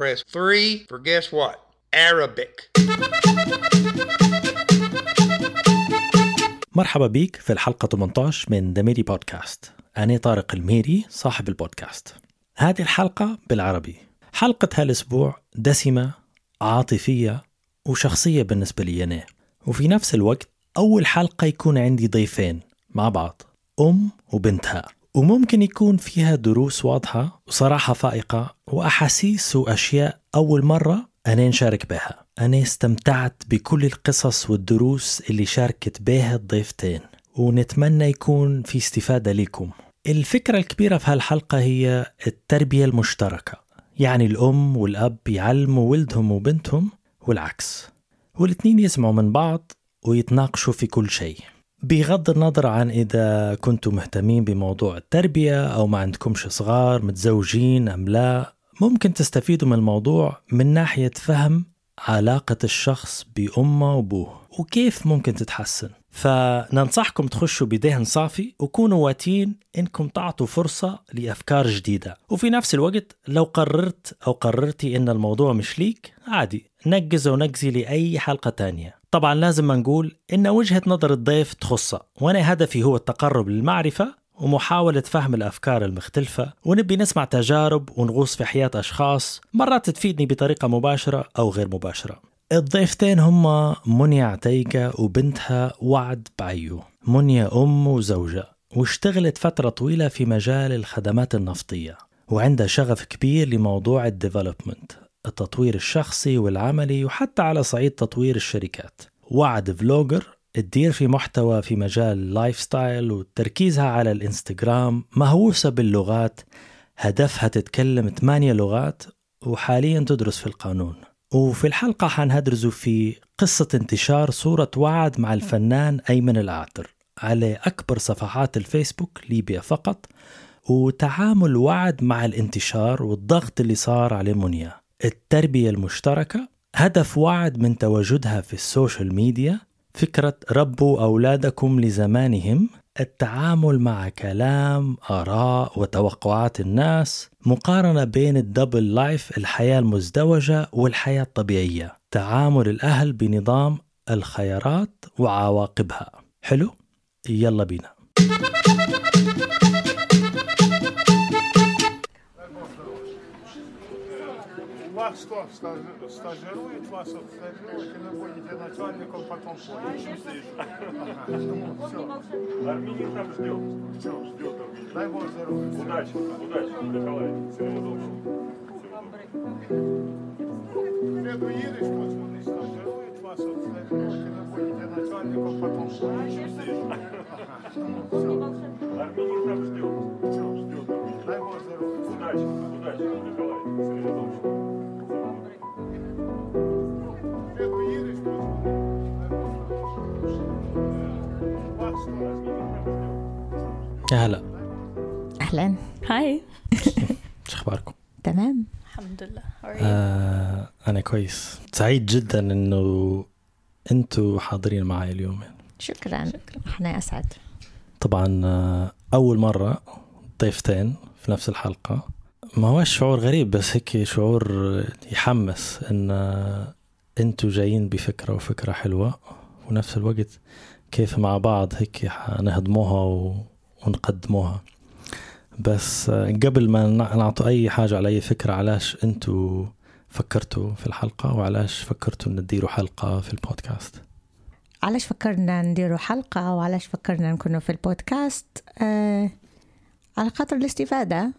Press 3 for guess what? Arabic. مرحبا بيك في الحلقة 18 من The Meri Podcast أنا طارق الميري صاحب البودكاست. هذه الحلقة بالعربي. حلقة هالأسبوع دسمة عاطفية وشخصية بالنسبة لي أنا. وفي نفس الوقت أول حلقة يكون عندي ضيفين مع بعض أم وبنتها. وممكن يكون فيها دروس واضحة وصراحة فائقة وأحاسيس وأشياء أول مرة أنا نشارك بها. أنا استمتعت بكل القصص والدروس اللي شاركت بها الضيفتين ونتمنى يكون في استفادة لكم. الفكرة الكبيرة في هالحلقة هي التربية المشتركة يعني الأم والأب يعلموا ولدهم وبنتهم والعكس والاثنين يسمعوا من بعض ويتناقشوا في كل شيء. بغض النظر عن إذا كنتم مهتمين بموضوع التربية أو ما عندكمش صغار متزوجين أم لا ممكن تستفيدوا من الموضوع من ناحية فهم علاقة الشخص بأمه وأبوه وكيف ممكن تتحسن. فننصحكم تخشوا بدهن صافي وكونوا واتين إنكم تعطوا فرصة لأفكار جديدة. وفي نفس الوقت لو قررت أو قررتي إن الموضوع مش ليك عادي. نجز ونجزي لأي حلقة تانية. طبعا لازم نقول إن وجهة نظر الضيف تخصه وأنا هدفي هو التقرب للمعرفة ومحاولة فهم الأفكار المختلفة ونبي نسمع تجارب ونغوص في حياة أشخاص مرات تفيدني بطريقة مباشرة أو غير مباشرة. الضيفتين هما منيا عتيقة وبنتها وعد بعيو. منيا أم وزوجة واشتغلت فترة طويلة في مجال الخدمات النفطية وعندها شغف كبير لموضوع الديفلوبمنت. التطوير الشخصي والعملي وحتى على صعيد تطوير الشركات. وعد vlogger تدير في محتوى في مجال ال lifestyle وتركيزها على الانستغرام مهووسة باللغات هدفها تتكلم ثمانية لغات وحاليا تدرس في القانون. وفي الحلقة حنهدرزوا في قصة انتشار صورة وعد مع الفنان أيمن الأعتر على أكبر صفحات الفيسبوك ليبيا فقط وتعامل وعد مع الانتشار والضغط اللي صار على منيا. التربية المشتركة هدف وعد من تواجدها في ال social media فكرة ربوا أولادكم لزمانهم التعامل مع كلام آراء وتوقعات الناس مقارنة بين ال double life الحياة المزدوجة والحياة الطبيعية تعامل الأهل بنظام الخيارات وعواقبها حلو؟ يلا بينا вас что, стаж- стажирует вас обстажирует, и вы будете начальником, потом поедете? Ага, ну, все, Армянин там ждет. все, Ждет Армянин. дай Бог здоровья. Удачи, удачи, Николай. Всего доброго. Преду едешь, пусть он и стажирует вас, обстажирует, и вы будете начальником, потом поедете? Ага, ну, все, Армянин там ждет. все, Ждет Армянин. дай Бог здоровья. Удачи, удачи, Николай. Всего доброго. يا هلا أهلا. هاي شو أخباركم؟ تمام. الحمد لله? آه أنا كويس. سعيد جدا إنه أنتوا حاضرين معي اليوم. شكرا. إحنا أسعد. طبعا آه، أول مرة ضيفتين في نفس الحلقة. ما هو شعور غريب بس هيك شعور يحمس إن آه، أنتوا جايين بفكرة وفكرة حلوة. ونفس الوقت كيف مع بعض هيك حنهضموها و- ونقدموها. بس آه، قبل ما نع- نعطوا أي حاجة على أي فكرة علاش أنتوا فكرتوا في الحلقة وعلاش فكرتوا إن تديروا حلقة في البودكاست؟ علاش فكرنا نديروا حلقة وعلاش فكرنا نكونوا في البودكاست؟ آه على خاطر الاستفادة.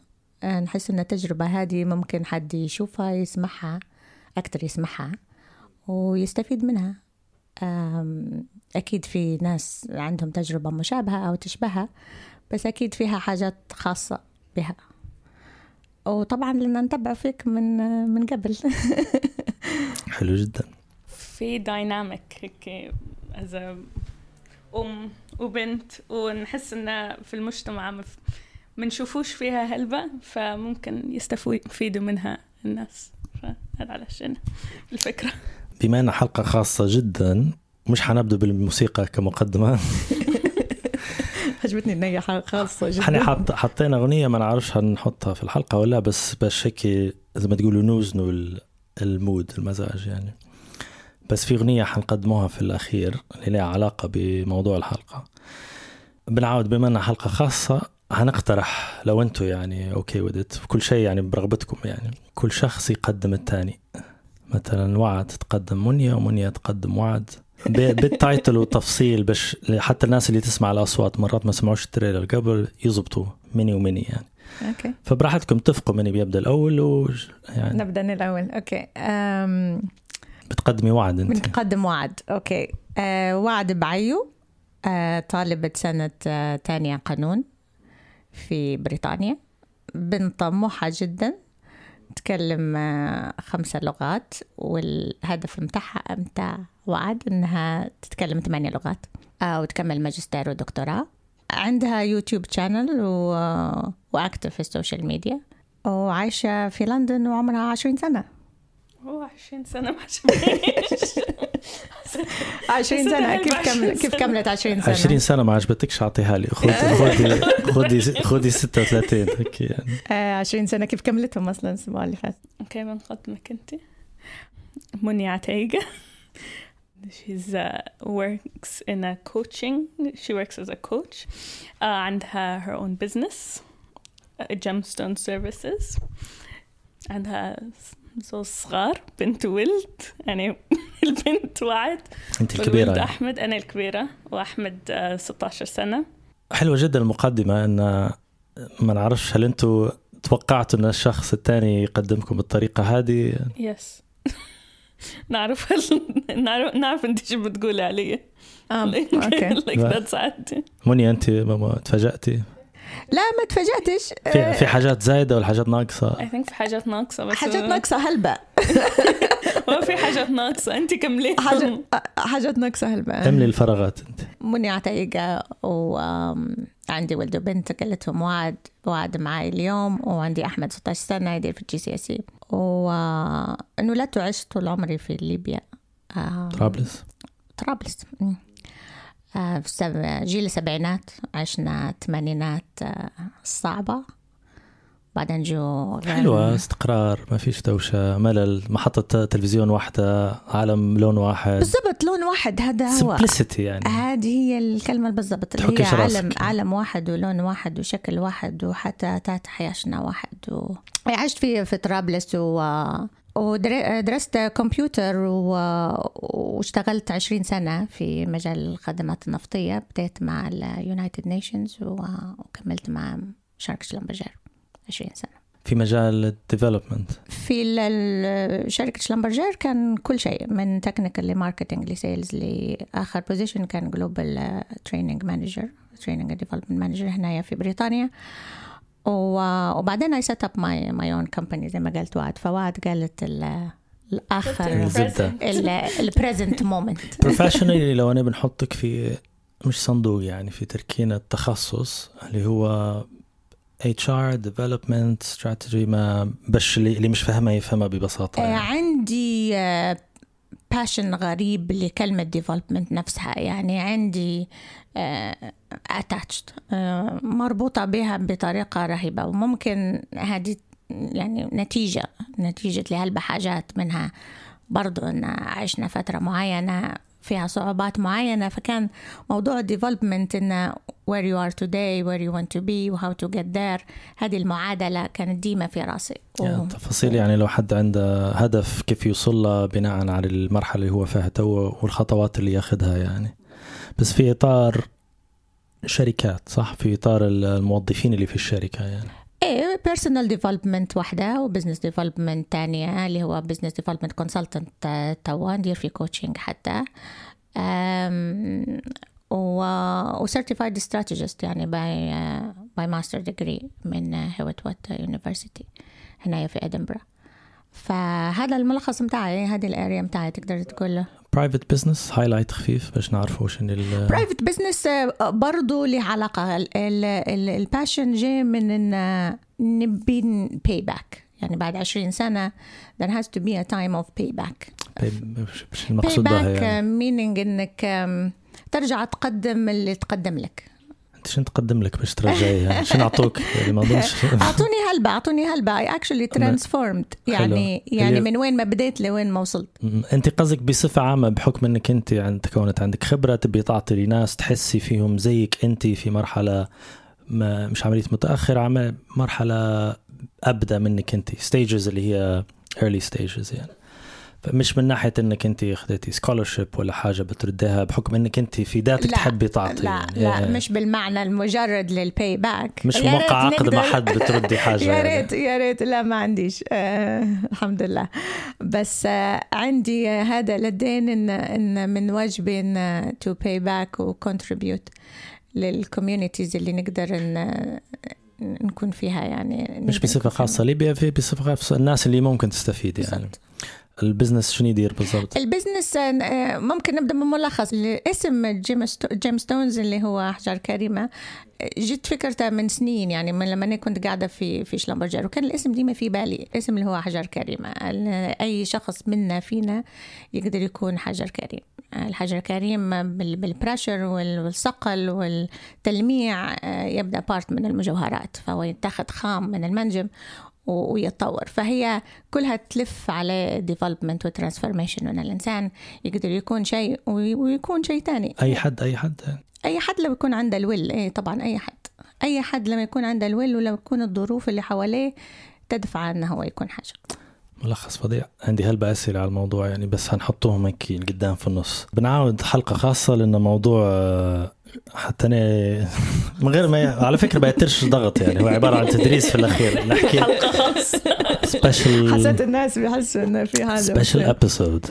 آه نحس إن التجربة هذه ممكن حد يشوفها يسمعها أكتر يسمعها ويستفيد منها. أكيد في ناس عندهم تجربة مشابهة أو تشبهها بس أكيد فيها حاجات خاصة بها. وطبعا لنا نتبع فيك من من قبل. حلو جدا. في دايناميك هيك as أم وبنت ونحس انه في المجتمع مف- منشوفوش فيها هلبة فممكن يستفيدوا منها الناس. فهذا علشان الفكرة. بما أنها حلقة خاصة جدا مش حنبدأ بالموسيقى كمقدمة. عجبتني ان هي خاصة إحنا حط حطينا أغنية ما نعرفش هنحطها في الحلقة ولا بس باش هيك زي ما تقولوا نوزنوا ال- ال mood المزاج يعني. بس في أغنية حنقدموها في الأخير اللي لها علاقة بموضوع الحلقة. بنعاود بما أنها حلقة خاصة هنقترح لو أنتم يعني okay with that كل شيء يعني برغبتكم يعني. كل شخص يقدم الثاني. مثلا وعد تقدم منيا ومنيا تقدم وعد. بال title وتفصيل باش حتى الناس اللي تسمع الأصوات مرات ما سمعوش ال trailer قبل يزبطوا مني ومني يعني. okay. فبراحتكم اتفقوا مني بيبدأ الأول و يعني نبدأ من الأول. okay. أم... بتقدمي وعد أنت. بنقدم وعد. okay. أه وعد بعيو. أه طالبة سنة أه تانية قانون في بريطانيا. بنت طموحة جدا. تتكلم أه خمسة لغات والهدف متاعها متاع وعد إنها تتكلم ثمانية لغات أه وتكمل ماجستير ودكتوراه. عندها YouTube channel و... و active في ال social media وعايشة في لندن وعمرها عشرين سنة. هو 20 سنة ما 20 سنة كيف كمل كيف كملت 20 سنة 20 سنة ما عجبتكش أعطيها لي خذي خذي خذي خذي 36 هيك يعني آه 20 سنة كيف كملتهم أصلا الأسبوع اللي فات okay بنقدمك أنت منى عتيقة She's uh, works in a coaching. She works as a coach. Uh, عندها her own business, uh, Gemstone Services. عندها زوج صغار بنت وولد يعني البنت وعد أنت الكبيرة يعني. أحمد أنا الكبيرة وأحمد uh, 16 سنة. حلوة جدا المقدمة إن ما نعرفش هل أنتم توقعتوا إن الشخص الثاني يقدمكم بالطريقة هذه؟ يس نعرف هل نعرف نعرف أنت شو بتقولي علي. آه عادي مني أنت ما- ما تفاجأتي؟ لا ما تفاجأتش. في في حاجات زايدة ولا حاجات ناقصة؟ I think في حاجات ناقصة بس حاجات ناقصة هلبة. ما في حاجات ناقصة. أنت كملي. حاجات حاجات ناقصة هلبة. املي الفراغات أنت. مني عتيقة وعندي ولد وبنت قلتهم وعد وعد معي اليوم وعندي أحمد 16 سنة يدير في ال GCSE وانولدت وعشت طول عمري في ليبيا. آه، طرابلس طرابلس. آه، في سب- جيل السبعينات عشنا الثمانينات آه، الصعبة بعدين جو حلوة استقرار ما فيش دوشة ملل محطة تلفزيون واحدة عالم لون واحد. بالضبط لون واحد هذا هو. Simplicity يعني. هذه هي الكلمة بالضبط اللي هي. عالم عالم واحد ولون واحد وشكل واحد وحتى تات حياشنا واحد و... عشت في في طرابلس و ودرست كمبيوتر و... واشتغلت 20 سنة في مجال الخدمات النفطية. بديت مع ال United Nations وكملت مع شركة شلمبرجر 20 سنة. في مجال ال development في شركة شلمبرجر كان كل شيء من technical ل marketing ل sales لآخر position كان global training manager training development manager هنا في بريطانيا. و- وبعدين I set up my my own company زي ما قلت وعد فوعد قالت ال- الآخر. ال present moment professionally لو أنا بنحطك في مش صندوق يعني في تركينة تخصص اللي هو HR development strategy ما بش اللي, اللي مش فاهمها يفهمها ببساطة آه، يعني. عندي passion غريب لكلمة development نفسها. يعني عندي attached مربوطة بها بطريقة رهيبة. وممكن هذه يعني نتيجة نتيجة لهلبة حاجات منها. برضو أن عشنا فترة معينة فيها صعوبات معينة فكان موضوع ال development إنه where you are today where you want to be how to get there. هذه المعادلة كانت ديما في راسي. يعني تفاصيل يعني لو حد عنده هدف كيف يوصل له بناء على المرحلة اللي هو فيها تو والخطوات اللي ياخذها يعني. بس في إطار شركات صح؟ في إطار الموظفين اللي في الشركة يعني. إيه personal development واحدة و business development تانية اللي هو business development consultant توا ندير في coaching حتى. و و certified strategist يعني by by master degree من Heriot-Watt University هنا في ادنبرا فهذا الملخص متاعي هذه ال area متاعي تقدر تقول. له private business highlight خفيف باش نعرفوا شنو ال private business برضو له علاقة. ال passion جاي من إن نبي pay back يعني بعد 20 سنة there has to be a time of payback. مش المقصود payback يعني. meaning إنك ترجع تقدم اللي تقدم لك. انت شو نتقدم لك باش ترجعيها؟ شو نعطوك يعني ما اظنش أعطوني هلبة أعطوني هلبة. I actually transformed. يعني. يعني من وين ما بديت لوين ما وصلت. انت قصدك بصفة عامة بحكم إنك أنت عند كونت عندك خبرة تبي تعطي لناس تحسي فيهم زيك أنت في مرحلة ما مش عملية متاخر عم مرحلة ابدا منك أنت. stages اللي هي early stages يعني. فمش من ناحية إنك أنت أخذتي scholarship ولا حاجة بترديها بحكم إنك أنت في ذاتك تحبي تعطي لا يعني. لا إيه. مش بالمعنى المجرد لل payback مش موقع عقد مع حد بتردي حاجة يا يعني. ريت يا ريت لا ما عنديش آه الحمد لله بس آه عندي آه، هذا لدين إن إن من واجبي إن to pay back و contribute لل communities اللي نقدر إن نكون فيها يعني مش بصفة. خاصة ليبيا في بصفة خاصة الناس اللي ممكن تستفيد يعني بالضبط. ال business شنو يدير بالضبط؟ ال business آه، ممكن نبدأ من ملخص. اسم gem sto- gem stones اللي هو أحجار كريمة جت فكرتها من سنين يعني من لما أنا كنت قاعدة في في Schlumberger وكان الاسم ديما في بالي اسم اللي هو أحجار كريمة. أي شخص منا فينا يقدر يكون حجر كريم. الحجر الكريم بال- بال pressure وال- والصقل والتلميع آه، يبدأ part من المجوهرات فهو يتاخذ خام من المنجم. ويتطور. فهي كلها تلف على development و transformation ان الإنسان يقدر يكون شيء وي- ويكون شيء تاني. أي حد أي حد. أي حد لو يكون عنده ال will إيه طبعا أي حد. أي حد لما يكون عنده ال will ولو يكون الظروف اللي حواليه تدفع إنه هو يكون حاجة. ملخص فظيع. عندي هلبة أسئلة على الموضوع يعني بس هنحطهم هيك قدام في النص. بنعاود حلقة خاصة لأن موضوع آه، حتى أنا من غير ما ي... على فكرة بيترش ضغط يعني هو عبارة عن تدريس في الأخير. نحكي حلقة خاصة. special الناس بيحسوا انه في هذا special episode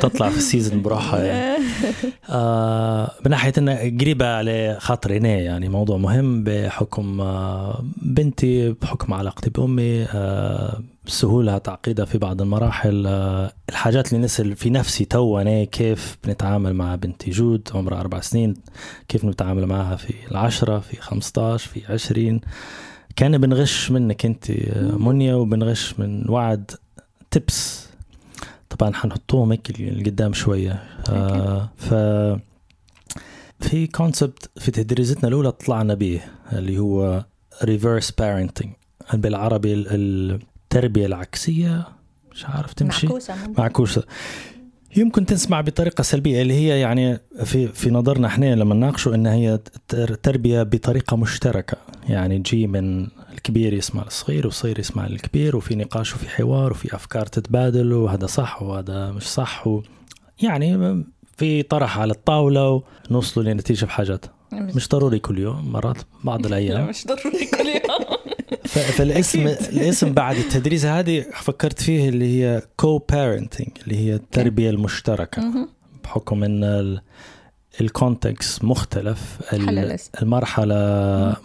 تطلع في ال season براحة يعني. آه بناحية انه قريبة على خاطري أنا يعني موضوع مهم بحكم آه بنتي بحكم علاقتي بأمي آه سهولة تعقيدها في بعض المراحل. آه الحاجات اللي نسأل في نفسي تو أنا كيف بنتعامل مع بنتي جود عمرها أربع سنين كيف نتعامل معها في العشرة في 15 في 20 كان بنغش منك أنت آه، منيا وبنغش من وعد تبس. طبعا حنحطوهم هيك لقدام شوية. آه ف في كونسبت في تدريستنا الأولى طلعنا به اللي هو reverse parenting بالعربي ال- التربية العكسية مش عارف تمشي؟ معكوسة ممكن. معكوسة. يمكن تسمع بطريقة سلبية اللي هي يعني في في نظرنا إحنا لما نناقشه انها هي تر- تربية بطريقة مشتركة. يعني تجي من الكبير يسمع الصغير والصغير يسمع الكبير وفي نقاش وفي حوار وفي أفكار تتبادل وهذا صح وهذا مش صح. و يعني في طرح على الطاولة ونوصلوا لنتيجة بحاجات. مش ضروري كل يوم مرات بعض لا الأيام مش ضروري كل يوم. فالاسم الاسم بعد التدريس هذه فكرت فيه اللي هي co-parenting اللي هي التربية المشتركة. بحكم إن ال- ال- context مختلف. المرحلة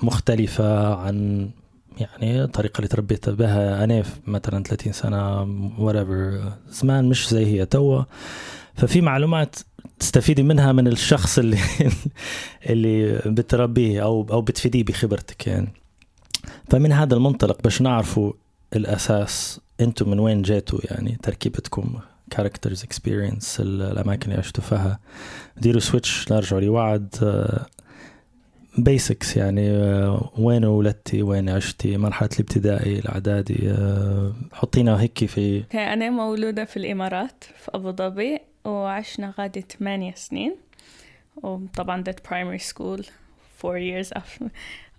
مختلفة عن يعني الطريقة اللي تربيت بها أنا مثلا 30 سنة whatever زمان مش زي هي توا. ففي معلومات تستفيدي منها من الشخص اللي اللي بتربيه أو أو بتفيديه بخبرتك يعني. فمن هذا المنطلق باش نعرفوا الأساس أنتم من وين جيتوا يعني تركيبتكم characters experience الأماكن اللي عشتوا فيها. ديروا switch نرجعوا لوعد basics يعني آه، وين ولدتي وين عشتي مرحلة الابتدائي الأعدادي آه، حطينا هيك في أنا مولودة في الإمارات في أبو ظبي وعشنا غادي ثمانية سنين. وطبعا دت primary school four years after.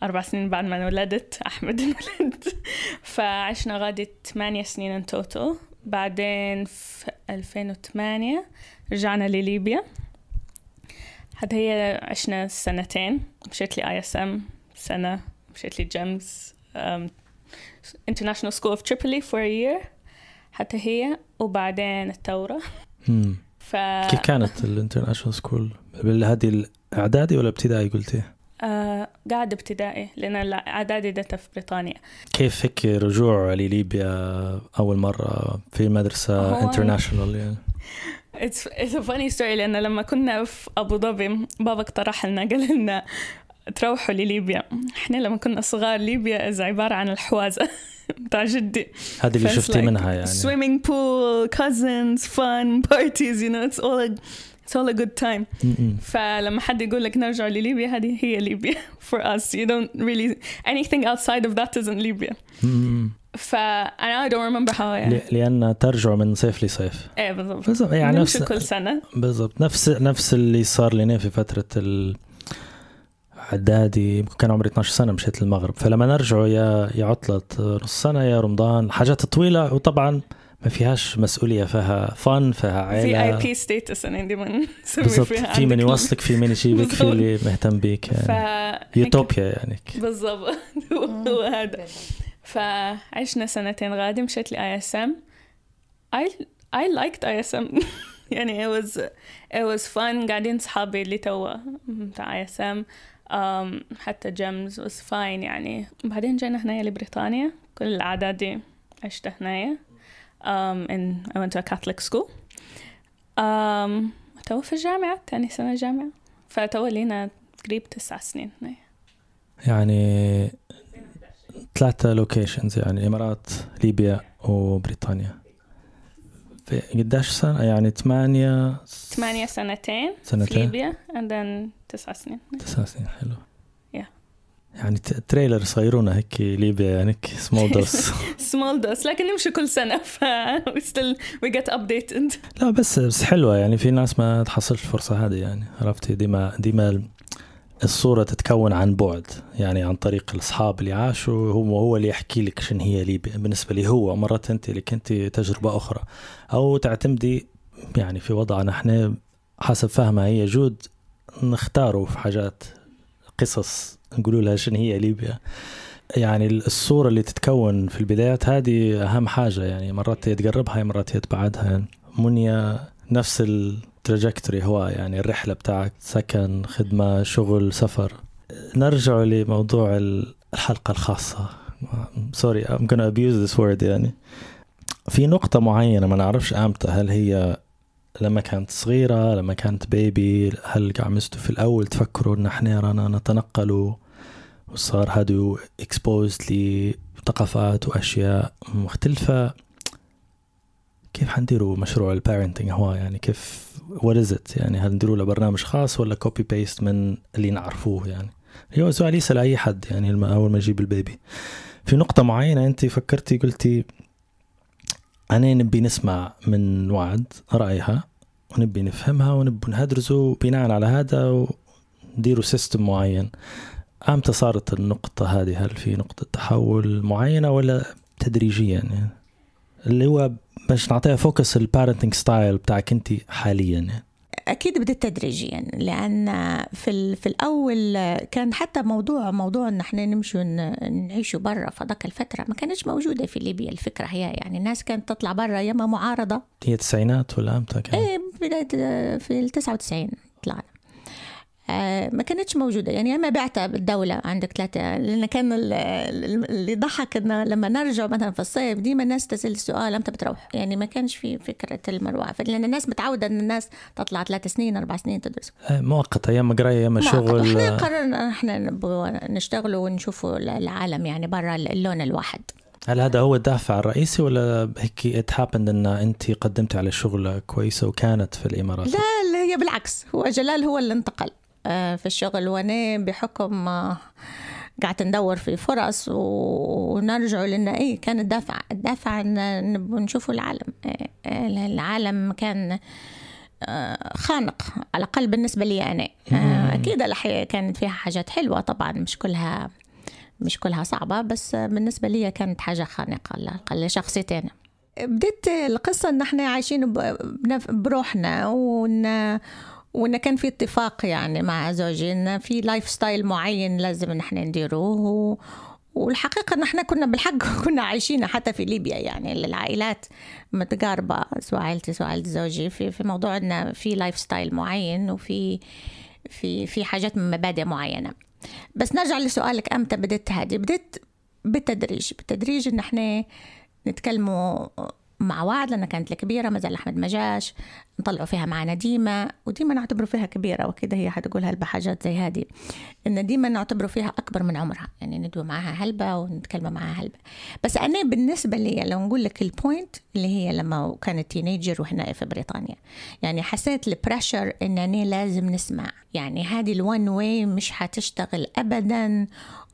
أربع سنين بعد ما ولدت أحمد انولد فعشنا غادي ثمانية سنين in total بعدين في 2008 رجعنا لليبيا. هذا هي عشنا سنتين. مشيت لي ISM سنة مشيت لي GEMS International School of Tripoli for a year حتى هي. وبعدين الثورة. ف كيف كانت ال international school هذه الإعدادي ولا ابتدائي قلتي؟ آه قاعدة ابتدائي لأن الإعدادي دتها في بريطانيا. كيف هيك رجوع لليبيا أول مرة في مدرسة هو- international يعني؟ It's, it's a funny story لأن لما كنا في أبو ظبي بابا اقترح لنا قال لنا تروحوا لليبيا. إحنا لما كنا صغار ليبيا إز عبارة عن الحوازة بتاع جدي. هذه اللي شفتي like, منها يعني. swimming pool cousins fun parties you know it's all it's all a good time. فلما حد يقول لك نرجع لليبيا هذه هي ليبيا for us. You don't really anything outside of that isn't Libya. م-م. فأنا I don't remember how يعني لأن ترجع من صيف لصيف. إيه بالضبط. بالضبط يعني نفس كل سنة. بالضبط. نفس نفس اللي صار لنا في فترة ال اعدادي كان عمري 12 سنة مشيت للمغرب. فلما نرجع يا يا عطلة نص سنة يا رمضان حاجات طويلة. وطبعا ما فيهاش مسؤولية فيها فن فيها في اي عائلة. بي ستيتس أنا دائما نسمي بالضبط. فيها في من يوصلك في من يجيبك في. اللي مهتم بيك. ف يعني يوتوبيا يعني. بالضبط. هو هذا. فعشنا سنتين غادي مشيت ل اي اس ام I I liked ISM يعني it was it was fun. قاعدين صحابي اللي توا بتاع ISM حتى GEMS was fine يعني. بعدين جينا هنا لبريطانيا. كل الاعدادي عشت هنا um, in I went to a Catholic school. Um, تو في الجامعة تاني سنة جامعة فتو لينا قريب تسع سنين. يعني ثلاثة locations يعني إمارات ليبيا وبريطانيا. في قديش سنة؟ يعني ثمانية ثمانية سنتين في سنتين. ليبيا and then تسع سنين. تسع سنين حلو. يعني trailer صغيرونة هيك ليبيا يعني هيك small dose small dose. لكن نمشي كل سنة ف we still we get updated. لا بس بس حلوة يعني في ناس ما تحصلش الفرصة هذه يعني عرفتي؟ ديما ديما الصورة تتكون عن بعد يعني عن طريق الأصحاب اللي عاشوا هو هو اللي يحكي لك شن هي ليبيا. بالنسبة لي هو مرات أنت اللي كنت تجربة أخرى. أو تعتمدي يعني في وضعنا إحنا حسب فهمها هي جود نختاروا في حاجات قصص نقولوا لها شن هي ليبيا. يعني الصورة اللي تتكون في البدايات هذه أهم حاجة يعني مرات تقربها مرات تبعدها يعني منيا نفس ال trajectory هو يعني الرحلة بتاعك سكن خدمة شغل سفر. نرجع لموضوع الحلقة الخاصة. sorry I'm gonna abuse this word يعني. في نقطة معينة ما نعرفش أمتى هل هي لما كانت صغيرة لما كانت baby هل قعمزتوا في الأول تفكروا إن إحنا رانا نتنقل وصار هادو exposed لثقافات وأشياء مختلفة. كيف حنديروا مشروع ال parenting هو؟ يعني كيف it يعني هل نديروا له برنامج خاص ولا copy paste من اللي نعرفوه يعني؟ هو سؤال يسأل أي حد يعني لما أول ما يجيب ال baby. في نقطة معينة أنت فكرتي قلتي أنا نبي نسمع من وعد رأيها ونبي نفهمها ونبي ندرسه بناء على هذا ونديروا system معين. أمتى صارت النقطة هذه هل في نقطة تحول معينة ولا تدريجيا يعني اللي هو باش نعطيها focus ال parenting style بتاعك أنت حاليا يعني. أكيد بدت تدريجيا لأن في في الأول كان حتى موضوع موضوع إن إحنا نمشوا ن- نعيشوا برا في ذاك الفترة ما كانتش موجودة في ليبيا الفكرة هي يعني الناس كانت تطلع برا يا اما معارضة هي التسعينات ولا أمتى كان؟ إيه بداية في ال 99 طلعنا ما كانتش موجودة. يعني اما بعثة بالدولة عندك ثلاثة لأن كان ال- ال- اللي ضحك انه لما نرجع مثلا في الصيف ديما الناس تسأل السؤال إمتى بتروح؟ يعني ما كانش في فكرة المروحة لأن الناس متعودة إن الناس تطلع ثلاث سنين أربع سنين تدرس. آه، مؤقت أيام قرايه أيام ما شغل إحنا آه، قررنا إحنا نبغى نشتغلوا ونشوفوا العالم يعني برا اللون الواحد. هل هذا هو الدافع الرئيسي ولا هيك ات هابند إن أنت قدمتي على شغله كويسة وكانت في الإمارات؟ لا لا هي بالعكس. هو جلال هو اللي انتقل. آه، في الشغل. وأنا بحكم آه، قعدت ندور في فرص ونرجع لأن إيه كان الدافع الدافع إن نشوفوا العالم. آه، آه، العالم كان آه، خانق على الأقل بالنسبة لي أنا. آه، أكيد الحياة كانت فيها حاجات حلوة طبعا مش كلها مش كلها صعبة بس آه، بالنسبة لي كانت حاجة خانقة على الأقل لشخصيتي أنا بديت القصة إن إحنا عايشين بروحنا وإن وإن كان في اتفاق يعني مع زوجي إن في lifestyle معين لازم إن إحنا نديروه. و... والحقيقة إن إحنا كنا بالحق كنا عايشين حتى في ليبيا يعني العائلات متقاربة سواء عائلتي سواء عائلة زوجي. في في موضوع إن في lifestyle معين وفي في في حاجات من مبادئ معينة. بس نرجع لسؤالك أمتى بدت هذه بدت بالتدريج. بالتدريج إن إحنا نتكلموا مع وعد لأنها كانت الكبيرة ما زال أحمد ما جاش. نطلعوا فيها معنا ديما وديما نعتبره فيها كبيرة وكده هي حتقول هلبة حاجات زي هذه إن ديما نعتبره فيها أكبر من عمرها. يعني ندوي معاها هلبة ونتكلم معاها هلبة. بس أنا بالنسبة لي لو نقول لك ال point اللي هي لما كانت teenager وهنا في بريطانيا. يعني حسيت ال pressure إن أنا لازم نسمع. يعني هذه ال one way مش حتشتغل أبدا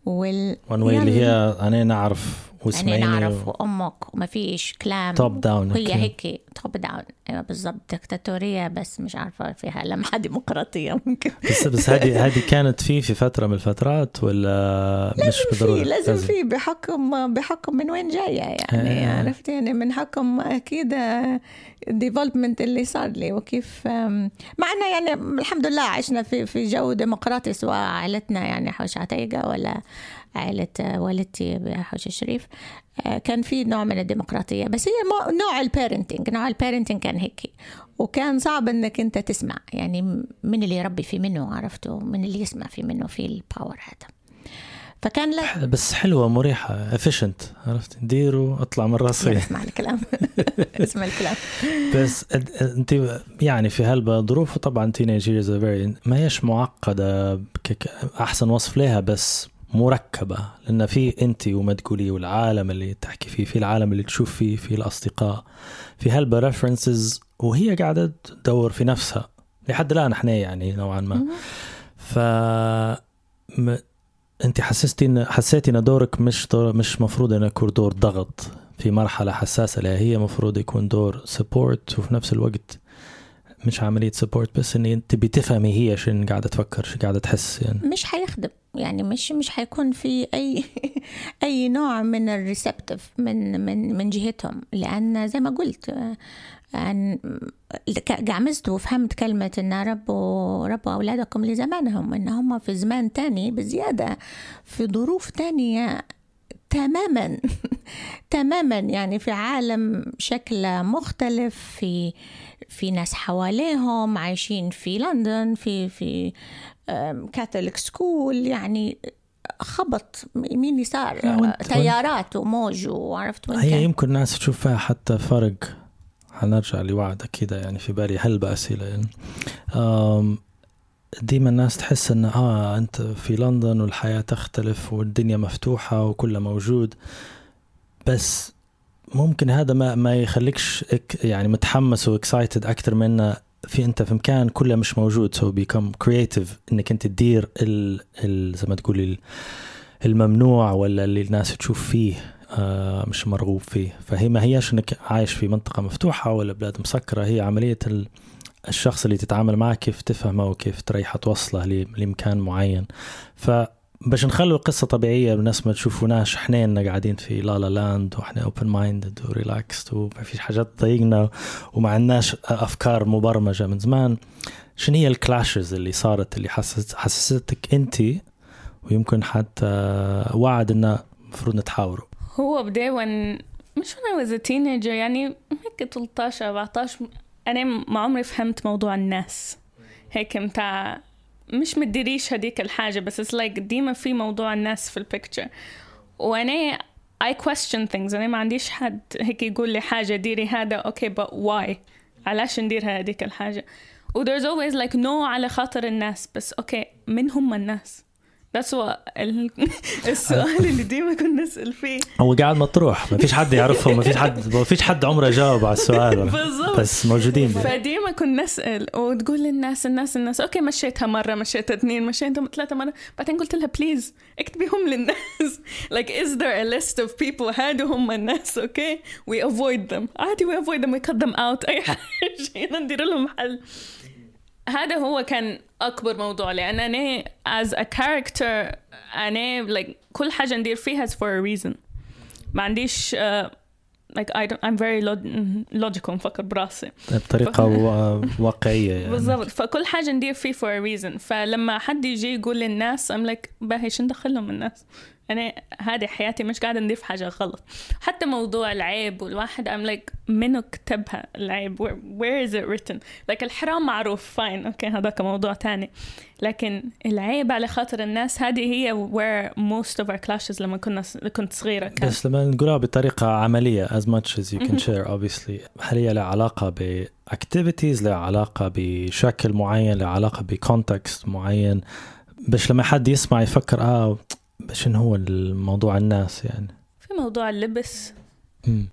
وال one way اللي. هي أنا نعرف يعني واسمعيني نعرف وامك وما فيش كلام. Top down، هي. هيك top down أيوه بالضبط دكتاتورية بس مش عارفة فيها لمحه ديمقراطية ممكن. بس بس هذه هذه كانت في في فترة من الفترات ولا مش في بالضروره لازم. في بحكم بحكم من وين جاية يعني آه. عرفت؟ يعني من حكم أكيد ال development اللي صار لي وكيف مع إنه يعني الحمد لله عشنا في في جو ديمقراطي سواء عائلتنا يعني حوش عتيقة ولا عائلة والدتي بحوش الشريف. آه، كان في نوع من الديمقراطية بس هي نوع ال parenting نوع ال parenting كان هيك. وكان صعب إنك أنت تسمع يعني من اللي يربي في منه عرفته من اللي يسمع في منه في ال power هذا. فكان لا. بس حلوة مريحة efficient عرفت؟ ديروا اطلع من راسي. اسمع الكلام. اسمع الكلام. بس أنت يعني في هلبة ظروفه طبعا teenagers ما هيش معقدة أحسن وصف لها بس مركبة لأن في أنت وما تقولي والعالم اللي تحكي فيه في العالم اللي تشوف فيه في الأصدقاء في هلبة references وهي قاعدة تدور في نفسها. لحد الآن إحنا يعني نوعا ما. ف م... أنت حسستي ان حسيتي إن دورك مش دور مش مفروض انه يكون دور ضغط. في مرحلة حساسة لها هي مفروض يكون دور support وفي نفس الوقت مش عملية support بس إن أنت بتفهمي هي شو قاعدة تفكر شو قاعدة تحس يعني. مش حيخدم. يعني مش مش حيكون في أي أي نوع من ال receptive من من من جهتهم. لأن زي ما قلت أن قعمزت وفهمت كلمة إن ربوا ربوا أولادكم لزمانهم إن هم في زمان تاني بزيادة في ظروف تانية تماما تماما. يعني في عالم شكله مختلف في في ناس حواليهم عايشين في لندن في في كاثوليك سكول يعني خبط يمين يسار وانت- تيارات وموج وعرفت وين هي كان. يمكن الناس تشوف فيها حتى فرق. حنرجع لوعد كده يعني في بالي هل بأسئلة يعني. ديما الناس تحس إن آه أنت في لندن والحياة تختلف والدنيا مفتوحة وكله موجود. بس ممكن هذا ما ما يخليكش يعني متحمس و excited أكثر من في انت في مكان كله مش موجود. so become creative انك انت تدير ال, ال زي ما تقولي ال- الممنوع ولا اللي الناس تشوف فيه آه مش مرغوب فيه. فهي ما هيش انك عايش في منطقة مفتوحة ولا بلاد مسكرة. هي عملية ال الشخص اللي تتعامل معه كيف تفهمه وكيف تريحه توصله لمكان معين. فباش نخلوا القصة طبيعية والناس ما تشوفوناش. إحنا قاعدين في la la land وإحنا open minded و relaxed وما فيش حاجات تضايقنا وما عندناش أفكار مبرمجة من زمان. شنو هي ال clashes اللي صارت اللي حسست حسستك أنت؟ ويمكن حتى وعد إنه المفروض نتحاوروا. هو بداية when I was a teenager يعني هيك 13 14 أنا ما عمري فهمت موضوع الناس. هيك متاع مش مديريش هديك الحاجة بس it's like ديما في موضوع الناس في ال picture وأنا I question things أنا ما عنديش حد هيك يقول لي حاجة ديري هذا okay but why علاش ندير هذيك الحاجة؟ و there's always like no على خاطر الناس بس okay من هم الناس؟ What ال... السؤال اللي ديما كنا نسأل فيه. هو قاعد مطروح ما فيش حد يعرفه ما فيش حد ما فيش حد عمره جاوب على السؤال. بس موجودين. فديما كنا نسأل وتقول للناس الناس الناس okay مشيتها مرة مشيتها اثنين مشيتها ثلاثة مرة بعدين قلت لها please اكتبيهم للناس. Like is there a list of people? هادو هم الناس. okay we avoid them. عادي we avoid them. We cut them out. أي حاجة. ندير لهم حل. هذا هو كان أكبر موضوع لأن أنا as a character أنا like كل حاجة ندير فيها is for a reason. ما عنديش uh, like I don't I'm very log- logical مفكر براسي. بطريقة واقعية يعني. بالضبط. فكل حاجة ندير فيه for a reason. فلما حد يجي يقول للناس I'm like باهي شو ندخلهم الناس؟ أنا هذه حياتي مش قاعدة ندير في حاجة غلط. حتى موضوع العيب والواحد I'm like منو كتبها العيب؟ Where is it written like الحرام معروف فاين okay هذاك موضوع تاني. لكن العيب على خاطر الناس هذه هي where most of our clashes لما كنا كنت صغيرة كان. بس لما نقولها بطريقة عملية as much as you can share obviously هل هي لها علاقة ب activities لها علاقة بشكل معين لها علاقة ب context معين؟ باش لما حد يسمع يفكر آه شنو هو الموضوع الناس يعني. في موضوع اللبس.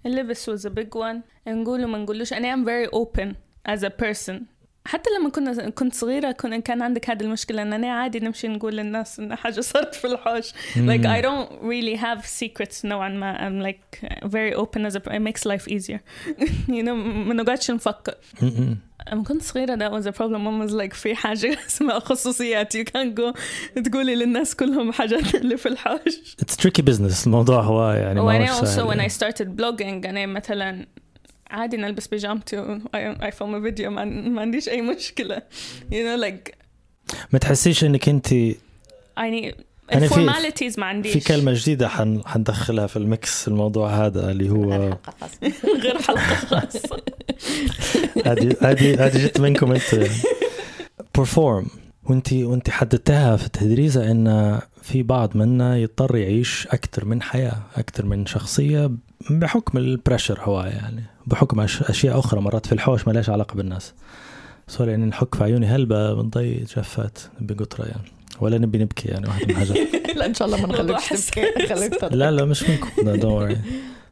اللبس was a big one. نقول وما نقولوش. أنا I'm very open as a person. حتى لما كنا كنت صغيرة كنا كان عندك هذه المشكلة إن أنا عادي نمشي نقول للناس إن حاجة صارت في الحوش. like I don't really have secrets نوعا ما. I'm like very open as a it makes life easier. You know ما نقعدش نفكر. لما كنت صغيرة that was a problem. Mom was like في حاجة اسمها خصوصيات. You can't go تقولي للناس كلهم حاجات اللي في الحوش. It's tricky business. الموضوع هو يعني ما هوش also when I started blogging أنا مثلا عادي نلبس بيجامتي و I, I film a video ما, ما عنديش أي مشكلة. You know like ما تحسيش إنك أنت يعني أنا في- ال formalities ما عنديش. في كلمة جديدة حن حندخلها في ال mix الموضوع هذا اللي هو الحلقة خاصة. غير حلقة خاصة هذه هذه هذه جت منكم أنتم perform. وانت وأنت حددتها في التدريسة إن في بعض منا يضطر يعيش أكثر من حياة أكثر من شخصية بحكم البريشر هو يعني بحكم أش- أشياء أخرى مرات في الحوش ما لهاش علاقة بالناس. سوري يعني نحك في عيوني هلبة بنضي جفات بقطرة يعني ولا نبي نبكي يعني واحد من الحاجات لا إن شاء الله ما نخليكش تبكي. خليك. لا لا مش منكم. لا don't worry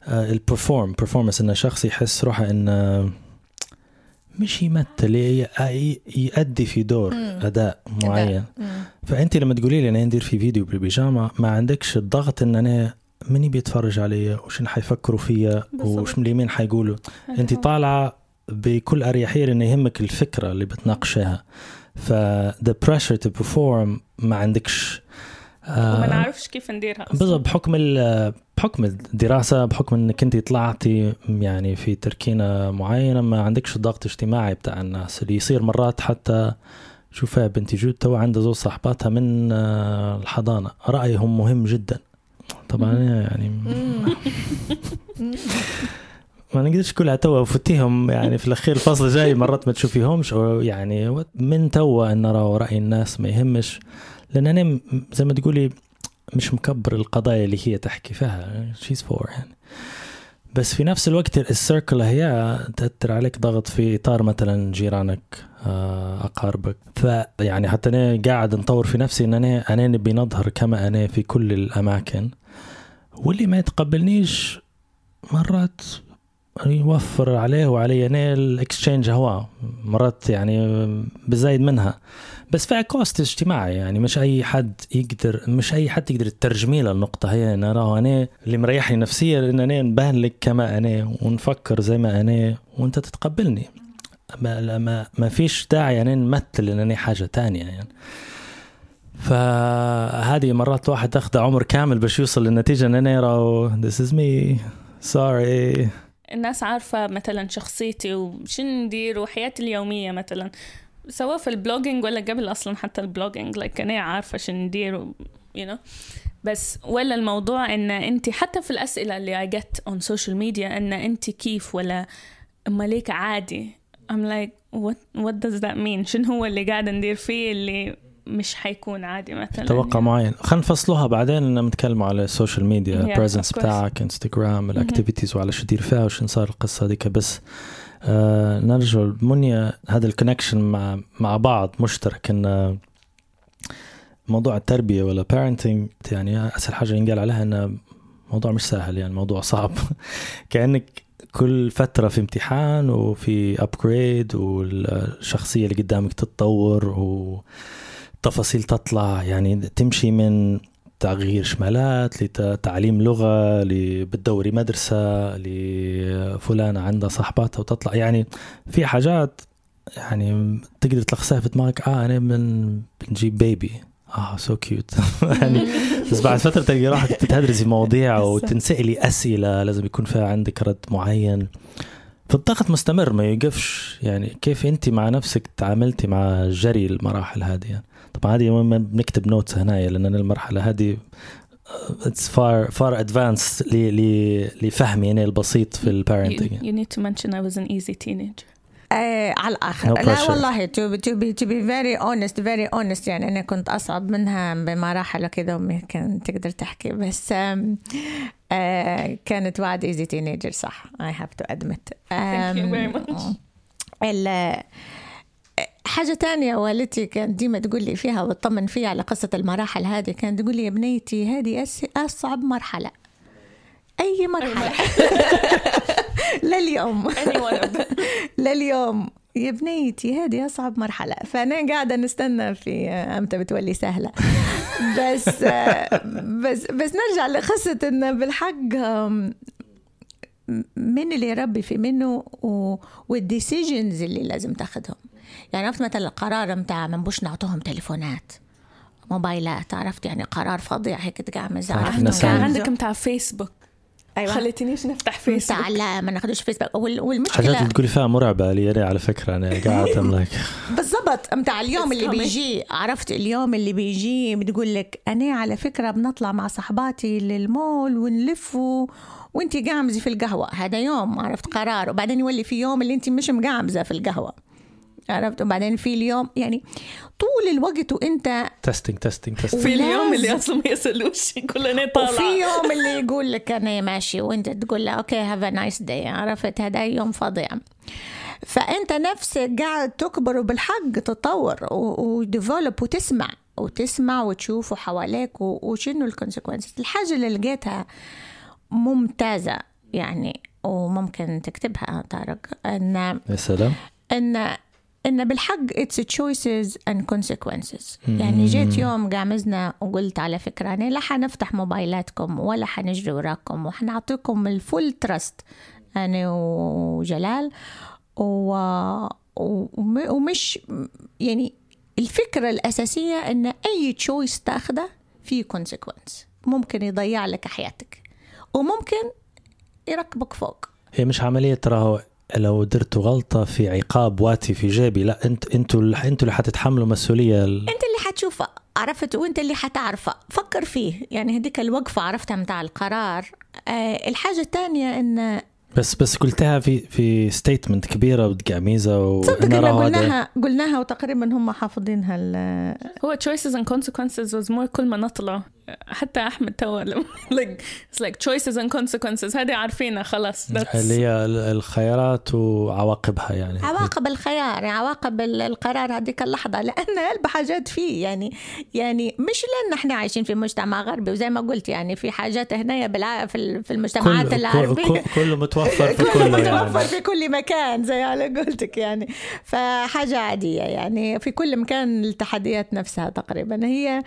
ال perform performance إن شخص يحس روحه انه مش يمثل يأدي في دور مم. أداء معين. مم. فأنت لما تقولي لي أنا ندير في فيديو بالبيجامه ما عندكش الضغط إن أنا مني بيتفرج علي وشن حيفكروا فيا. وش من اليمين حيقولوا. انت طالعة بكل أريحية لأن يهمك الفكرة اللي بتناقشها ف the pressure to perform ما عندكش آه، وما نعرفش كيف نديرها. بالضبط بحكم بحكم الدراسة بحكم إنك انت طلعتي يعني في تركينة معينة ما عندكش الضغط الاجتماعي بتاع الناس. اللي يصير مرات حتى شوفها بنتي جود تو عندها زوج صاحباتها من آه، الحضانة. رأيهم مهم جدا. طبعا يعني ما نقدرش كلها توا وفتيهم يعني في الأخير الفصل الجاي مرات ما تشوفيهمش يعني من توا أن نرى رأي الناس ما يهمش. لأن أنا زي ما تقولي مش مكبر القضايا اللي هي تحكي فيها شيز فور يعني. بس في نفس الوقت السيركل هي تأثر عليك ضغط في إطار مثلا جيرانك آه، أقاربك. فيعني حتى أنا قاعد نطور في نفسي إن أنا أنا نبي نظهر كما أنا في كل الأماكن. واللي ما يتقبلنيش مرات يوفر عليه وعلي أنا ال exchange هوا مرات يعني بزايد منها. بس فيها cost اجتماعي يعني مش أي حد يقدر مش أي حد يقدر يترجمي له النقطه هي. أنا راه أنا اللي مريحني نفسيا إن أنا نبان لك كما أنا ونفكر زي ما أنا وأنت تتقبلني. ما ما, فيش داعي أنا نمثل إن أنا حاجة تانية يعني. فهذه مرات واحد تاخذ عمر كامل باش يوصل للنتيجة ان أنا راه this is me sorry. الناس عارفة مثلا شخصيتي وشن ندير وحياتي اليومية مثلا سواء في ال blogging ولا قبل أصلا حتى ال blogging like أنا عارفة شن ندير و, you know. بس ولا الموضوع إن أنت حتى في الأسئلة اللي I get on social media إن أنت كيف ولا ملك عادي. I'm like what what does that mean شنو هو اللي قاعد ندير فيه اللي مش حيكون عادي مثلا. توقع معين. خلينا نفصلوها بعدين لما نتكلم على ال social media Yeah, presence of course. بتاعك انستغرام ال activities وعلى شو تدير فيها وشو صار القصة هذيك. بس آه نرجع منيا هذا ال connection مع مع بعض مشترك إن موضوع التربية ولا parenting يعني أسهل حاجة ينقال عليها انه موضوع مش سهل يعني موضوع صعب. كأنك كل فترة في امتحان وفي upgrade والشخصية اللي قدامك تتطور وتفاصيل تطلع يعني تمشي من تغيير شمالات لتعليم لغة لبتدوري مدرسة لفلانة عندها صاحباتها وتطلع. يعني في حاجات يعني تقدر تلخصها في دماغك آه أنا من بنجيب baby آه so cute يعني بس بعد فترة تلقي روحك تدرسي مواضيع وتنسألي أسئلة لازم يكون فيها عندك رد معين. فالضغط مستمر ما يوقفش. يعني كيف انت مع نفسك تعاملتي مع جري المراحل هذه؟ يعني. طبعا هذه ما بنكتب notes هنا لأن أنا المرحلة هذه it's far far advanced لفهمي يعني البسيط في ال parenting you need to mention I was an easy teenager. آه على الآخر No لا. والله to, be- to be to be very honest very honest يعني أنا كنت أصعب منها بمراحل كذا امي كان تقدر تحكي بس آم آه كانت بعد easy teenager صح I have to admit Thank you آم، very much. ال- حاجة تانية والدتي كانت ديما تقول لي فيها وتطمن فيها على قصة المراحل هذه كانت تقول لي يا بنيتي هذه أصعب مرحلة. أي مرحلة؟ لليوم. لليوم يا بنيتي هذه أصعب مرحلة. فأنا قاعدة نستنى في أمتى بتولي سهلة. بس بس بس نرجع لقصة إنه بالحق من اللي يربي في منه والديسيجنز اللي لازم تاخذهم يعني عرفت مثلا القرار متاع ما نبوش نعطوهم تليفونات؟ موبايلات عرفت يعني قرار فظيع هيك تقعمز عرفت كان عندك متاع فيسبوك. أيوة. خليتنيش نفتح فيسبوك؟ متاع لا ما ناخذوش فيسبوك. وال- حاجات والمشكلة اللي تقولي فيها مرعبة لي أنا على فكرة أنا قاعد like بالضبط. متاع اليوم اللي. بيجي عرفت؟ اليوم اللي بيجي بتقول لك أنا على فكرة بنطلع مع صحباتي للمول ونلف. وانت قامزة في القهوة. هذا يوم عرفت؟ قرار. وبعدين يولي في يوم اللي انت مش مقامزة في القهوة. عرفت وبعدين في اليوم يعني طول الوقت وإنت تستنج تستنج تستنج في اليوم اللي. أصلا ما يسالوش كلنا طالع وفي يوم اللي يقول لك أنا ماشي وإنت تقول له أوكي هاف ا نايس داي عرفت؟ هذا يوم فظيع. فإنت نفسك قاعد تكبر وبالحق تتطور وديفلوب وتسمع وتسمع وتشوف حواليك وشنو الكونسيكونسز الحاجة اللي لقيتها ممتازة يعني وممكن تكتبها طارق إن يا سلام. إن إن بالحق it's choices and consequences. يعني جيت يوم قعمزنا وقلت على فكرة أنا لا حنفتح موبايلاتكم ولا حنجري وراكم وحنعطيكم ال full trust أنا وجلال. و... وم- ومش يعني الفكرة الأساسية إن أي choice تاخده في consequence. ممكن يضيع لك حياتك. وممكن يركبك فوق. هي مش عملية ترى لو درتوا غلطة في عقاب واتي في جيبي لا انت أنتوا اللي أنتوا اللي حتتحملوا مسؤولية ال... انت اللي حتشوفها عرفت؟ وانت اللي حتعرفها فكر فيه. يعني هذيك الوقفة عرفتها متاع القرار. آه الحاجة الثانية إن بس بس قلتها في في ستيتمنت كبيرة تصدق إن راهو هذا- قلناها قلناها وتقريبا هم حافظينها ال- هو choices and consequences was more كل ما نطلع حتى أحمد لما- like it's like choices and consequences. هذه عارفينها خلاص اللي هي ال- الخيارات وعواقبها يعني. عواقب الخيار عواقب ال- القرار هذيك اللحظة لأن هلب حاجات فيه يعني يعني مش لأن إحنا عايشين في مجتمع غربي وزي ما قلت يعني في حاجات هنا بالع... في ال- في المجتمعات كل العربية. كل- كله متوفر في كله كله متوفر يعني في كل مكان زي على قولتك يعني. فحاجة عادية يعني في كل مكان التحديات نفسها تقريبا. هي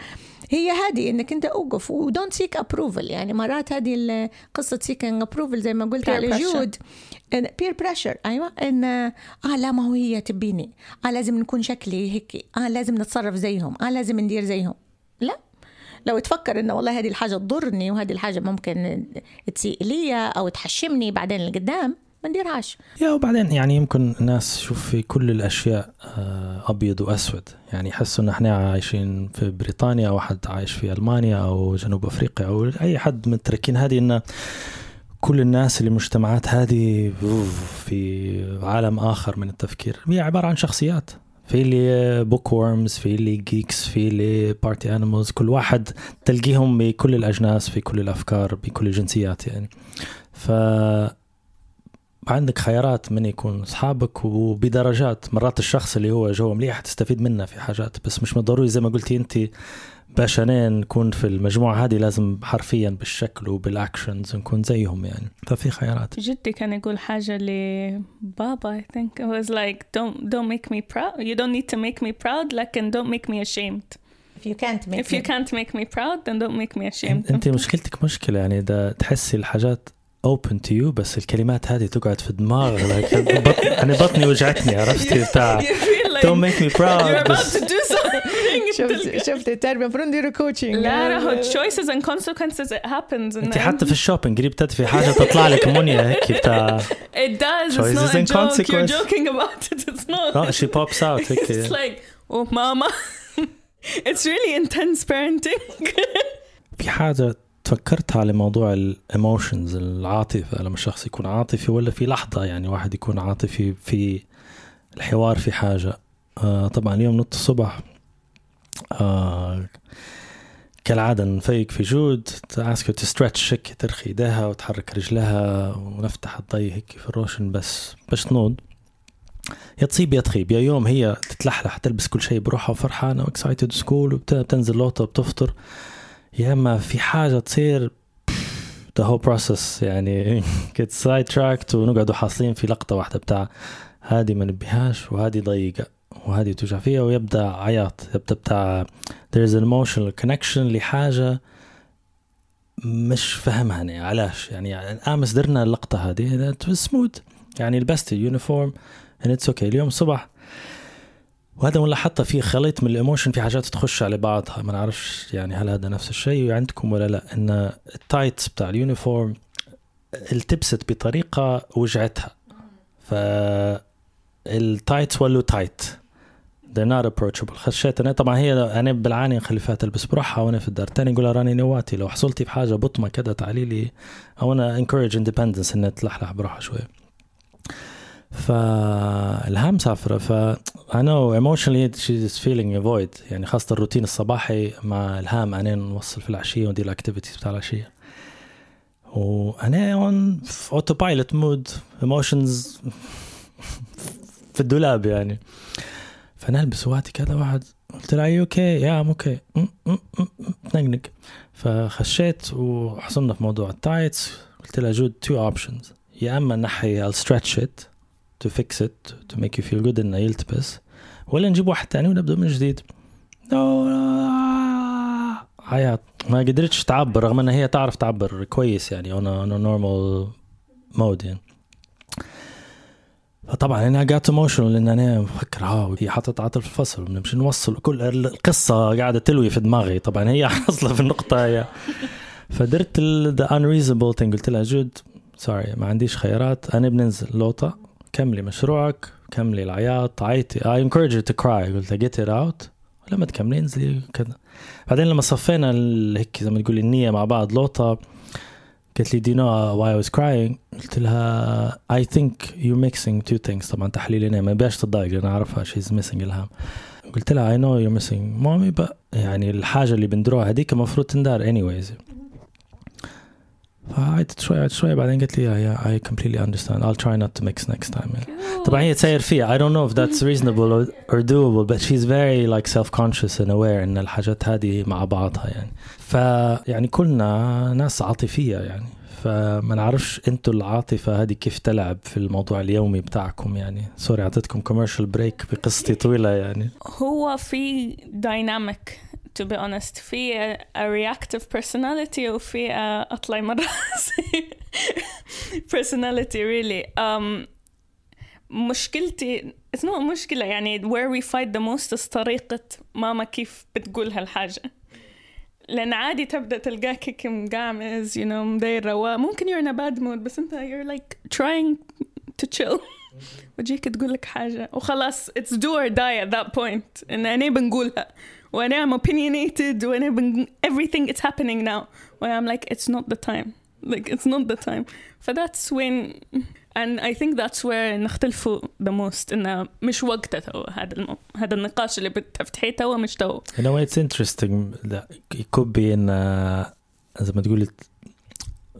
هي هذه إنك أنت أوقف. و don't seek approval يعني مرات هذه قصة seeking approval زي ما قلت على. جود. peer pressure أيوه. ان آه لا ما هو هي تبيني. آه لازم نكون شكلي هيك. آه لازم نتصرف زيهم. آه لازم ندير زيهم. لا. لو تفكر إنه والله هذه الحاجة تضرني وهذه الحاجة ممكن تسيء لي أو تحشمني بعدين لقدام ما نديرهاش. yeah وبعدين يعني يمكن الناس شوف في كل الأشياء آه، أبيض وأسود. يعني يحسوا إن إحنا عايشين في بريطانيا أو حد عايش في ألمانيا أو جنوب أفريقيا أو أي حد متركين. هذه إن كل الناس اللي المجتمعات هذه في عالم آخر من التفكير. هي عبارة عن شخصيات. في اللي bookworms في اللي geeks في اللي party animals كل واحد تلقيهم بكل الأجناس في كل الأفكار بكل الجنسيات يعني. ف عندك خيارات من يكون أصحابك وبدرجات. مرات الشخص اللي هو جوا مليح تستفيد منه في حاجات بس مش من ضروري زي ما قلتي أنت باش أنا نكون في المجموعة هذه لازم حرفيا بالشكل وبال actions نكون زيهم يعني. ففي خيارات. جدي كان يقول حاجة لبابا I think it was like don't don't make me proud. You don't need to make me proud لكن don't make me ashamed. If you can't make if you can't make me proud then don't make me ashamed. انت مشكلتك مشكلة يعني ده تحسي الحاجات open to you بس الكلمات هذه تقعد في like بط... أنا بطني وجعتني عرفتي بتاع you feel like don't make me proud you're about بس to do something شفت شفت التربيه المفروض نديروا كوتشنج لا راهو choices and consequences it happens انت حتى في الشوبينج قريب تدفي حاجة تطلع لك منيا هيك بتاع it does it's Choices not a and joke you're joking about it it's not آه she pops out هيك it's like oh mama it's really intense parenting في حاجة تفكرت على موضوع الايموشنز العاطفة لما الشخص يكون عاطفي ولا في لحظة يعني واحد يكون عاطفي في الحوار في حاجة. آه طبعا اليوم نط الصبح آه كالعادة نفيق في جود ت ask to stretch هيك ترخي ايديها وتحرك رجلها ونفتح الضي هيك في الروشن بس باش تنوض يا تصيب يا تخيب. يا يوم هي تتلحلح تلبس كل شيء بروحها وفرحانة و excited school وبتنزل لوطة بتفطر. يا أما في حاجة تصير the whole process يعني get side tracked ونقعدوا حاصلين في لقطة واحدة بتاع هذه ما نبيهاش وهذه ضيقة وهذه توجع فيها ويبدأ عياط يبدأ بتاع there's an emotional connection لحاجة مش فهمها أنا علاش؟ يعني امس درنا اللقطة هذه سموث يعني لبست ال uniform and it's okay. اليوم الصبح وهذا ولا حتى في خليط من ال emotion في حاجات تخش على بعضها. ما نعرفش يعني هل هذا نفس الشيء عندكم ولا لا. إن ال tights بتاع ال uniform التبست بطريقة وجعتها. ف ال tights ولوا tight. They're not approachable. خشيت أنا. طبعا هي أنا بالعاني نخليها تلبس بروحها وأنا في الدار. تاني نقول راني نواتي. لو حصلتي بحاجه بطمة كذا تعالي لي أو أنا encourage independence انها تلحلح بروحها شوية. فالهام مسافره ف I know emotionally she's feeling a void. يعني خاصة الروتين الصباحي مع الهام أنا نوصل في العشية وندير ال activities بتاع العشية. وأنا on في autopilot mode emotions في الدولاب يعني. فأنا ألبس وقتي كذا واحد قلت له are you okay yeah I'm okay تنقنق فخشيت وحصلنا في موضوع ال tights. قلت لها جود two options يا أما نحي I'll stretch it to fix it to make you feel good انه يلتبس ولا نجيب واحد تاني ونبدأ من جديد. عياط ما قدرتش تعبر رغم انها هي تعرف تعبر كويس يعني a normal mode يعني. فطبعا أنا قاعد emotional لأن أنا مفكر ها هي حاطط عاطل في الفصل بنمشي نوصل كل القصة قاعدة تلوي في دماغي. طبعا هي حاصله في النقطة هي. فدرت the unreasonable thing قلت لها جود sorry ما عنديش خيارات أنا بننزل لوطة. كملي مشروعك كملي العياط عيطي I encourage her to cry. قلت get it out. لما تكملي انزلي. كذا. بعدين لما صفينا هيك زي ما تقول النية مع بعض لوطة قالت لي you know why I was crying? قلت لها I think you're mixing two things. طبعا تحليل ما بيش تضايق أنا أعرفها she's missing الهام قلت لها I know you're missing. mommy but يعني الحاجة اللي بندروها هذيك المفروض تندار anyways. فعيدت شوي عيدت شوي بعدين قالت لي yeah, yeah I completely understand. I'll try not to mix next time. يعني. طبعا هي تسير فيها. I don't know if that's reasonable or, doable but she's very like self-conscious and aware إن الحاجات هذه مع بعضها يعني. فيعني كلنا ناس عاطفية يعني. فما نعرفش أنتوا العاطفة هذه كيف تلعب في الموضوع اليومي بتاعكم يعني. sorry أعطيتكم commercial break بقصتي طويلة يعني. هو في dynamic to be honest في a, a reactive personality وفي a اطلع مرة personality really um, مشكلتي it's not مشكلة يعني where we fight the most is طريقة ماما كيف بتقول هالحاجة لأن عادي تبدأ تلقاك هيك مقعمز you know مداير رواق ممكن you're in a bad mood بس أنت you're like trying to chill وتجيك تقول لك حاجة وخلاص it's do or die at that point إن أنا بنقولها وأنا I'm opinionated وأنا بن... everything is happening now وأنا I'm like it's not the time like it's not the time ف that's when and I think that's where نختلفوا the most إنه مش وقته تو هذا الم... هذا النقاش اللي بتفتحيه تو مش تو In a way it's interesting that it could be in uh, زي ما تقولي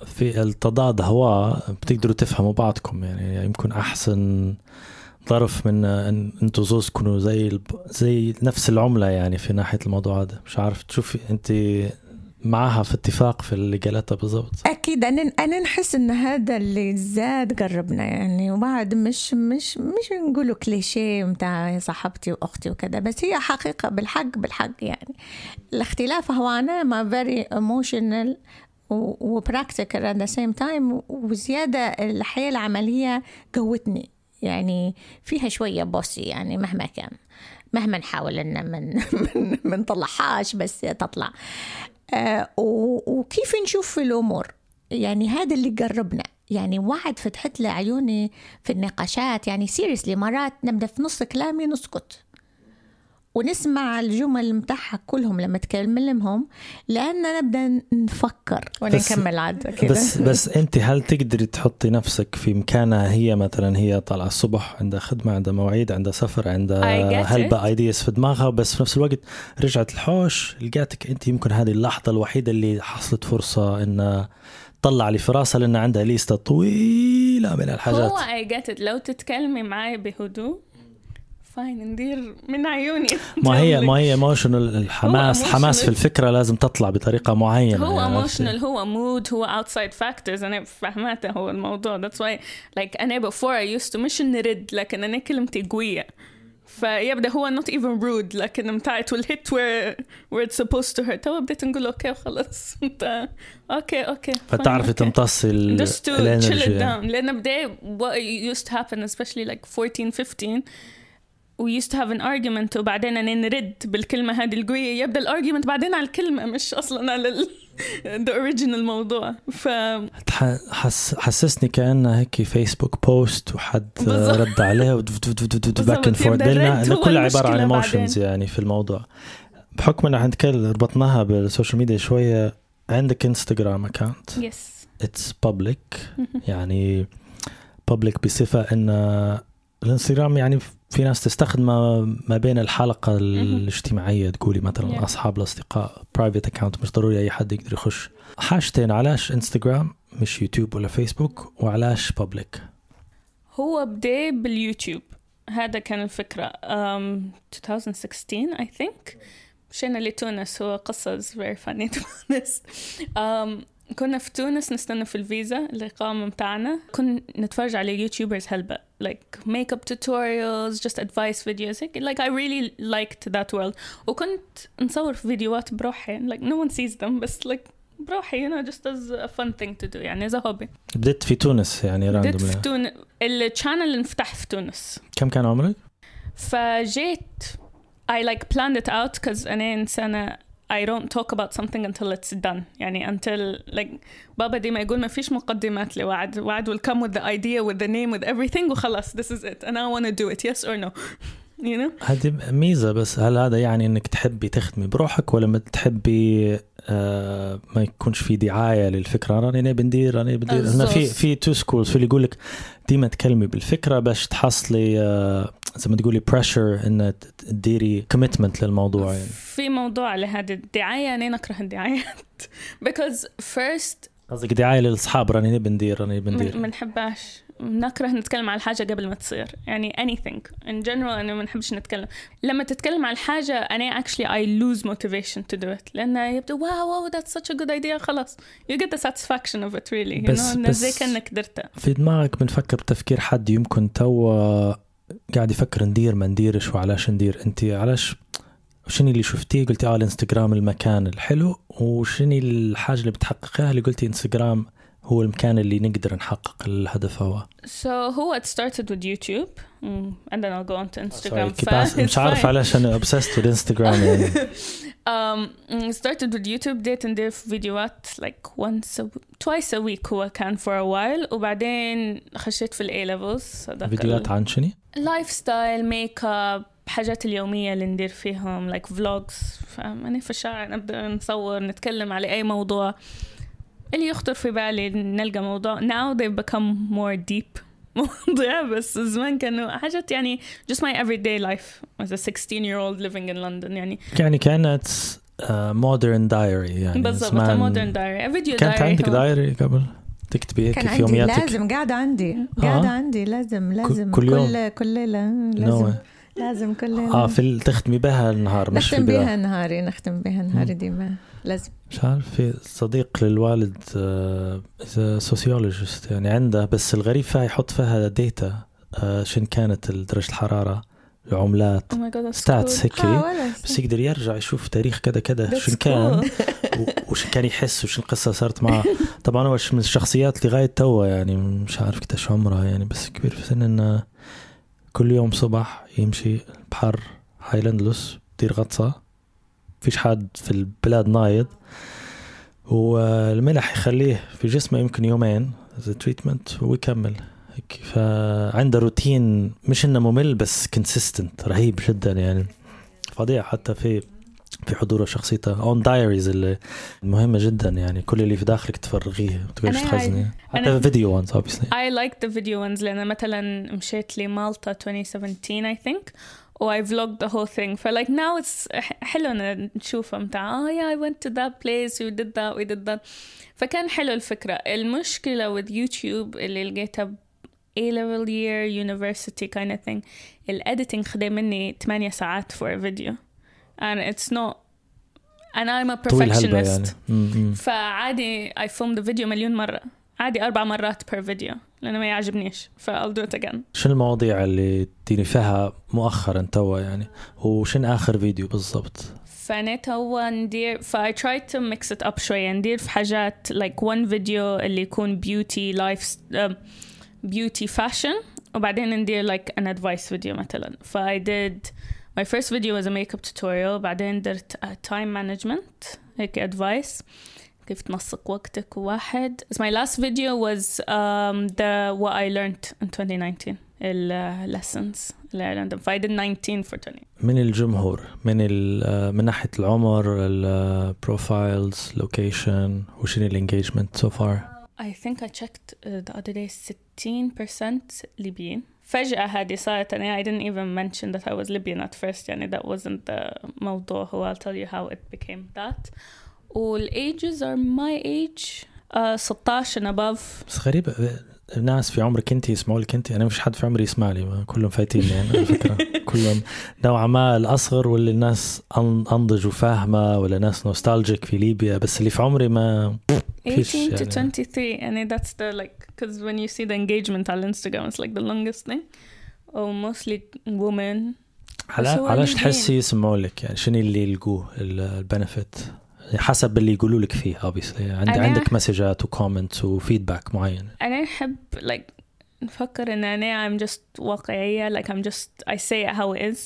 في التضاد هواء بتقدروا تفهموا بعضكم يعني يمكن احسن ظرف من أن أنتوا زوز تكونوا زي. زي نفس العملة يعني في ناحية الموضوع هذا. مش عارف تشوفي أنت معها في اتفاق في اللي قالتها بالضبط. أكيد. أنا أنا نحس إن هذا اللي زاد قربنا يعني. وبعد مش مش مش نقولوا كليشيه متاع صاحبتي وأختي وكذا بس هي حقيقة بالحق بالحق يعني. الاختلاف هو أنا I'm very emotional و practical at the same time وزيادة الحياة العملية قوتني. يعني فيها شوية bossy يعني مهما كان مهما نحاول إن من من ما نطلعهاش بس تطلع. آه وكيف نشوف في الأمور؟ يعني هذا اللي قربنا. يعني واحد فتحت له عيوني في النقاشات. يعني سيريسلي مرات نبدأ في نص كلامي نسكت. ونسمع الجمل متاعها كلهم لما تكلمهم لأن نبدأ نفكر ولا بس- نكمل عاد كده. بس بس أنت هل تقدري تحطي نفسك في مكانها؟ هي مثلا هي طالعة الصبح عندها خدمة عندها مواعيد عندها سفر عندها هلبة ايدياز في دماغها بس في نفس الوقت رجعت الحوش لقيتك أنت يمكن هذه اللحظة الوحيدة اللي حصلت فرصة إن تطلع لي في راسها لأن عندها ليسته طويلة من الحاجات. هو I get لو تتكلمي معي بهدوء fine ندير من عيوني ما هي ما هي emotional الحماس. حماس في الفكرة لازم تطلع بطريقة معينة هو يعني؟ emotional هو mood هو outside factors أنا فهمته هو الموضوع that's why like أنا before I used مش نرد لكن أنا كلمتي قوية فيبدأ هو not even rude لكن متاعت will hit where where it's supposed to hurt تو بديت نقول okay وخلص انت okay okay فتعرفي. تمتصي ال- just to chill ال energy it يعني. down لأن بداية what used to happen especially like 14 15 we used to have an argument وبعدين أنا نرد بالكلمة هذه القوية. يبدأ ال argument بعدين على الكلمة مش أصلا على ال the original موضوع. ف حس حسسني كأنه هيك فيسبوك post وحد. رد عليه back and forth هو كلها عبارة عن emotions يعني في الموضوع. بحكم ان إحنا نتكلم ربطناها بال social media شوية عندك انستغرام account yes it's public يعني public بصفة ان الانستغرام يعني في ناس تستخدمه ما بين الحلقة الاجتماعية تقولي مثلا Yeah. أصحاب الأصدقاء private account مش ضروري أي حد يقدر يخش. حاجتين علاش انستغرام مش يوتيوب ولا فيسبوك وعلاش public هو بدأ باليوتيوب هذا كان الفكرة. um, 2016 I think. مشينا لتونس هو قصة is very funny to be honest. um, كنا في تونس نستنى في الفيزا الإقامة متاعنا كنا نتفرج على يوتيوبرز هلبة like makeup tutorials just advice videos هيك. Like I really liked that world. وكنت نصور فيديوهات بروحي like no one sees them بس like بروحي you know just as a fun thing to do يعني as a hobby. بديت في تونس يعني بديت random في تونس ال channel انفتح في تونس. كم كان عمرك؟ فجيت I like planned it out because أنا إنسانة I don't talk about something until it's done يعني until like بابا ديما يقول ما فيش مقدمات لوعد وعد will come with the idea with the name with everything وخلاص this is it and I want to do it yes or no You know? هذه ميزة بس هل هذا يعني إنك تحبي تخدمي بروحك ولا ما تحبي آه ما يكونش في دعاية للفكرة؟ راني أنا بندير راني بندير. هنا في بالضبط. في two schools في اللي يقول لك ديما تكلمي بالفكرة باش تحصلي آه زي ما تقولي pressure ان تديري commitment للموضوع يعني. في موضوع لهذه الدعاية أنا نكره الدعايات. Because first قصدك دعاية للأصحاب راني نبي ندير راني ما بندير نحبهاش. نكره نتكلم على الحاجة قبل ما تصير. يعني anything. In general أنا ما نحبش نتكلم. لما تتكلم على الحاجة أنا actually I lose motivation to do it. لأن يبدو wow wow, that's such a good idea. خلاص. You get the satisfaction of it really. You بس- know إنه زي بس- كأنك درته في دماغك بنفكر بتفكير حد يمكن تو قاعد يفكر ندير ما نديرش وعلاش ندير. أنت علاش شنو اللي شفتيه؟ قلتي آه الانستغرام المكان الحلو. وشنو الحاجة اللي بتحققها اللي قلتي انستغرام هو المكان اللي نقدر نحقق الهدف هو. So هو it started with YouTube? Mm, and then I'll go on to Instagram. Sorry, asking. It's مش عارف. علاش أنا obsessed with انستغرام يعني. Um, mm, started with YouTube بديت ندير فيديوهات like once a, twice a week هو كان for a while. وبعدين خشيت في ال A levels. فيديوهات عن شنو؟ lifestyle makeup حاجات اليومية اللي ندير فيهم like like vlogs. فأنا في الشارع نبدأ نصور نتكلم على أي موضوع. اللي يخطر في بالي نلقى موضوع now they've become more deep مواضيع بس زمان كانوا حاجات يعني just my everyday life as a 16 year old living in London يعني يعني كانت modern diary يعني بالضبط modern diary video كانت diary عندك هو. diary قبل تكتبي هيك كان في عندي يومياتك لازم قاعدة عندي قاعدة عندي لازم لازم كل يوم؟ كل كل ليلة No لازم way. لازم كل ليلة آه في تختمي بها النهار مش نختم بها نهاري نختم بها نهاري ديما. لازم. مش عارف في صديق للوالد sociologist يعني عنده بس الغريب فيها يحط فيها data آه شن كانت درجة الحرارة العملات Oh stats cool. هيك آه، بس يقدر يرجع يشوف تاريخ كذا كذا شن كان cool. و- وشن كان يحس وشن القصة صارت معه. طبعا هو من الشخصيات لغاية توا يعني مش عارف قديش عمرها يعني بس كبير في سن إنه كل يوم صبح يمشي بحر هايلاندلس يدير غطسة. فيش حد في البلاد نايض. والملح يخليه في جسمه يمكن يومين. زي تريتمنت ويكمل هيك. فعنده روتين مش إنه ممل بس كونسيستنت رهيب جدا يعني. فظيع حتى في في حضوره شخصيته اون دايريز اللي المهمه جدا يعني. كل اللي في داخلك تفرغيه. ما تقدرش تخزني أنا- حتى فيديو وانز obviously. I like the video ones لأن مثلا مشيت لمالطا 2017 I think و I vlogged the whole thing. ف like now it's حلو إن نشوفه. متاع oh yeah I went to that place we did that we did that. فكان حلو الفكرة. المشكلة with YouTube اللي لقيتها A level year university kind of thing. الediting خد مني 8 ساعات for a video. And it's not and I'm a يعني. perfectionist م. فعادي I filmed the video مليون مرة. عادي أربع مرات per video لأنه ما يعجبنيش. ف I'll do it again. شنو المواضيع اللي تديني فيها مؤخرا توا يعني؟ وشنو آخر فيديو بالضبط؟ فأنا توا ندير ف I tried to mix it up شوية. ندير في حاجات like one video اللي يكون beauty life um, beauty fashion وبعدين ندير like an advice video مثلا. ف I did my first video was a makeup tutorial بعدين درت uh, time management هيك advice كيف تنسق وقتك واحد my last video was um, the what I learned in 2019 ال uh, lessons اللي عندهم ف I did 19 for 20 من الجمهور من ال- آه، من ناحيه العمر البروفايلز لوكيشن وشنو الانجيجمنت سو فار I think I checked uh, the other day 60% Libyan. فجأة هذه صارت أنا I didn't even mention that I was Libyan at first يعني that wasn't the موضوع هو I'll tell you how it became that وال ages are my age uh, 16 and above بس غريبة الناس في عمرك انت يسمعوا لك انت أنا مش حد في عمري يسمع لي كلهم فايتيني يعني على فكرة كلهم نوعا ما الأصغر واللي الناس أنضج وفاهمة ولا ناس نوستالجيك في ليبيا بس اللي في عمري ما فيش 18 to يعني. 23 and that's the like because when you see the engagement on Instagram it's like the longest thing. Oh mostly women. على بس هو علاش ليبيين. تحسي يسمعوا لك؟ يعني شنو اللي يلقوه؟ ال benefit حسب اللي يقولوا لك فيه obviously. عند أنا- عندك مسجات و comments و feedback معين. أنا أحب like نفكر إن أنا I'm just واقعية like I'm just I say it how it is.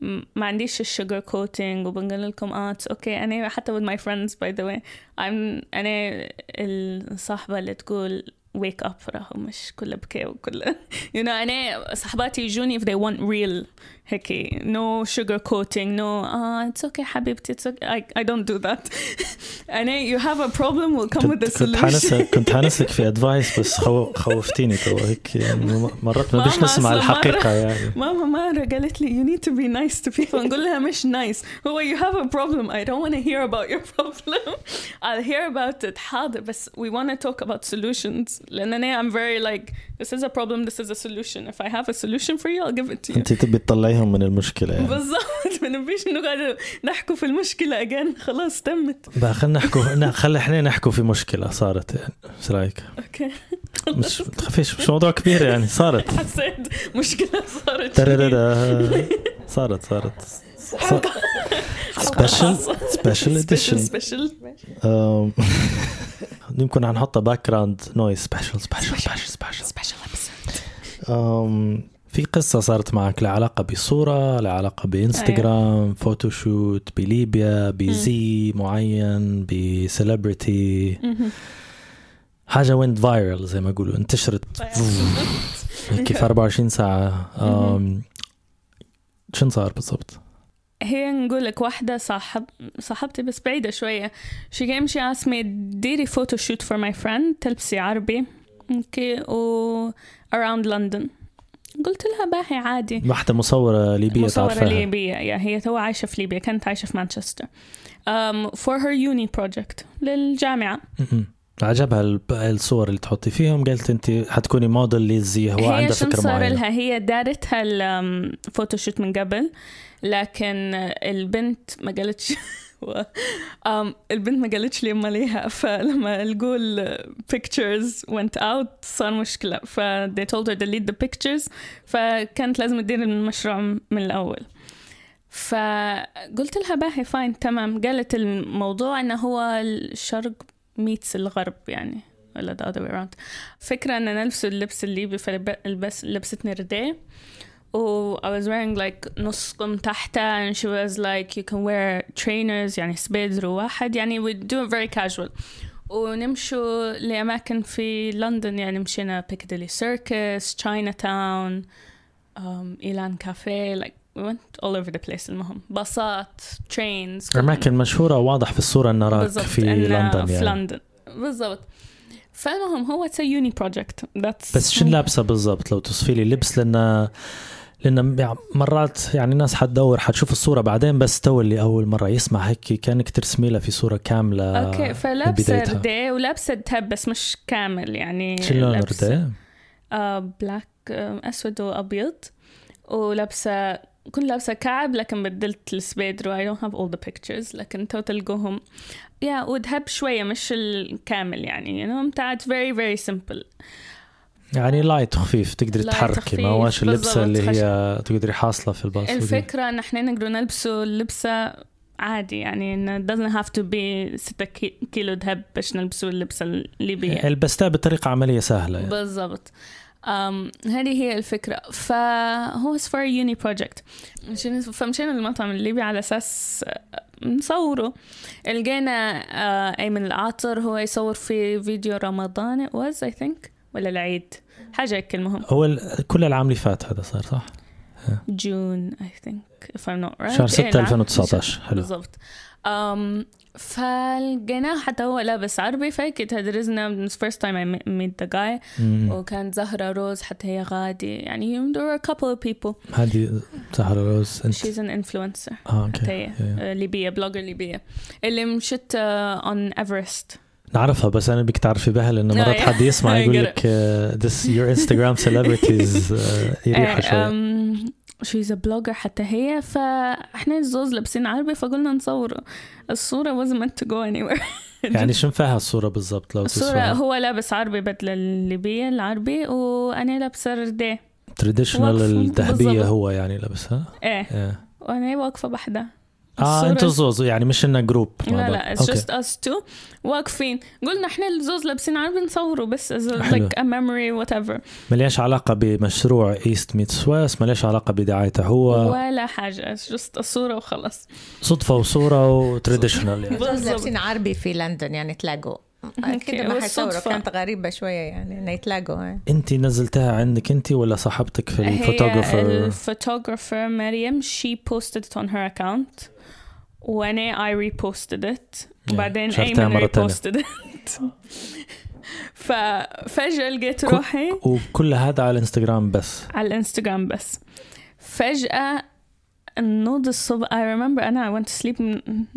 م- ما عنديش ال sugar coating وبنقول لكم آه it's okay. أنا حتى with my friends by the way. I'm أنا الصاحبة اللي تقول wake up راهو مش كله بكي وكله. You know أنا صاحباتي يجوني if they want real هيك no sugar coating no ah it's okay حبيبتي it's okay I, I don't do that أنا you have a problem we'll come with كنت a كنت حانس solution كنت حانسك في ادفايس بس خو خوفتيني تو هيك يعني مرات ما بيش ماما نسمع أصلاً الحقيقه مرة- يعني ماما مرة قالت لي you need to be nice to people نقول لها مش nice هو you have a problem I don't want to hear about your problem I'll hear about it حاضر بس we want to talk about solutions لأن أنا I'm very like this is a problem this is a solution if I have a solution for you I'll give it to you انت تبي تطلعيهم من المشكلة يعني. بالضبط. ما نبيش نقعد نحكوا في المشكلة again. خلاص تمت. بقى خلينا نحكوا خلي إحنا نحكوا في مشكلة صارت يعني. إيش رأيك؟ okay. مش تخافيش مش موضوع كبير يعني. صارت. حسيت مشكلة صارت. صارت صارت. special special edition special يمكن حنحطها background noise special special special special special في قصة صارت معك لها علاقة بصورة لها علاقة بإنستغرام photoshoot بليبيا بزي معين ب celebrity حاجة وين went viral زي ما يقولوا انتشرت. هيك في 24 ساعة. شن صار بالضبط؟ هي نقول لك واحدة صاحب صاحبتي بس بعيدة شوية. She came she asked me ديري photoshoot for my friend? تلبسي عربي. okay و around London. قلت لها باهي عادي. واحدة مصورة ليبية مصورة تعرفها. ليبية yeah هي تو عايشة في ليبيا كانت عايشة في مانشستر. um, for her uni project للجامعة. عجبها الصور اللي تحطي فيهم. قالت أنت حتكوني موديل للزي هو هي عندها شن فكرة صار معينة. لها؟ هي دارتها ال photoshoot من قبل لكن البنت ما قالتش um, البنت ما قالتش لي ما ليها. فلما الجول pictures went out صار مشكلة. ف they told her delete the pictures فكانت لازم تدير المشروع من الأول. فقلت لها باهي fine تمام. قالت الموضوع إنه هو الشرق meets الغرب يعني ولا the other way around. فكرة إن نلبس اللبس الليبي فلبس لبستني رديه و I was wearing like نص كم تحتها and she was like you can wear trainers يعني سبيدرو واحد يعني we do it very casual. ونمشوا لأماكن في لندن يعني مشينا بيكاديلي سيركس تشاينا تاون إيلان كافيه like we went all over the place المهم. باصات trains أماكن مشهورة واضح في الصورة أن راك في لندن في يعني لندن. بالضبط. فالمهم هو it's uni project بس شن لابسة بالضبط؟ لو توصفي لي لبس لأن لأن يعني مرات يعني الناس حتدور حتشوف الصورة بعدين بس تو اللي أول مرة يسمع هيك كأنك ترسمي لها في صورة كاملة okay فلابسة. رديه ولابسة دهب بس مش كامل يعني شو لون رداء؟ آه black آه أسود وأبيض. ولابسة كنت لابسة كعب لكن بدلت السبيدرو. I don't have all the pictures لكن تو تلقوهم. yeah ودهب شوية مش الكامل يعني you know بتاعت very very simple. يعني light خفيف تقدري تحركي ما هوش بالضبط، اللي هي تقدري حاصلة في الباص الفكرة إن إحنا نقدر نلبسه اللبسة عادي يعني it doesn't have to be 6 كي- كيلو دهب باش نلبسه اللبسة الليبية لبستها بطريقة عملية سهلة يعني. بالضبط. هذه هي الفكرة. فهو uni project. مشينا- فمشينا المطعم الليبي على أساس نصوره. لقينا آه، أيمن العاطر هو يصور في فيديو رمضان it was I think ولا العيد؟ حاجة هيك المهم. هو كل العام اللي فات هذا صار صح؟ June I think if I'm not right. شهر إيه، 6 نعم. 2019 حلو. بالضبط. um, فلقيناه حتى هو لابس عربي تدرسنا first time I meet the guy. مم. وكانت زهرة روز حتى هي غادي. يعني there were a couple of people. هذه زهرة روز أنت؟ She's an influencer. آه حتى okay هي yeah. آه، ليبية blogger ليبية. اللي مشت آه، on Everest. نعرفها بس أنا بدك تعرفي بها لأنه مرات. حد يسمع يقول لك uh, this your Instagram celebrities uh, يريحوا شوي she's a blogger حتى هي فإحنا الزوز لابسين عربي فقلنا نصوره الصورة wasn't meant to go anywhere. يعني شو فيها الصورة بالضبط؟ لو الصورة توصفها هو لابس عربي بدلة الليبية العربي وأنا لابسة رديه تراديشنال بالضبط. هو يعني لابسها؟ إيه. yeah. وأنا واقفة بحدها آه أنتوا زوز يعني مش انها group. لا لا it's just us two. واقفين. قلنا إحنا الزوز لابسين عربي نصوروا بس like a memory whatever. ما ليش علاقة بمشروع East Meets West ما ليش علاقة بدعايته هو. ولا حاجة it's just الصورة وخلاص. صدفة وصورة و traditional يعني. بالضبط. لابسين عربي في لندن يعني تلاقوا. أكيد ما. حيصوروا كانت غريبة شوية يعني إنه يتلاقوا يعني. أنت نزلتها عندك أنت ولا صاحبتك في هي ال photographer؟ ال photographer مريم she posted it on her account. وأنا I reposted it وبعدين شيرتها ايمن مرة تانية. reposted it ففجأة لقيت كل- روحي وكل هذا على الانستغرام بس على الانستغرام بس فجأة النوض الصبح I remember أنا I went to sleep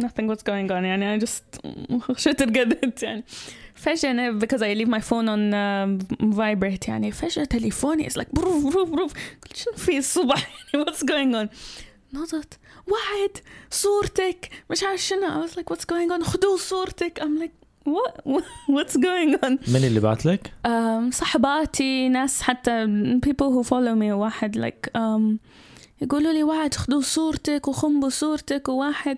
nothing was going on يعني I just خشيت رقدت يعني فجأة أنا because I leave my phone on uh, vibrate يعني فجأة تليفوني is like بروف بروف بروف قلت شنو في الصبح يعني what's going on? نضت واحد صورتك. مش عارف شنو. I was like what's going on خدوا صورتك. I'm like what? What's going on من اللي بعت لك؟ um, صحباتي ناس حتى people who follow me. واحد like um, يقولوا لي واحد خدوا صورتك وخنبوا صورتك. وواحد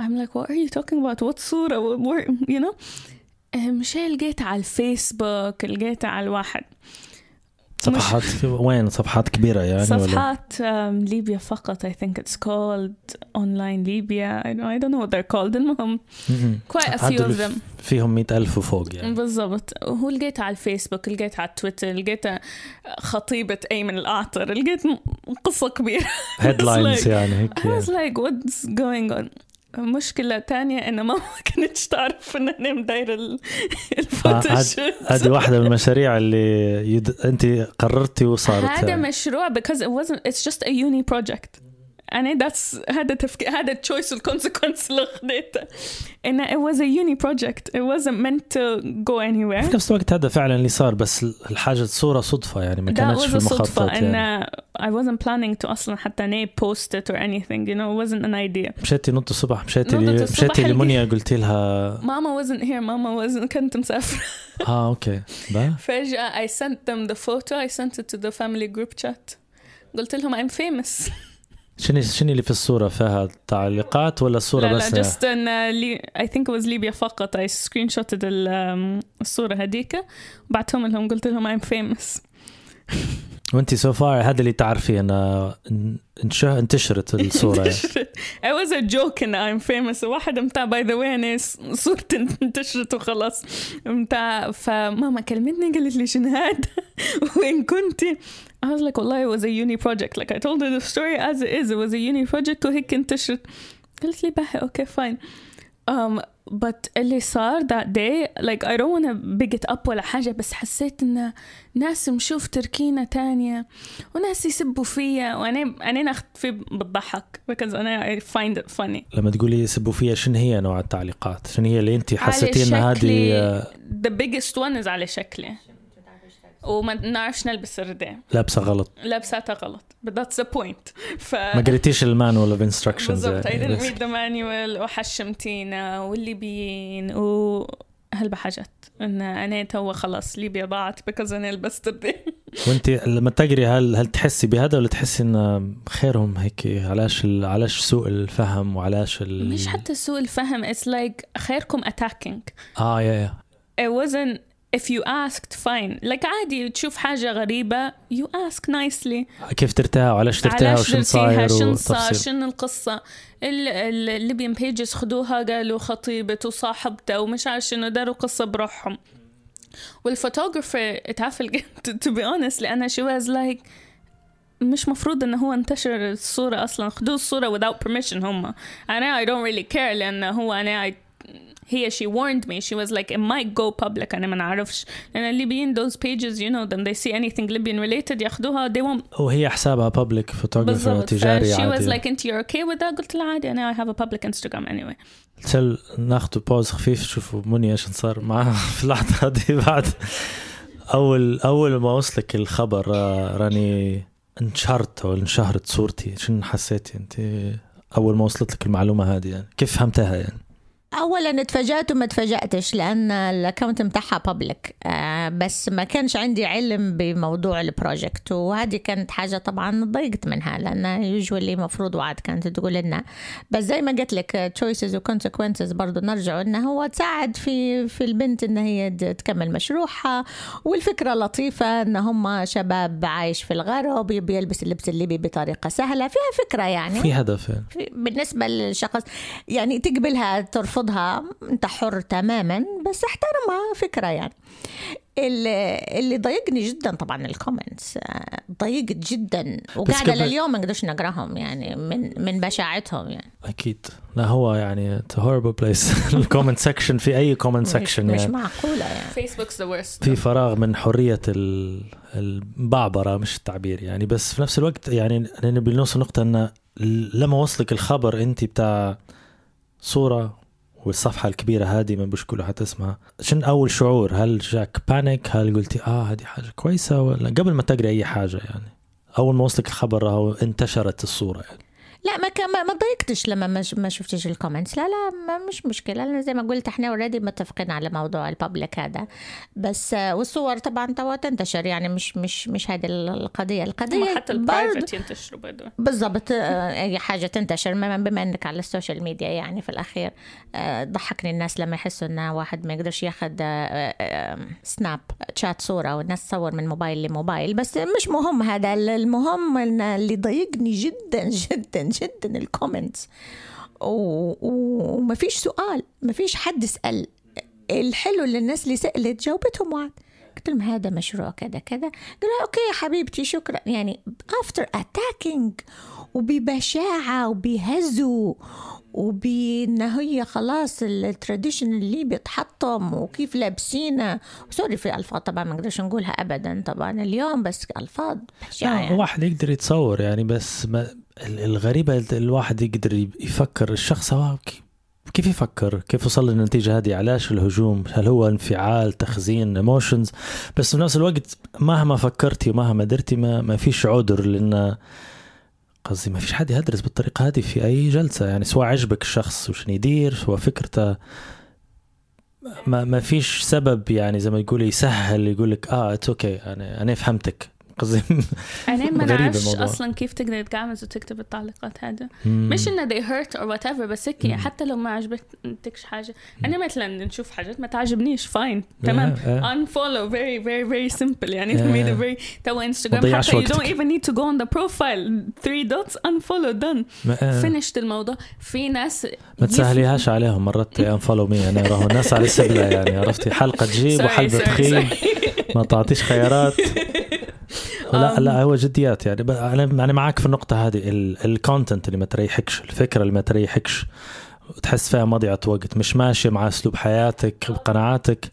I'm like what are you talking about? What صورة؟ Where, you know? مش هي لقيتها على الفيسبوك لقيتها على الواحد صفحات وين صفحات كبيرة يعني صفحات um, ليبيا فقط I think it's called online Libya. I don't, I don't know what they're called المهم. quite a few of them. فيهم مئة ألف وفوق يعني. بالضبط. هو لقيتها على الفيسبوك لقيتها على تويتر لقيتها خطيبة أيمن الأعطر لقيت قصة كبيرة. هيدلاينز like- يعني هيك I was like what's going on مشكلة تانية إن ماما ما كانتش تعرف إن أنا مدايرة آه، ال photoshoot هذه واحدة من المشاريع اللي يد... أنت قررتي وصارت هذا. مشروع because it wasn't it's just a uni project أنا that's هذا تفكير هذا ال choice وال consequence اللي خديته. إنه it was a uni project. It wasn't meant to go anywhere. في نفس الوقت هذا فعلا اللي صار بس الحاجة صورة صدفة يعني ما كانتش في a صدفة. المخطط إن يعني I wasn't planning to أصلا حتى ني post it or anything you know it wasn't an idea. مشيتي نط الصبح مشيتي لي... مشيتي لمنيا قلتي لها ماما wasn't here. ماما wasn't كنت مسافرة. آه okay. فجأة I sent them the photo. I sent it to the family group chat. قلت لهم I'm famous. شنو شنو اللي في الصورة فيها؟ تعليقات ولا الصورة لا بس؟ لا just I think it was ليبيا فقط. I screenshotted ال- um, الصورة هذيك وبعتهم لهم قلت لهم I'm famous. وانت so far هذا اللي تعرفي انش- انتشرت الصورة. يعني. It was a joke إن I'm famous. واحد متاع by the way أنا صورتي انتشرت وخلاص. متاع فماما كلمتني قالت لي شنو هذا؟ وين كنتي؟ I was like والله it was a uni project. Like I told her the story as it is. It was a uni project. وهيك انتشرت. قالت لي باهي okay fine. Um, but اللي صار that day like I don't want to big it up ولا حاجة بس حسيت إن ناس نشوف تركينة تانية وناس يسبوا فيا. وأنا أنا أخذت فيه بتضحك because أنا I find it funny. لما تقولي يسبوا فيها شنو هي نوع التعليقات؟ شنو هي اللي انت حسيتي إن على هذه آه، the biggest one is على شكلي. وما نعرفش نلبس رداء لابسة غلط. لابساتها غلط. But that's the point. ف ما قريتيش ال manual of instructions بالضبط. I didn't read the manual. وحشمتينا. والليبيين. و هالبحاجات إن أنا تو خلاص ليبيا ضاعت because أنا لبست رداء وانت لما تقري هل هل تحسي بهذا ولا تحسي إن خيرهم هيك؟ علاش ال- علاش سوء الفهم وعلاش ال... مش حتى سوء الفهم. It's like خيركم attacking. آه يا يا. It wasn't if you asked fine. Like عادي تشوف حاجة غريبة you ask nicely. كيف ترتاح وعلاش ترتاح علاش وشن صاير شن صار شن القصة. الليبيان بيجز خدوها قالوا خطيبته وصاحبته ومش عارف شنو داروا قصة بروحهم. والفوتوغرافر اتعفل to be honest لأنها she was like مش مفروض إنه هو انتشر الصورة أصلا. خدوا الصورة without permission هم. أنا I don't really care لأن هو أنا I هي she warned me. She was like it might go public. أنا ما نعرفش. لأن الليبيين those pages you know them they see anything Libyan related ياخدوها. They won't وهي حسابها photographer بالضبط. تجاري she was عادي. like انت you're okay with that? قلت لها عادي. أنا I have a public Instagram anyway. سل ناخذ pause خفيف شوفوا منى إيش صار معها في اللحظة هذه بعد. اول أول ما وصلك الخبر آه، راني انشهرت أو انشهرت صورتي. شنو حسيتي أنت أول ما وصلت لك المعلومة هذه يعني؟ كيف فهمتها يعني؟ اولا اتفاجأت وما اتفاجأتش لأن ال account بتاعها public آه بس ما كانش عندي علم بموضوع ال project وهذه كانت حاجة طبعا ضايقت منها لأن usually المفروض وعد كانت تقول لنا بس زي ما قلت لك choices و consequences برضه نرجع إنه هو تساعد في في البنت إن هي تكمل مشروعها والفكرة لطيفة إن هم شباب عايش في الغرب يبي يلبس اللبس الليبي بطريقة سهلة فيها فكرة يعني. في هدف في- بالنسبة للشخص يعني تقبلها ترفضها انت حر تماما بس احترمها فكرة يعني. اللي اللي ضايقني جدا طبعا ال comments ضايقت جدا. وقاعدة قبل- لليوم ما نقدرش نقراهم يعني من من بشاعتهم يعني. أكيد. لا هو يعني horrible place ال comment section في أي comment مش, section مش يعني. معقولة يعني. Facebook's the worst. في فراغ من حرية ال- البعبرة مش التعبير يعني. بس في نفس الوقت يعني أنا بنوصل نقطة أن لما وصلك الخبر أنت بتاع صورة والصفحة الكبيرة هذه ما بش كله حتى اسمها. شن أول شعور؟ هل جاك panic؟ هل قلتي آه هذه حاجة كويسة ولا؟ قبل ما تقري أي حاجة يعني. أول ما وصلك الخبر أو انتشرت الصورة يعني. لا ما كان ما ما ضايقتش لما ما, شفتش ال comments لا لا ما مش مشكلة. أنا زي ما قلت إحنا already متفقين على موضوع ال public هذا. بس آه، والصور طبعا توا تنتشر يعني مش مش مش هذه القضية. القضية حتى ال private ينتشروا بالضبط آه، أي حاجة تنتشر. بما إنك على ال social media يعني في الأخير آه، ضحكني الناس لما يحسوا إن واحد ما يقدرش ياخذ snapshot صورة والناس تصور من موبايل لموبايل بس مش مهم هذا المهم اللي ضايقني جدا جدا جدا ال comments و- و- وما فيش سؤال ما فيش حد سأل الحلو اللي الناس اللي سألت جاوبتهم وعد قلت لهم هذا مشروع كذا كذا. قالوا okay يا حبيبتي شكرا. يعني after attacking وببشاعة وبهزوا وبإن هي خلاص ال tradition اللي بيتحطم وكيف لابسينه. sorry في ألفاظ طبعا ما نقدرش نقولها ابدا طبعا اليوم بس ألفاظ بشعه يعني. واحد يقدر يتصور يعني بس ما الغريبة الواحد يقدر يفكر الشخص هو كي- كيف يفكر؟ كيف وصل للنتيجة هذه؟ علاش الهجوم؟ هل هو انفعال؟ تخزين؟ emotions بس في نفس الوقت مهما فكرتي ومهما درتي ما, ما فيش عذر لأن قصدي ما فيش حد يدرس بالطريقة هذه في أي جلسة. يعني سواء عجبك الشخص وشن يدير سواء فكرته. ما ما فيش سبب يعني زي ما يقول يسهل يقول لك آه okay أنا أنا فهمتك. قصدي أنا ما نعرفش. أصلا كيف تقدر تقعمز وتكتب التعليقات هذا مش إنه they hurt or whatever بس هيك مم. حتى لو ما عجبتكش حاجة. أنا مثلا نشوف حاجات ما تعجبنيش fine تمام. unfollow very very very simple يعني. Yeah. made it very تو انستغرام حتى you don't even need to go on the profile. Three dots unfollow done. Finished الموضوع. في ناس ما تسهليهاش عليهم مرات unfollow me أنا راهو الناس على السبلة يعني. عرفتي؟ حلقة تجيب sorry, تخيب. ما تعطيش خيارات. لا لا هو جديات يعني أنا أنا معك في النقطة هذه ال content اللي ما تريحكش الفكرة اللي ما تريحكش تحس فيها مضيعة وقت مش ماشيه مع أسلوب حياتك بقناعاتك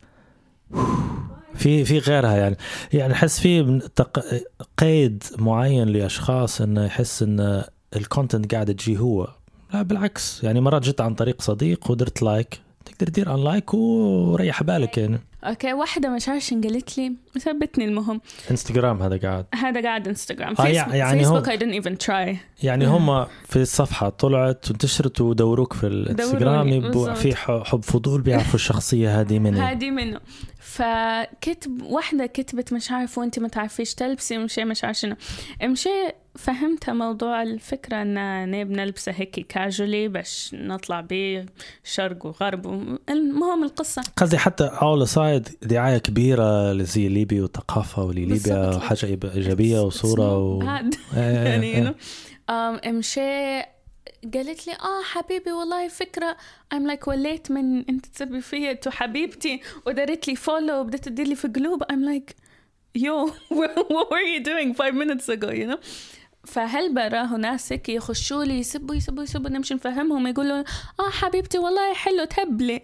في في غيرها يعني يعني أحس في. قيد معين لأشخاص إنه يحس إن ال content قاعد تجي هو. لا بالعكس يعني مرات جيت عن طريق صديق ودرت like تقدر تدير unlike وريح بالك يعني. okay واحدة مش عارفة قالت لي ثبتني المهم. انستغرام هذا قاعد. هذا قاعد انستغرام. آه، فيسبوك, يعني فيسبوك I didn't even try. يعني هم في الصفحة طلعت وانتشرت ودوروك في الانستغرام. في حب فضول بيعرفوا الشخصية هذه من هذه منه فكتب واحدة كتبت مش عارف وانت ما تعرفيش تلبسي مشي مش عارف شنو مشي فهمتها موضوع الفكرة إن نبي نلبسها هيك casually باش نطلع بيه شرق وغرب المهم القصة قصدي حتى outside دعاية كبيرة لزي ليبيا وثقافة ولليبيا بالضبط. حاجة إيب- إيجابية وصورة و... هاد إيه، يعني إيه. you know. um, مشي قالت لي آه حبيبي والله فكرة. I'm like وليت من أنت تسبي فيا تو حبيبتي ودارت لي follow وبدأت تدير لي في قلوب. I'm like yo what were you doing five minutes ago you know? فهل براه ناس هيك يخشوا لي يسبوا يسبوا يسبوا نمشي نفهمهم يقولوا آه حبيبتي والله حلو تهبلي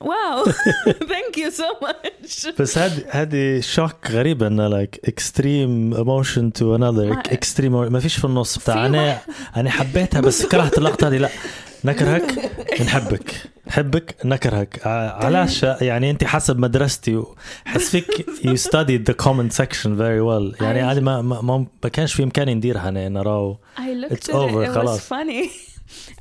wow thank you so much بس هذه هذه shock غريبة إنه like extreme emotion to another extreme ما فيش في النص بتاع. أنا أنا حبيتها بس كرهت اللقطة هذه. لا. نكرهك نحبك. نحبك نكرهك. علاش يعني أنت حسب مدرستي. حس فيك you study the comment section very well يعني هذه ما ما كانش في إمكاني نديرها أنا. نراو it, it خلاص. funny.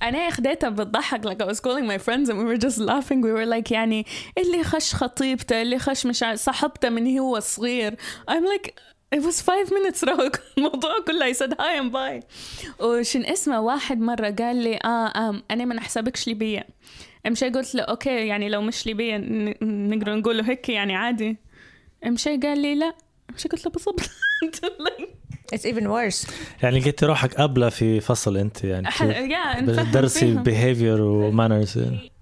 أنا خديتها بتضحك like I was calling my friends and we were just laughing. We were like يعني اللي خش خطيبته اللي خش مش صاحبته من هو صغير. I'm like it was five minutes راهو الموضوع كله. I said hi and bye وشن اسمه واحد مرة قال لي آه um أنا ما نحسبكش ليبية مشي قلت له okay يعني لو مش ليبية ن- نقدر نقوله هيك يعني عادي. مشي قال لي لا. مشي قلت له بالضبط. It's even worse. يعني لقيتي روحك قبلة في فصل أنت يعني درسي behavior و manners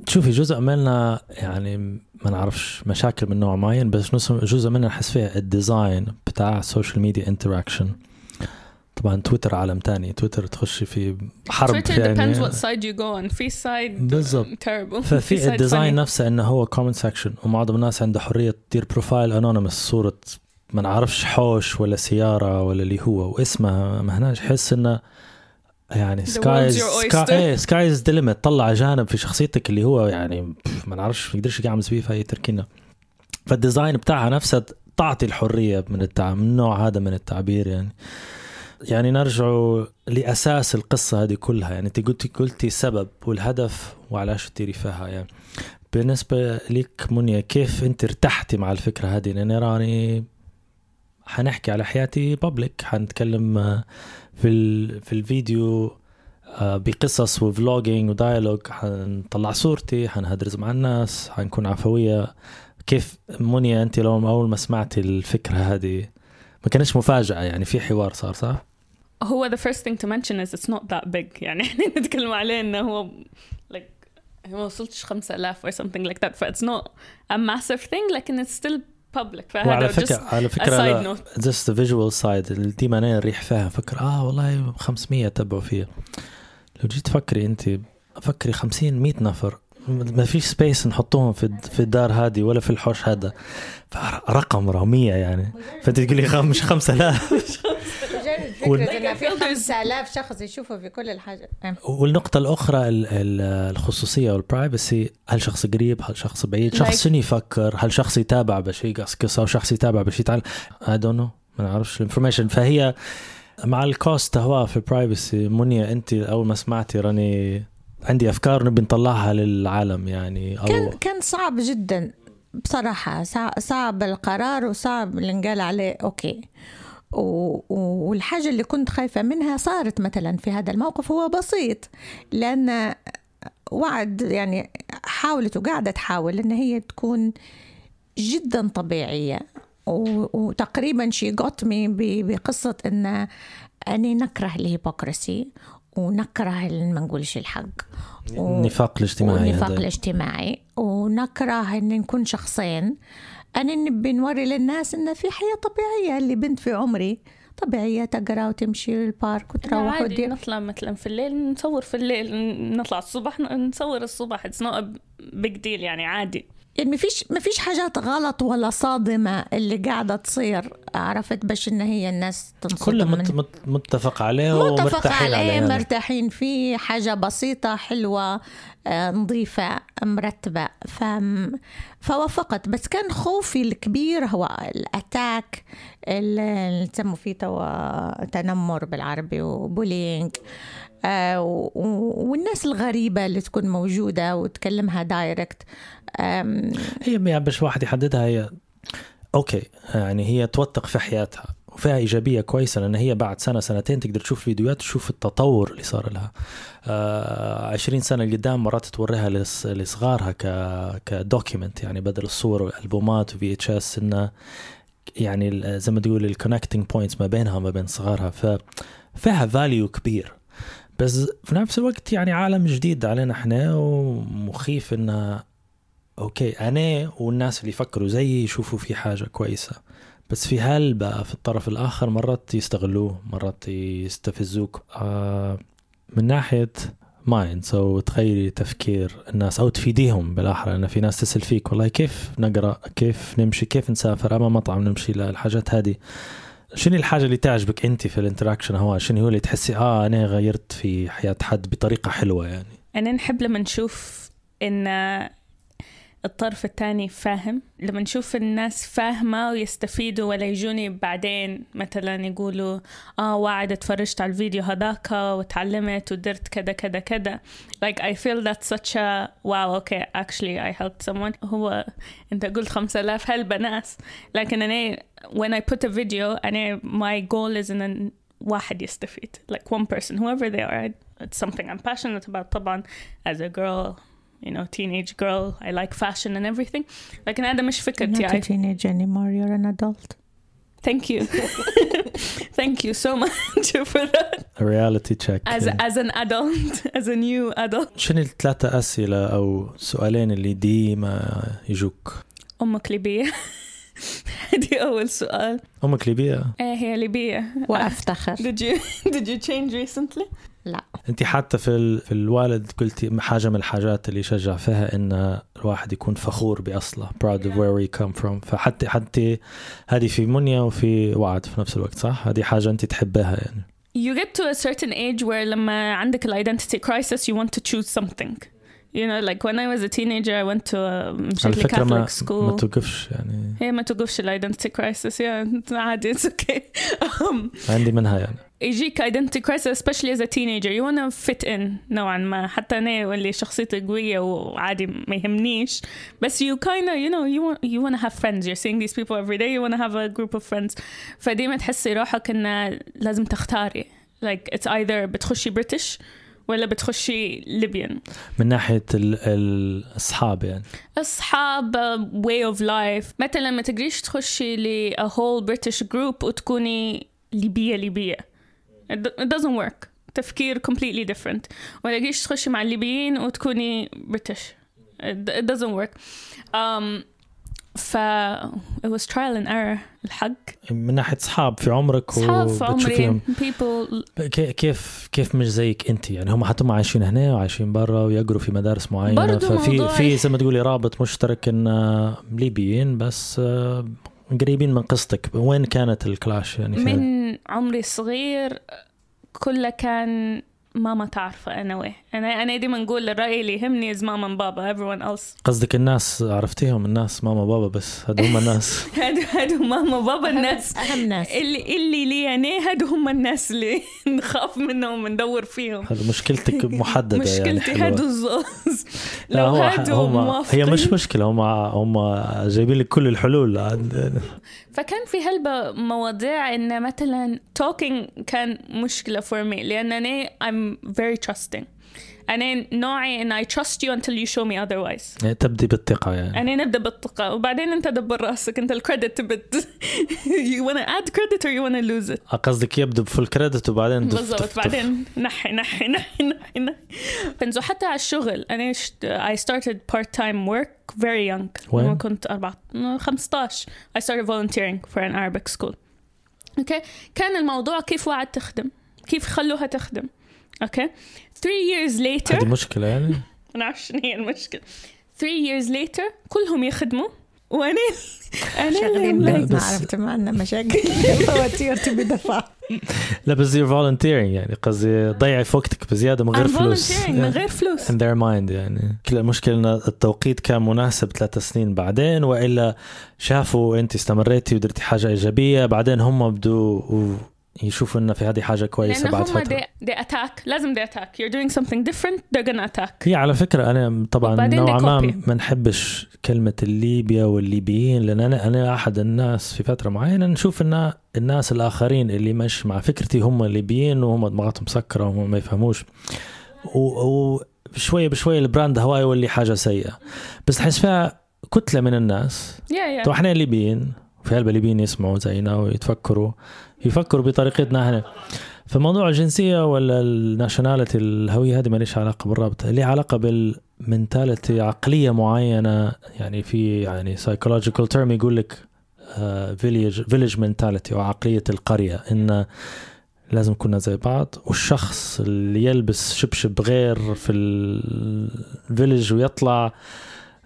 شوفي جزء منها يعني ما نعرفش مشاكل من نوع معين بس جزء منها نحس فيها ال design بتاع ال social media interaction طبعا تويتر عالم تاني. تويتر تخشي في حرب depends يعني. what side you go on. في side بالضبط. terrible. ففي ال design. نفسه إنه هو comment section ومعظم الناس عنده حرية تدير profile anonymous صورة ما نعرفش حوش ولا سيارة ولا اللي هو واسمها ما هناش حس إنه يعني The sky world's your oyster. sky sky is the limit طلع جانب في شخصيتك اللي هو يعني ما نعرفش ما يقدرش يعمل فيه فهي تركينا فال design بتاعها نفسها تعطي الحرية من التع... من النوع هذا من التعبير يعني. يعني نرجع لأساس القصة هذه كلها. يعني أنت قلتي قلتي سبب والهدف وعلاش تديري فيها يعني. بالنسبة لك منيا كيف أنت ارتحتي مع الفكرة هذه؟ لأن راني حنحكي على حياتي public حنتكلم آه، في ال... في الفيديو آه، بقصص و vlogging و dialogue. حنطلع صورتي حنهدرز مع الناس حنكون عفوية. كيف منيا أنت لو أول ما سمعتي الفكرة هذه؟ ما كانتش مفاجأة يعني في حوار صار صح؟ هو the first thing to mention is it's not that big. يعني إحنا نتكلم عليه إنه هو like ما وصلتش 5000 or something like that. ف it's not a massive thing. لكن it's still public. فهذا وعلى فكره على فكرة the visual side. اللي ديما أنا نريح فيها. فكر آه والله 500 تبعوا فيها. لو جيت تفكري أنت فكري 50 100 نفر. ما فيش سبيس نحطوهم في في الدار هذه ولا في الحوش هذا. رقم رقمية يعني. فأنت تقولي خم مش 5000 وال- فكرة في Like I feel there's- 5000 شخص يشوفوا في كل الحاجة. والنقطة الأخرى ال- ال- الخصوصية وال privacy هل شخص قريب؟ هل شخص بعيد؟ شخص شنو يفكر؟ هل شخص يتابع باش يقصقص أو شخص يتابع باش يتعلم I don't know ما نعرفش ال information فهي مع ال cost هو في ال privacy منيا أنت أول ما سمعتي راني عندي أفكار نبي نطلعها للعالم يعني أو كان كان صعب جدا بصراحة. صع- صعب القرار وصعب اللي انقال عليه. و- والحاجة اللي كنت خايفة منها صارت مثلا في هذا الموقف هو بسيط لأن وعد يعني حاولت وقاعدة تحاول إن هي تكون جدا طبيعية وتقريبا شي me ب- بقصة إن أني نكره الهيبوكراسي ونكره ما نقولش الحق النفاق الاجتماعي والنفاق هذا. الاجتماعي ونكره إن نكون شخصين أنا نبي نوري للناس إن في حياة طبيعية اللي بنت في عمري طبيعية تقرأ وتمشي ال park وتروح عادي نطلع مثلا في الليل نصور في الليل نطلع الصبح نصور الصبح it's not big deal يعني عادي. يعني ما فيش ما فيش حاجات غلط ولا صادمة اللي قاعدة تصير عرفت؟ باش إن هي الناس تنصدم كله مت مت متفق عليه متفق عليه يعني. مرتاحين. فيه حاجة بسيطة حلوة آه، نظيفة مرتبة. ف... فوافقت. بس كان خوفي الكبير هو ال attack اللي تسموا فيه تنمر بالعربي و bullying. والناس الغريبة اللي تكون موجودة وتكلمها direct. هي باش واحد يحددها هي okay يعني هي توثق في حياتها وفيها إيجابية كويسة لأن هي بعد سنة سنتين تقدر تشوف فيديوهات تشوف التطور اللي صار لها. آه 20 سنة قدام مرات توريها لص- لصغارها ك ك document يعني بدل الصور والألبومات و VHS انه يعني زي ما تقول ال connecting points ما بينها وما بين صغارها. ففيها value كبير. بس في نفس الوقت يعني عالم جديد علينا إحنا ومخيف انه okay أنا والناس اللي يفكروا زيي يشوفوا في حاجة كويسة. بس في هل بقى في الطرف الآخر مرات يستغلوه مرات يستفزوك. آه من ناحية mindset تغيري تفكير الناس أو تفيديهم بالاحرى لأن في ناس تسأل فيك والله كيف نقرأ؟ كيف نمشي؟ كيف نسافر؟ أما مطعم نمشي لا الحاجات هذه. شنو الحاجة اللي تعجبك أنت في ال interaction هو؟ شنو هو اللي تحسي آه أنا غيرت في حياة حد بطريقة حلوة يعني؟ أنا نحب لما نشوف إن الطرف الثاني فاهم. لما نشوف الناس فاهمة ويستفيدوا ولا يجوني بعدين مثلا يقولوا آه وعد اتفرجت على الفيديو هذاك وتعلمت ودرت كذا كذا كذا. Like I feel that's such a wow okay actually I helped someone. هو أنت قلت 5000 هلبة ناس. لكن أنا when I put a video أنا my goal is إن واحد يستفيد. Like one person whoever they are it's something I'm passionate about. طبعا as a girl you know teenage girl I like fashion and everything لكن هذا مش You're فكرتي not a I teenage anymore you're an adult thank you thank you so much for that A reality check as as an adult as a new adult شنو الثلاثة أسئلة أو سؤالين اللي ديما يجوك؟ أمك ليبية هذه أول سؤال أمك ليبية؟ إيه هي ليبية وأفتخر did you did you change recently لا. أنت حتى في ال... في الوالد قلتي حاجة من الحاجات اللي يشجع فيها إن الواحد يكون فخور بأصله proud of where he come from. فحتى حتى هذه في منيا وفي وعد في نفس الوقت صح؟ هذه حاجة أنت تحبها يعني. You get to a certain age where لما عندك ال identity crisis you want to choose something. you know like when I was a teenager I went to a على مشيت لي فكرة ما, Catholic school ما توقفش يعني هي ما توقفش ال identity crisis yeah عادي it's okay um, عندي منها يعني يجيك identity crisis especially as a teenager you wanna fit in نوعا ما حتى أنا واللي شخصيتي قوية وعادي ما يهمنيش بس you kinda you know you want you wanna have friends you're seeing these people every day you wanna have a group of friends فديما تحسي روحك إنه لازم تختاري like it's either بتخشي بريتش ولا بتخشي ليبيان من ناحية ال... الأصحاب يعني. أصحاب uh, way of life. مثلا ما تقدريش تخشي ل a whole British group وتكوني ليبية ليبية it do- it doesn't work. تفكير completely different. ولا تقدريش تخشي مع الليبيين وتكوني British. It, it doesn't work. Um, ف it was trial and error الحق. من ناحية أصحاب في عمرك صحاب في عمري. people كي- كيف كيف مش زيك انت؟ يعني هم حتى هم عايشين هنا وعايشين برا ويقروا في مدارس معينة ففي في زي ما تقولي رابط مشترك إن آه، ليبيين بس آه، قريبين من قصتك. وين كانت الكلاش يعني من عمري الصغير كله كان ماما تعرف أنا وين أنا أنا ديما نقول الرأي اللي يهمني is ماما بابا everyone else. قصدك الناس عرفتيهم الناس ماما بابا بس هذول هم الناس. هادو هادو ماما بابا الناس. أهم ناس. اللي اللي لي أنا هادو هم الناس اللي نخاف منهم وندور فيهم. هذا مشكلتك محددة يعني مشكلتي. هادو الزوز. لا لو هو هادو هم هي مش مشكلة هم هم جايبين لك كل الحلول. فكان في هلبة مواضيع إن مثلا talking كان مشكلة for me لأن أنا I'm very trusting. أنا نوعي إن I trust you until you show me otherwise. يعني تبدي بالثقة يعني. يعني نبدأ بالثقة وبعدين أنت دبر رأسك أنت الكريدت بت you wanna add credit or you wanna lose it قصدك يبدو بفول كريدت وبعدين بالضبط بعدين نحي نحي نحي نحي نحي. فنزو حتى على الشغل أنا. I started part time work very young؟ لما كنت أربعة 15 I started volunteering for an Arabic school. okay كان الموضوع كيف وعد تخدم؟ كيف خلوها تخدم؟ okay 3 years later. هذه مشكلة يعني. أنا عارف شنو هي المشكلة. 3 years later كلهم يخدموا. وأنا أنا شغالين اللي بيت ما بس- عرفت ما عندنا مشاكل. فواتير تبي دفع. لا بس you're volunteering يعني قصدي ضيعي في وقتك بزيادة من غير I'm فلوس. volunteering من غير فلوس. In their mind يعني. كل المشكلة إن التوقيت كان مناسب ثلاث سنين بعدين وإلا شافوا أنت استمريتي ودرتي حاجة إيجابية بعدين هم بدوا يشوفوا ان في هذه حاجة كويسة لأن بعد هم فترة. they, they attack. لازم they attack. You're doing something different they're gonna attack. هي على فكرة أنا طبعا نوعا ما. ما نحبش كلمة الليبيا والليبيين لأن أنا أنا أحد الناس في فترة معينة نشوف أن الناس الآخرين اللي مش مع فكرتي هم الليبيين وهم دماغاتهم مسكرة وهم ما يفهموش. و- وشوية بشوية ال brand هواي يولي حاجة سيئة. بس تحس فيها كتلة من الناس. Yeah yeah. طبعا إحنا ليبيين في هلبة ليبيين يسمعوا زينا ويتفكروا. يفكروا بطريقتنا إحنا. فموضوع الجنسية ولا ال nationality الهوية هذه ما ليش علاقة بالرابط. ليه علاقة بال mentality عقلية معينة. يعني في يعني psychological term يقول لك village village mentality أو عقلية القرية. إن لازم كنا زي بعض والشخص اللي يلبس شبشب غير في ال village ويطلع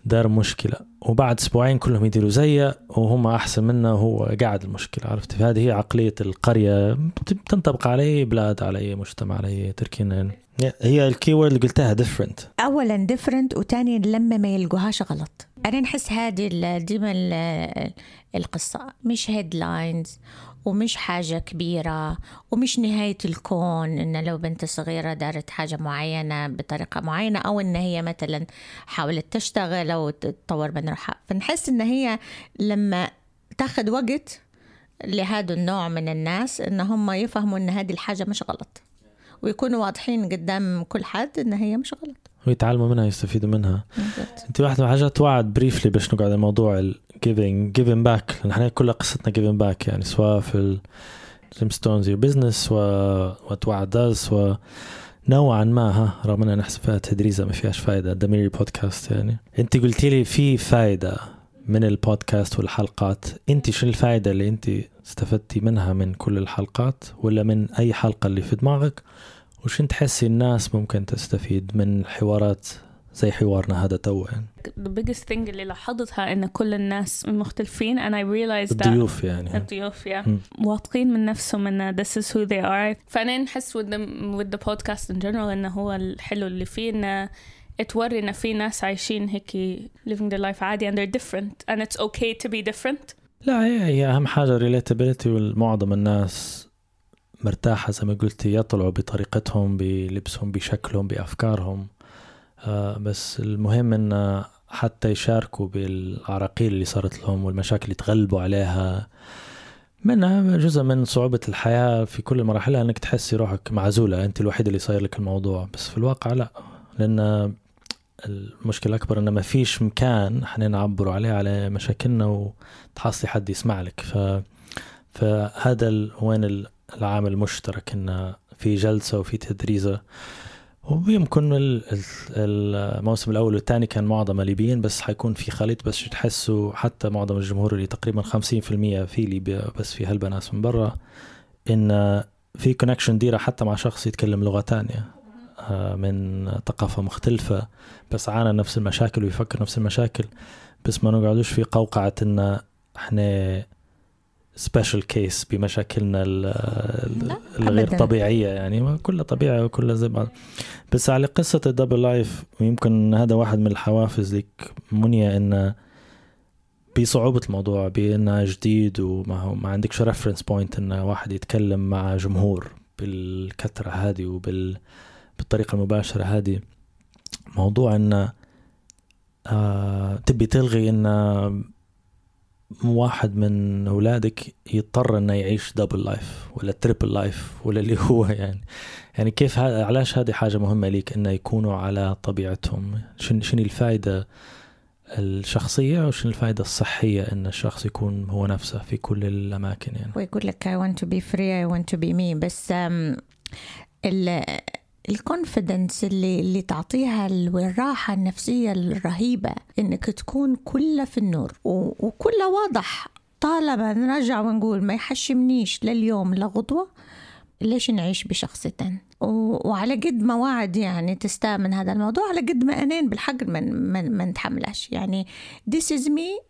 دار مشكلة. وبعد أسبوعين كلهم يديروا زيه وهم أحسن منه وهو قاعد المشكلة. عرفت؟ فهذه هي عقلية القرية. بتنطبق على اي بلاد على أي مجتمع على أي تركينا يعني هي ال key اللي قلتها ديفرنت اولا ديفرنت وتاني لما ما يلقوهاش غلط. أنا نحس هذه ديما ال- القصة. مش headlines ومش حاجة كبيرة ومش نهاية الكون إن لو بنت صغيرة دارت حاجة معينة بطريقة معينة أو إن هي مثلا حاولت تشتغل أو تطور من روحها. فنحس إن هي لما تاخد وقت لهذا النوع من الناس إن هم يفهموا إن هذه الحاجة مش غلط. ويكونوا واضحين قدام كل حد إن هي مش غلط. ويتعلموا منها يستفيدوا منها. انت واحدة من الحاجات وعد briefly باش نقعد على موضوع giving back لأن إحنا كلها قصتنا giving back يعني سواء في gemstones your business و وتوعد does و نوعا ما ها رغم إننا نحسب فيها تدريزه ما فيهاش فايدة. دميري بودكاست يعني. أنت قلتي لي في فايدة من البودكاست والحلقات. أنت شو الفايدة اللي أنت استفدتي منها من كل الحلقات؟ ولا من أي حلقة اللي في دماغك؟ وش تحسي الناس ممكن تستفيد من حوارات زي حوارنا هذا تو يعني. The biggest thing اللي لاحظتها إن كل الناس مختلفين and I realized that الضيوف يعني. الضيوف yeah. واثقين من نفسهم إن this is who they are. فأنا نحس with the, with the podcast in general إنه هو الحلو اللي فيه انه توري إن في ناس عايشين هيك living their life عادي and they're different and it's okay to be different. لا هي, هي أهم حاجة ريليتابيلتي والمعظم الناس مرتاحة زي ما قلتي يطلعوا بطريقتهم بلبسهم بشكلهم بأفكارهم. بس المهم إن حتى يشاركوا بالعراقيل اللي صارت لهم والمشاكل اللي تغلبوا عليها. منها جزء من صعوبة الحياة في كل مراحلها إنك تحسي روحك معزولة. أنت الوحيد اللي صاير لك الموضوع. بس في الواقع لا. لأن المشكلة الأكبر إن ما فيش مكان إحنا نعبروا عليه على مشاكلنا وتحصلي حد يسمع لك. ف... فهذا ال... وين ال- العامل المشترك إن في جلسة وفي تدريسة. ويمكن ال- ال- الموسم الأول والثاني كان معظم ليبيين بس حيكون في خليط بس تحسوا حتى معظم الجمهور اللي تقريبا 50% في ليبيا بس في هلبة ناس من برا إن في connection ديرة حتى مع شخص يتكلم لغة تانية آه، من ثقافة مختلفة بس عانى نفس المشاكل ويفكر نفس المشاكل. بس ما نقعدوش في قوقعة إن إحنا special case بمشاكلنا الغير أبداً. طبيعية يعني ما كلها طبيعة وكلها زي بعض بس على قصة ال double life ويمكن هذا واحد من الحوافز لك منيا إن بصعوبة الموضوع بانها جديد وما هو ما عندكش reference point إن واحد يتكلم مع جمهور بالكثرة هذه وبال بالطريقة المباشرة هذه موضوع إن آه تبي تلغي إن واحد من أولادك يضطر إنه يعيش double life ولا triple life ولا اللي هو يعني. يعني كيف هذا علاش هذه حاجة مهمة ليك إنه يكونوا على طبيعتهم؟ شن شنو الفائده الشخصية وشنو الفائده الصحية إن الشخص يكون هو نفسه في كل الأماكن يعني؟ ويقول لك I want to be free I want to be me. بس ال الكونفيدنس اللي اللي تعطيها ال- والراحة النفسية الرهيبة إنك تكون كلها في النور وكلها واضح. طالما نرجع ونقول ما يحشمنيش لليوم لغدوة ليش نعيش بشخصيتين و- وعلى قد ما وعد يعني تستأمن هذا الموضوع على قد ما أنين بالحق ما نتحملش يعني this is me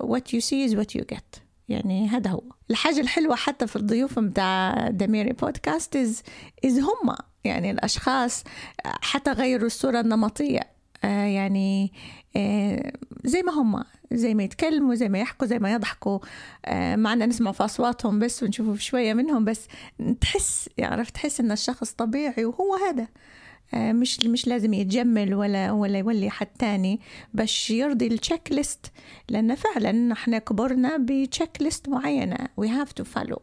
what you see is what you get. يعني هذا هو. الحاجة الحلوة حتى في الضيوف متاع دميري بودكاست إز إز هم يعني الأشخاص حتى غيروا الصورة النمطية. آه يعني آه زي ما هم زي ما يتكلموا زي ما يحكوا زي ما يضحكوا. آه معنا نسمع في أصواتهم بس ونشوف شوية منهم بس تحس يعرف تحس إن الشخص طبيعي وهو هذا. مش مش لازم يتجمل ولا ولا يولي حد تاني باش يرضي ال checklist لأن فعلا إحنا كبرنا ب checklist معينة. we have to follow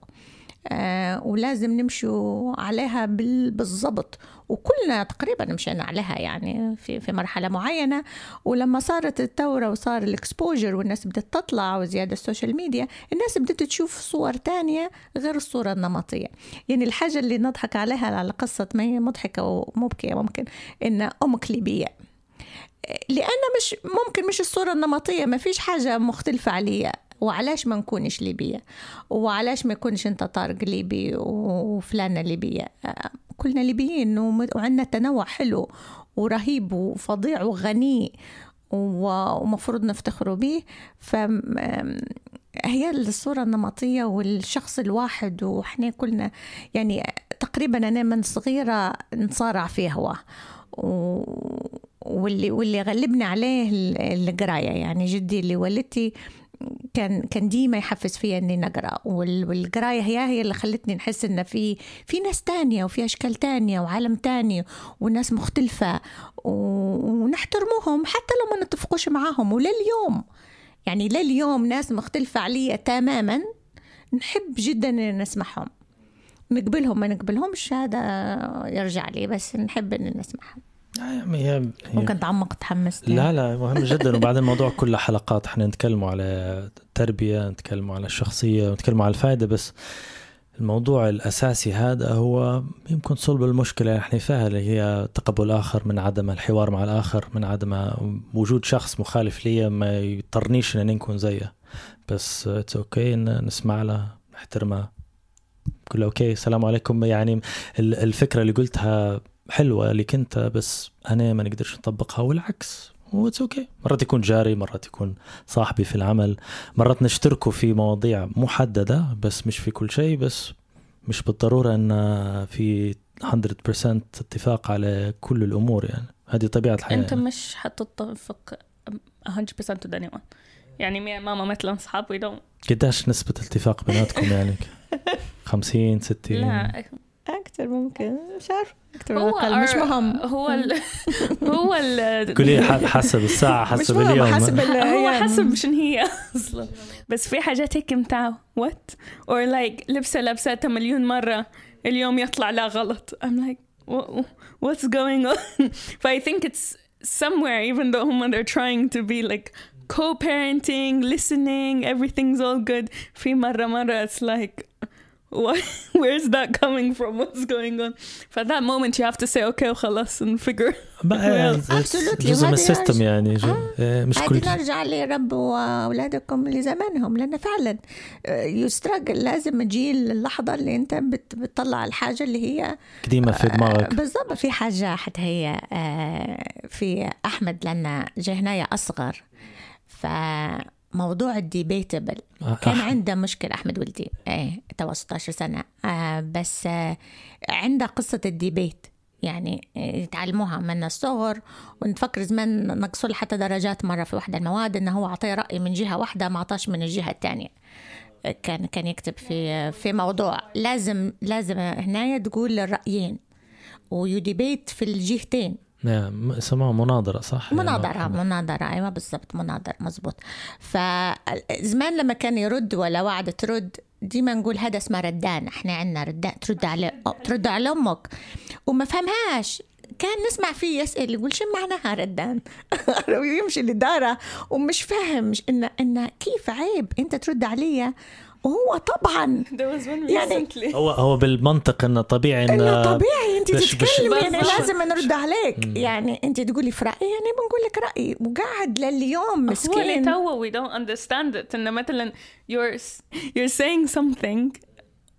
ولازم نمشوا عليها بال- بالضبط. وكلنا تقريبا مشينا عليها يعني في في مرحلة معينة. ولما صارت الثورة وصار ال exposure والناس بدات تطلع وزيادة ال social media الناس بدات تشوف صور تانية غير الصورة النمطية. يعني الحاجة اللي نضحك عليها على قصة ما هي مضحكة ومبكية ممكن ان أمك ليبيه لأن مش ممكن مش الصورة النمطية ما فيش حاجة مختلفة عليا وعلاش ما نكونش ليبية؟ وعلاش ما يكونش أنت طارق ليبي وفلانة ليبية؟ كلنا ليبيين وعندنا تنوع حلو ورهيب وفظيع وغني ومفروض نفتخروا به. ف هي الصورة النمطية والشخص الواحد وإحنا كلنا يعني تقريبا أنا من صغيرة نصارع فيه هو واللي واللي غلبني عليه ال- القراية يعني جدي اللي والدتي كان كان ديما يحفز فيا إني نقرأ. وال- والقراية هي هي اللي خلتني نحس إن في في ناس تانية وفي أشكال تانية وعالم تاني وناس مختلفة و- ونحترموهم حتى لو ما نتفقوش معاهم. ولليوم يعني لليوم ناس مختلفة عليا تماما نحب جدا ان نسمعهم. نقبلهم ما نقبلهمش هذا يرجع لي بس نحب ان نسمعهم. هي ممكن تعمق تحمست لا لا مهم جدا. وبعدين الموضوع كله حلقات إحنا نتكلموا على التربية نتكلموا على الشخصية نتكلموا على الفائدة بس الموضوع الأساسي هذا هو يمكن صلب المشكلة. إحنا فيها اللي هي تقبل الآخر من عدم الحوار مع الآخر من عدم وجود شخص مخالف لي ما يضطرنيش ان نكون زيه. بس it's okay إن نسمع له نحترمه. كله okay السلام عليكم. يعني ال- الفكرة اللي قلتها حلوة لك أنت بس أنا ما نقدرش نطبقها والعكس و it's okay. مرات يكون جاري مرات يكون صاحبي في العمل مرات نشتركوا في مواضيع محددة بس مش في كل شيء بس مش بالضرورة إن في 100% اتفاق على كل الأمور يعني. هذه طبيعة الحياة أنت يعني. مش حتتفق 100% with anyone. يعني me ماما مثلا اصحاب we don't. قديش نسبة الاتفاق بيناتكم يعني؟ 50 60 لا أكثر ممكن مش عارفة. أكثر هو أقل مش مهم. هو ال هو ال قولي ح- حسب الساعة مش حسب اليوم. حسب هو حسب شنو هي أصلا. بس في حاجات هيك متاع whatever like لبسة لبساتها مليون مرة اليوم يطلع لا غلط. I'm like "Wha- what's going on? ف I think it's somewhere even though هم they're trying to be like co-parenting listening everything's all good. في مرة مرة it's like what, where's that coming from? What's going on? For that moment you have to say okay وخلاص and figure Well, absolutely. جزء من السيستم يعني جو- آه، مش كل عادي نرجع لربوا اولادكم لزمانهم لأن فعلا يستراجل لازم تجي اللحظة اللي أنت بت- بتطلع الحاجة اللي هي قديمة في دماغك. بالضبط. في حاجة حتى هي آه، في أحمد لأن جه هنايا أصغر فموضوع ال debatable كان أح- عنده مشكلة أحمد ولدي. إيه تو 16 سنة. آه بس آه عنده قصة ال debate. يعني يتعلموها من الصغر. ونفكر زمان نقصوا حتى درجات مرة في واحدة المواد إنه هو أعطيه رأي من جهة واحدة ما أعطاش من الجهة الثانية. كان كان يكتب في في موضوع. لازم لازم هنا تقول الرأيين ويديبيت في الجهتين. نعم اسمها مناظرة صح؟ مناظرة مناظرة أيوة بالضبط مناظرة مزبوط فزمان لما كان يرد ولا وعد ترد ديما نقول هذا اسمه ردان. إحنا عندنا ردان ترد على ترد على أمك. وما فهمهاش. كان نسمع فيه يسأل يقول شو معناها ردان؟ ويمشي لدارة ومش فاهم إن إن كيف عيب أنت ترد عليا وهو طبعا. يعني-. هو هو بالمنطق إنه طبيعي إنه إنه طبيعي أنت تتكلمي يعني لازم نرد عليك. يعني أنت تقولي في رأيي يعني بنقول لك رأيي وقاعد لليوم هو اللي مسكين. توا we don't understand it. إنه مثلا you're you're saying something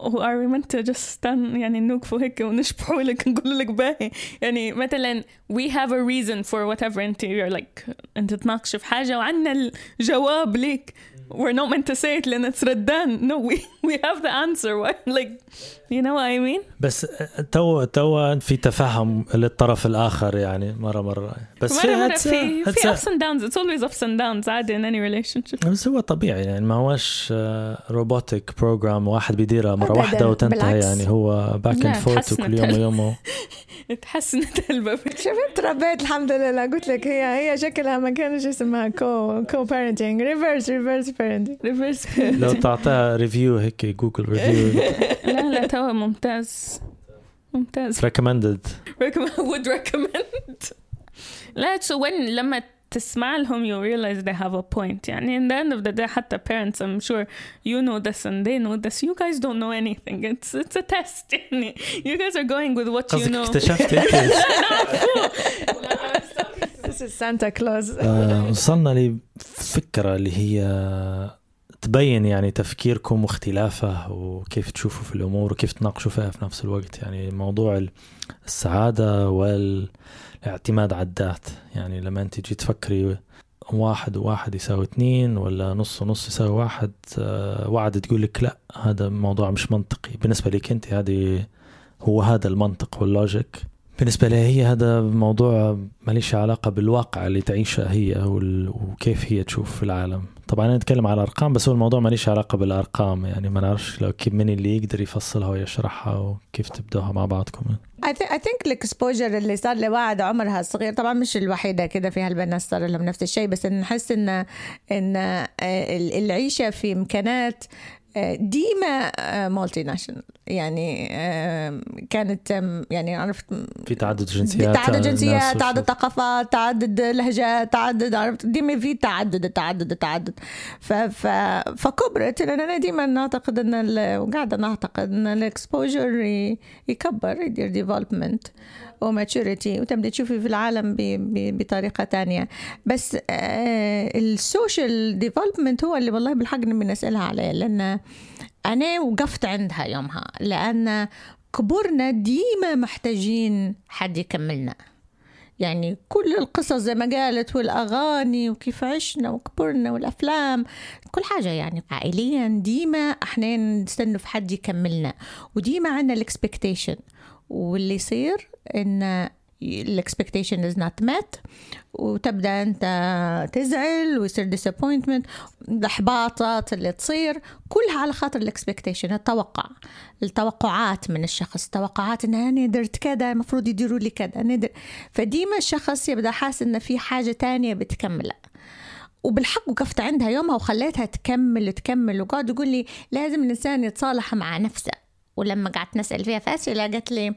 و are we meant to just stand يعني نوقفوا هيك ونشبحوا لك نقول لك باهي. يعني مثلا we have a reason for whatever أنت you're like أنت تناقش في حاجة وعندنا الجواب ليك. We're not meant to say it لأن it's ردان no we we have the answer. Why? like you know what I mean? بس تو تو في تفهم للطرف الآخر يعني مرة مرة. بس مرة مرة. في في ups and downs. It's always ups and downs. عادي in any relationship. بس هو طبيعي يعني. ما هوش robotic program واحد بيديرها مرة أبداً، واحدة وتنتهي. يعني. هو back and forth وكل يوم ويومه تحسنت الباب شفت ربيت الحمد لله. قلت لك هي هي شكلها ما كانش اسمها كو كو بارنتنج ريفرس ريفرس بارنتنج ريفرس لو تعطيها ريفيو هيك جوجل ريفيو لا لا توا ممتاز ممتاز ريكومندد recommend would recommend لا so when لما تسمع لهم you realize they have a point يعني in the end of the day حتى parents I'm sure you know this and they know this you guys don't know anything it's it's a test يعني you guys are going with what you قصدك know اكتشفت انت Claus. آه، وصلنا لفكرة اللي هي تبين يعني تفكيركم واختلافه وكيف تشوفوا في الأمور وكيف تناقشوا فيها في نفس الوقت. يعني موضوع السعادة والاعتماد على الذات. يعني لما أنت تجي تفكري واحد وواحد يساوي اثنين ولا نص ونص يساوي واحد آه، وعد تقول لك لا هذا موضوع مش منطقي. بالنسبة لك أنت هذه هو هذا المنطق وال logic. بالنسبة لي هي هذا موضوع ماليش علاقة بالواقع اللي تعيشه هي وكيف هي تشوف العالم. طبعا أنا أتكلم على الأرقام بس هو الموضوع ماليش علاقة بالأرقام يعني ما نعرفش لو كيف من اللي يقدر يفصلها ويشرحها وكيف تبدوها مع بعضكم. I think ال exposure اللي صار لواحد عمرها صغير طبعا مش الوحيدة كده في هالبنات صار لهم نفس الشيء بس نحس ان إن آه، ال- العيشة في إمكانات آه، ديما multinational يعني آه، كانت يعني عرفت في تعدد جنسيات تعدد الناس جنسيات تعدد ثقافات تعدد لهجات تعدد عرفت ديما في تعدد تعدد تعدد. ف ف فكبرت لأن أنا ديما اعتقد أن وقاعدة نعتقد أن ال exposure يكبر يدير development و maturity وتبدا تشوفي في العالم ب- ب- بطريقة تانية. بس ال social development هو اللي والله بالحق نبي نسألها عليه. لأن أنا وقفت عندها يومها لأن كبرنا ديما محتاجين حد يكملنا. يعني كل القصص زي ما قالت والأغاني وكيف عشنا وكبرنا والأفلام كل حاجة يعني عائليا ديما إحنا نستنوا في حد يكملنا. وديما عندنا ال expectation واللي يصير إن ال expectation is not met وتبدأ أنت تزعل ويصير disappointment. الإحباطات اللي تصير كلها على خاطر ال expectation التوقع. التوقعات من الشخص. توقعات إن أنا درت كذا المفروض يديروا لي كذا فديما الشخص يبدأ حاسس ان في حاجة تانية بتكمله. وبالحق وقفت عندها يومها وخليتها تكمل تكمل وقعد تقول لي لازم الإنسان يتصالح مع نفسه. ولما قعدت نسأل فيها فاسئله قالت لي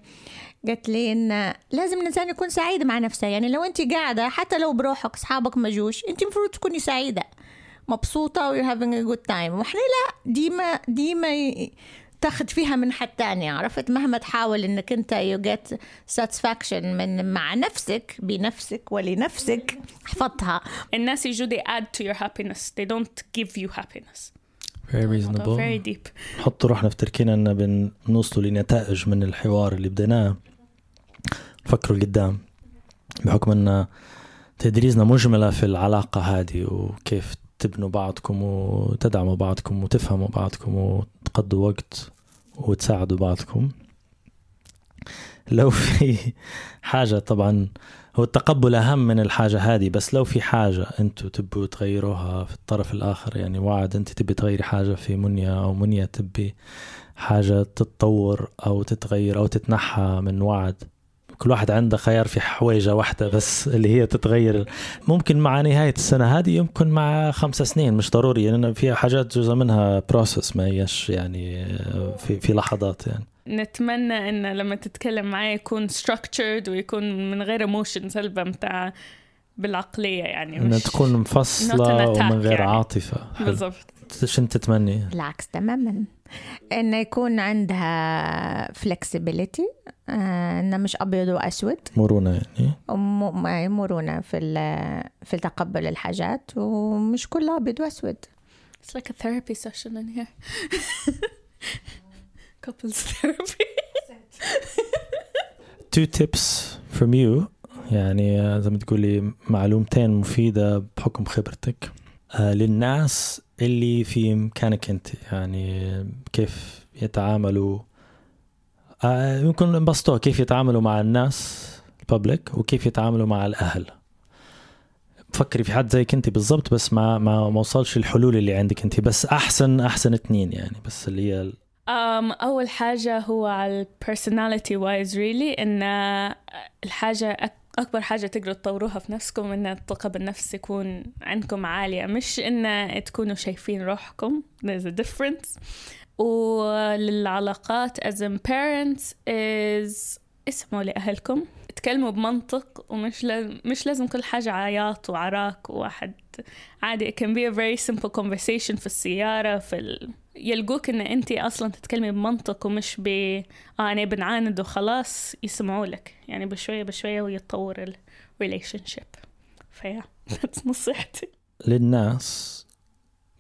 قالت لي إن لازم الإنسان يكون سعيد مع نفسه. يعني لو أنت قاعدة حتى لو بروحك أصحابك ما جوش أنت المفروض تكوني سعيدة. مبسوطة و you're having a good time. وإحنا لا ديما ديما ي- تاخد فيها من حد تاني عرفت؟ مهما تحاول إنك أنت you get satisfaction من مع نفسك بنفسك ولنفسك احفظها. الناس يجوا they add to your happiness. They don't give you happiness. Very موضوع very reasonable deep. نحط روحنا في تركينا إن بنوصلوا لنتائج من الحوار اللي بديناه نفكروا لقدام بحكم أن تدريسنا مجملة في العلاقة هذه وكيف تبنوا بعضكم وتدعموا بعضكم وتفهموا بعضكم وتقضوا وقت وتساعدوا بعضكم. لو في حاجة طبعا هو التقبل أهم من الحاجة هذه بس لو في حاجة أنتم تبوا تغيروها في الطرف الآخر يعني وعد أنت تبي تغيري حاجة في منيا أو منيا تبي حاجة تتطور أو تتغير أو تتنحى من وعد كل واحد عنده خيار في حويجة واحدة بس اللي هي تتغير ممكن مع نهاية السنة هذه يمكن مع خمس سنين مش ضروري لأن فيها حاجات جزء منها بروسس ما هيش يعني في في لحظات يعني نتمنى إن لما تتكلم معي يكون structured ويكون من غير emotions هلبة متاع بالعقلية يعني مش تكون مفصلة ومن غير يعني. عاطفة. بالضبط شنو تتمني؟ العكس تماما. انه يكون عندها flexibility آه انه مش أبيض وأسود. مرونة يعني. وم- ما- مرونة في ال- في تقبل الحاجات ومش كلها أبيض وأسود. It's like a therapy session in here. Couples therapy. two tips from you. يعني زي ما تقولي معلومتين مفيدة بحكم خبرتك. آه، للناس اللي في مكانك أنت يعني كيف يتعاملوا آه، يمكن نبسطوها كيف يتعاملوا مع الناس الببليك وكيف يتعاملوا مع الأهل. فكري في حد زيك أنت بالضبط بس ما ما وصلش الحلول اللي عندك أنت بس أحسن أحسن اثنين يعني بس اللي هي Um, أول حاجة هو على personality wise really إن الحاجة أك- أكبر حاجة تقدروا تطوروها في نفسكم إن الثقة بالنفس يكون عندكم عالية مش إن تكونوا شايفين روحكم. There's a difference. وللعلاقات as in parents is اسمعوا لأهلكم. تكلموا بمنطق ومش لازم مش لازم كل حاجة عياط وعراك وواحد عادي. It can be a very simple conversation في السيارة في ال... يلقوك إن أنت أصلا تتكلمي بمنطق ومش ب آه أنا بنعاند وخلاص يسمعوا لك. يعني بشوية بشوية ويتطور ال relationship. فيا نصيحتي. للناس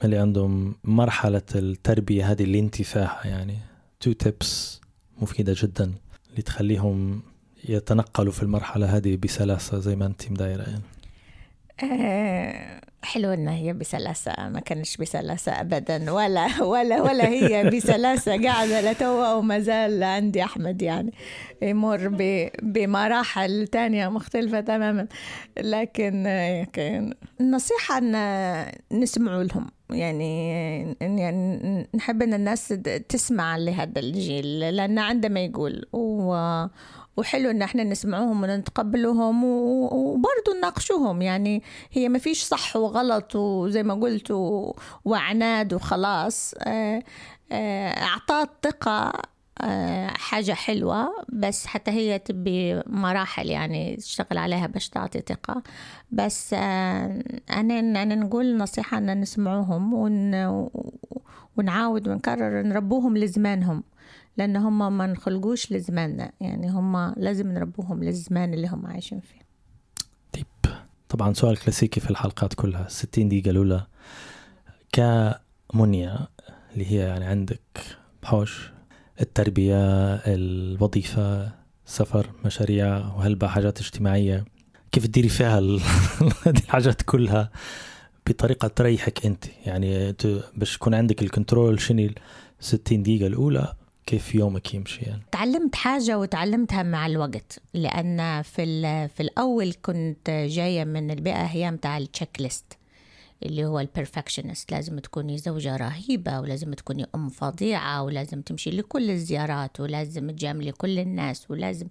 اللي عندهم مرحلة التربية هذه اللي انت فيها يعني تو تيبس مفيدة جدا اللي تخليهم يتنقلوا في المرحلة هذه بسلاسة زي ما أنت مدايرة يعني؟ آه، حلو إنها هي بسلاسة ما كانش بسلاسة ابدا ولا ولا ولا هي بسلاسة قاعدة لتوا وما زال عندي أحمد يعني يمر بمراحل تانية مختلفة تماما. لكن كان النصيحة إن نسمعوا لهم يعني يعني نحب إن الناس تسمع لهذا الجيل لأن عنده ما يقول و وحلو إن إحنا نسمعوهم ونتقبلوهم و- وبرضه نناقشوهم. يعني هي ما فيش صح وغلط وزي ما قلت وعناد وخلاص. آه، آه، اعطاء الثقة آه، حاجة حلوة بس حتى هي تبي مراحل يعني تشتغل عليها باش تعطي ثقة. بس أنا أنا نقول نصيحة أن نسمعوهم ون ونعاود ونكرر نربوهم لزمانهم. لأن هم ما نخلقوش لزماننا يعني هم لازم نربوهم للزمان اللي هم عايشين فيه. طيب. طبعا سؤال كلاسيكي في الحلقات كلها. 60 دقيقة الأولى. كمنيا اللي هي يعني عندك بحوش التربية الوظيفة سفر مشاريع وهلبة حاجات اجتماعية؟ كيف تديري فيها الحاجات كلها؟ بطريقة تريحك أنت. يعني باش يكون عندك ال control شنو ال 60 دقيقة الأولى؟ كيف يومك يمشي يعني؟ تعلمت حاجة وتعلمتها مع الوقت لأن في, في الأول كنت جاية من البيئة هي متاع ال checklist اللي هو ال perfectionist لازم تكوني زوجة رهيبة ولازم تكوني أم فظيعة ولازم تمشي لكل الزيارات ولازم تجاملي كل الناس ولازم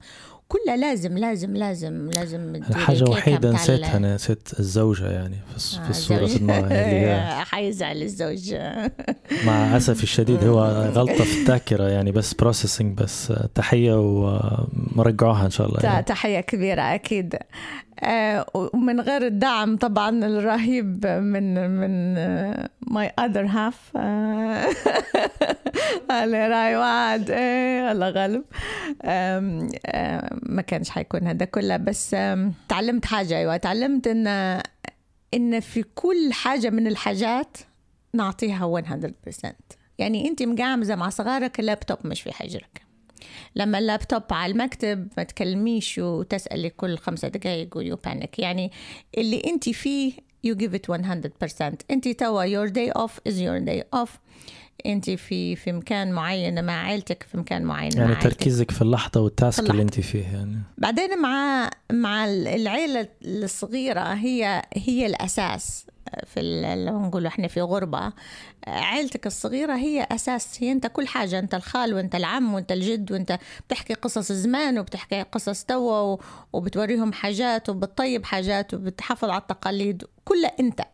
كلها لازم لازم لازم لازم كيكة وحيدة نسيتها أنا نسيت الزوجة يعني في, آه، في الصورة هي حيزعل الزوج. مع أسف الشديد هو غلطة في الذاكرة يعني بس processing بس تحية ومرجعوها إن شاء الله يعني. تحية كبيرة أكيد. ومن غير الدعم طبعا الرهيب من من my other half اللي راي وعد. إيه الله غالب. ما كانش حيكون هذا كله. بس تعلمت حاجة أيوة. تعلمت إن إن في كل حاجة من الحاجات نعطيها 100% يعني أنت مقعمزة مع صغارك اللابتوب مش في حجرك. لما اللابتوب على المكتب ما تكلميش وتسألي كل خمسة دقايق و you panic يعني اللي انت فيه you give it 100% انت توا your day off is your day off. انت في في مكان معين مع عيلتك في مكان معين يعني مع. تركيزك في اللحظة وال task في اللي. أنت فيه يعني بعدين مع مع العيلة الصغيرة هي هي الأساس في لو نقول إحنا في غربة عيلتك الصغيرة هي أساس هي أنت كل حاجة أنت الخال وأنت العم وأنت الجد وأنت بتحكي قصص زمان وبتحكي قصص توا وبتوريهم حاجات وبتطيب حاجات وبتحافظ على التقاليد كلها أنت ف-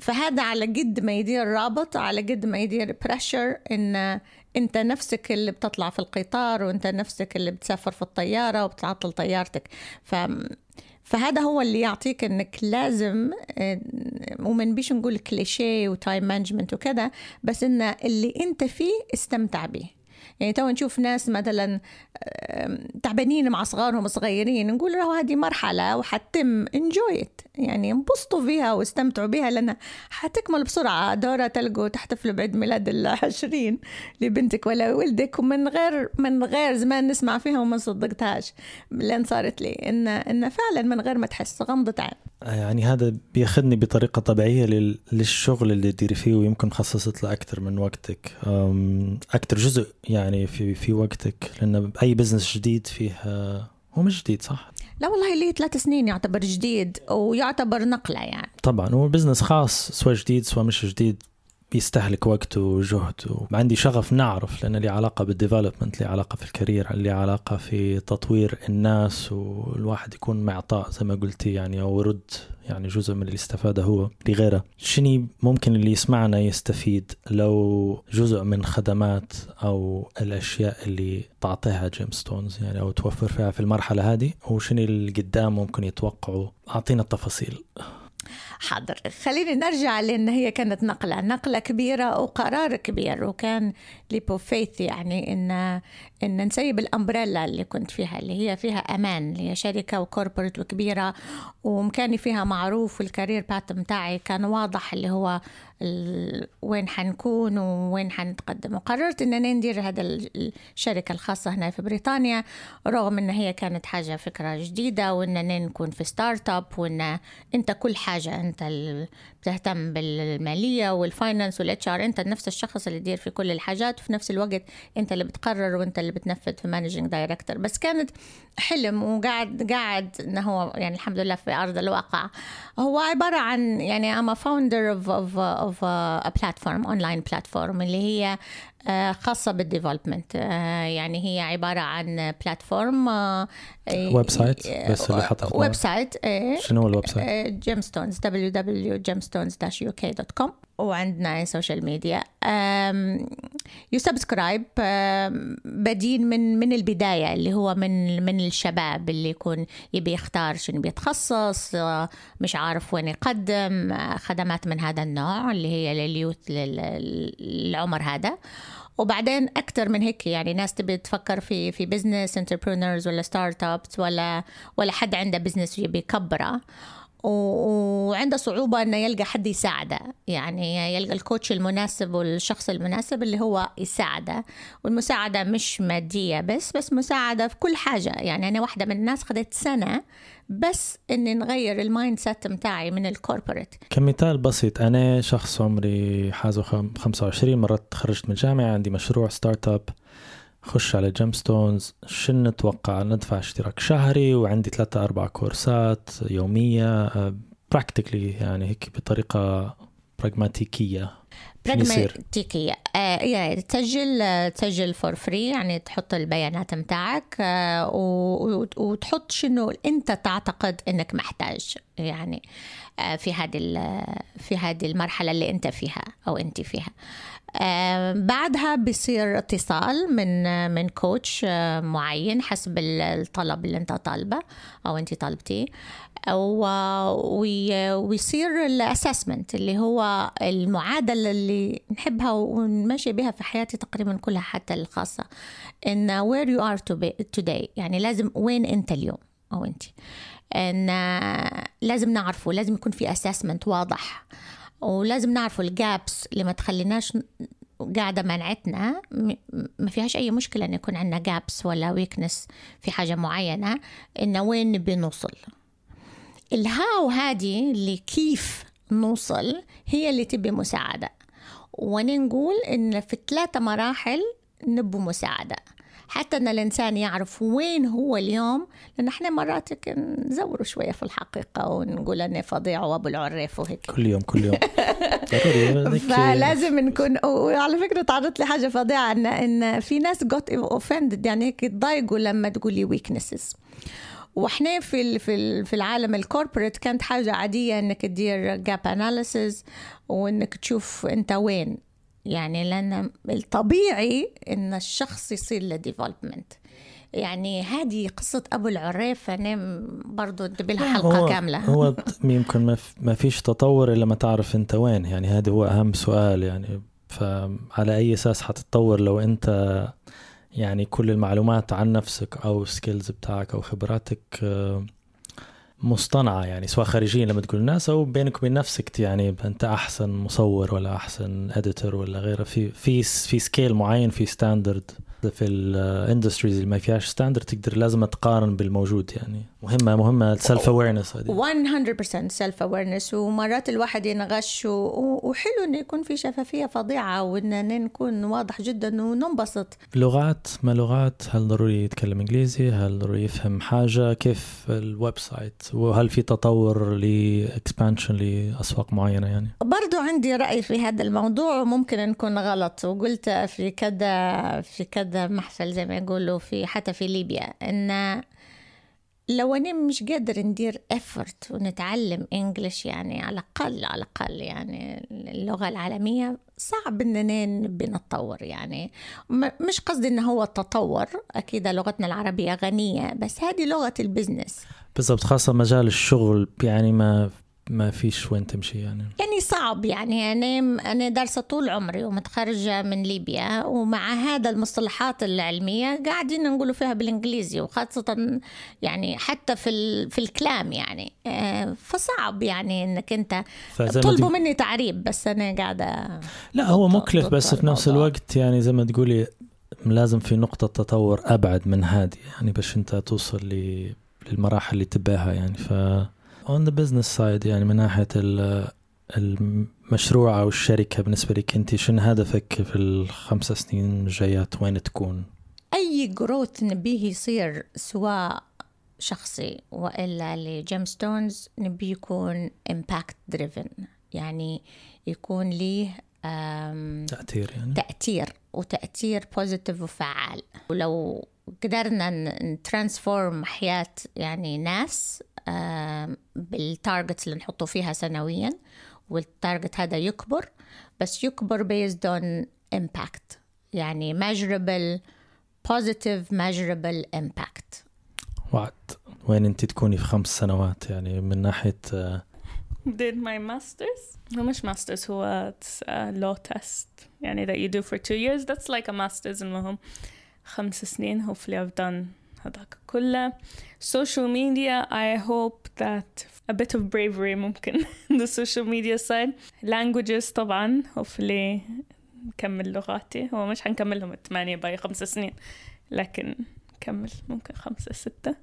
فهذا على قد ما يدير رابط على قد ما يدير pressure إن أنت نفسك اللي بتطلع في القطار وأنت نفسك اللي بتسافر في الطيارة وبتعطل طيارتك. ف فهذا هو اللي يعطيك إنك لازم آه، ومن بيش نقول كليشيه و time management وكذا بس إن اللي أنت فيه استمتع به يعني تو نشوف ناس مثلا تعبانين مع صغارهم صغيرين نقول له هذه مرحلة وحتتم it. يعني انبسطوا فيها واستمتعوا بها لأنها حتكمل بسرعة. دورة تلقوا تحتفلوا بعيد ميلاد العشرين لبنتك ولا ولدك ومن غير من غير زمان نسمع فيها وما صدقتهاش. لين صارت لي إن إن فعلا من غير ما تحس غمضة عين. يعني هذا بيأخذني بطريقة طبيعية لل- للشغل اللي تديري فيه ويمكن خصصت له أكثر من وقتك. أم، أكثر جزء يعني في في وقتك لأن أي بزنس جديد فيه هو مش جديد صح؟ لا والله لي ثلاث سنين يعتبر جديد ويعتبر نقلة يعني طبعا هو business خاص سواء جديد سواء مش جديد بيستهلك وقت وجهد وعندي شغف نعرف لأن لي علاقة بال development لي علاقة في ال career لي علاقة في تطوير الناس والواحد يكون معطاء زي ما قلتي يعني أو يرد يعني جزء من اللي استفاده هو لغيره. شني ممكن اللي يسمعنا يستفيد؟ لو جزء من خدمات أو الأشياء اللي تعطيها Gemstones يعني أو توفر فيها في المرحلة هذه وشني اللي قدام ممكن يتوقعوا أعطينا التفاصيل. حاضر. خليني نرجع لأن هي كانت نقلة نقلة كبيرة وقرار كبير وكان leap of faith يعني إن إن نسيب ال umbrella اللي كنت فيها اللي هي فيها أمان اللي هي شركة و corporate وكبيرة ومكاني فيها معروف وال career path متاعي كان واضح اللي هو ال- وين حنكون وين حنتقدم. وقررت إن أنا ندير هذا ال- الشركة الخاصة هنا في بريطانيا رغم إن هي كانت حاجة فكرة جديدة واننا نكون في startup وإن أنت كل حاجة أنت بتهتم بالمالية وال finance وال HR انت نفس الشخص اللي يدير في كل الحاجات وفي نفس الوقت انت اللي بتقرر وانت اللي بتنفذ في managing director بس كانت حلم وقاعد قاعد إنه هو يعني الحمد لله في أرض الواقع. هو عبارة عن يعني a founder of of of a platform online platform اللي هي خاصة بال development يعني هي عبارة عن platform website بس اللي حطها website. شنو هو ال website؟ Gemstones www.gemstones-uk.com وعندنا social media you subscribe بادين من من البداية اللي هو من من الشباب اللي يكون يبي يختار شنو بيتخصص آه، مش عارف وين يقدم آه، خدمات من هذا النوع اللي هي لل youth لل- للعمر هذا وبعدين أكثر من هيك يعني ناس تبي تفكر في في business entrepreneurs ولا startups ولا ولا حد عنده business يبي يكبره وعنده صعوبة إنه يلقى حد يساعده. يعني يلقى ال coach المناسب والشخص المناسب اللي هو يساعده. والمساعدة مش مادية بس بس مساعدة في كل حاجة. يعني أنا واحدة من الناس خدت سنة بس إني نغير ال mindset متاعي من ال corporate كمثال بسيط أنا شخص عمري حازو خم- 25 مرات تخرجت من الجامعة عندي مشروع startup خش على Gemstones شن نتوقع ندفع اشتراك شهري وعندي ثلاثة أربع كورسات يومية practically يعني هيك بطريقة براغماتيكية؟ براغماتيكية آه يعني تسجل آه، تسجل for free يعني تحط البيانات متاعك آه وتحط شنو أنت تعتقد إنك محتاج يعني آه في هذه في هذه المرحلة اللي أنت فيها أو أنت فيها. آه بعدها بيصير اتصال من آه، من كوتش آه، معين حسب ال- الطلب اللي انت طالبه أو انت طالبتيه. ويصير الاسسمنت اللي هو المعادلة اللي نحبها ونمشي بها في حياتي تقريبا كلها حتى الخاصة إن are to be- today. يعني لازم وين أنت اليوم أو أنت. إن لازم نعرفه لازم يكون في assessment واضح. ولازم نعرفوا ال gaps اللي ما تخليناش قاعدة منعتنا. ما فيهاش أي مشكلة إن يكون عندنا gaps ولا weakness في حاجة معينة. إن وين نبي نوصل. ال how هذه اللي كيف نوصل هي اللي تبي مساعدة. وأنا نقول إن في ثلاثة مراحل نبوا مساعدة. حتى إن الإنسان يعرف وين هو اليوم لأن إحنا مرات نزوروا شوية في الحقيقة ونقول إني فظيع وأبو العريف وهيك. كل يوم كل يوم. فلازم نكون وعلى فكرة تعرضت لي حاجة فظيعة ان إن في ناس got offended يعني هيك يتضايقوا لما تقولي weaknesses وإحنا في في في العالم ال corporate كانت حاجة عادية إنك تدير gap analysis وإنك تشوف أنت وين. يعني لأن الطبيعي إن الشخص يصير له development يعني هذه قصة أبو العريف أنا برضو تبي لها هو حلقة كاملة. هو يمكن ما في- ما فيش تطور إلا ما تعرف أنت وين. يعني هذا هو أهم سؤال يعني فعلى أي أساس حتتطور لو أنت يعني كل المعلومات عن نفسك أو skills بتاعك أو خبراتك مصطنعة يعني سواء خارجيا لما تقول الناس أو بينك وبين نفسك يعني أنت أحسن مصور ولا أحسن editor ولا غيره. في في في skill معين في standard في ال industries اللي ما فيهاش standard تقدر لازم تقارن بالموجود يعني. مهمة مهمة ال self awareness هذه 100% self awareness ومرات الواحد ينغش وحلو إنه يكون في شفافية فظيعة وإن نكون واضح جدا وننبسط. لغات ما لغات هل ضروري يتكلم إنجليزي؟ هل ضروري يفهم حاجة؟ كيف ال website وهل في تطور ل expansion لأسواق معينة يعني؟ برضو عندي رأي في هذا الموضوع. وممكن نكون غلط. وقلت في كذا في كذا محفل زي ما يقولوا في حتى في ليبيا إن لو أنا مش قادر ندير effort ونتعلم انجلش يعني على الأقل على الأقل يعني اللغة العالمية صعب إننا نبي نتطور يعني. مش قصدي إنه هو التطور أكيد لغتنا العربية غنية بس هذه لغة البزنس بالضبط خاصة مجال الشغل يعني ما ما فيش وين تمشي يعني. يعني صعب يعني. أنا أنا دارسة طول عمري ومتخرجة من ليبيا ومع هذا المصطلحات العلمية قاعدين نقولوا فيها بالإنجليزي وخاصة يعني حتى في ال- في الكلام يعني. آه، فصعب يعني فزي ما طلبوا تقول- مني تعريب بس أنا قاعدة لا هو مكلف بس في نفس. الوقت يعني زي ما تقولي لازم في نقطة تطور أبعد من هذه يعني باش أنت توصل للمراحل اللي تباها يعني. ف on the business side يعني من ناحية ال- المشروع أو الشركة بالنسبة لك أنت شنو هدفك في الخمس سنين الجايات؟ وين تكون؟ أي growth نبيه يصير سواء شخصي وإلا ل Gemstones نبي يكون impact driven يعني يكون ليه تأثير يعني؟ تأثير وتأثير positive وفعال. ولو قدرنا ن transform حياة يعني ناس بال target اللي نحطه فيها سنويا وال target هذا يكبر بس يكبر based اون امباكت يعني measurable بوزيتيف measurable امباكت وقت وين انت تكوني في خمس سنوات؟ يعني من ناحية آه، did my masters هو مش masters هو لو test. يعني that you do for two years that's like a masters المهم. خمس سنين hopefully I've done هذاك. كله social media I hope that a bit of bravery ممكن. The social media side. Languages طبعا hopefully نكمل لغاتي. هو مش حنكملهم الثمانية باقي خمس سنين لكن كمل ممكن خمسة ستة.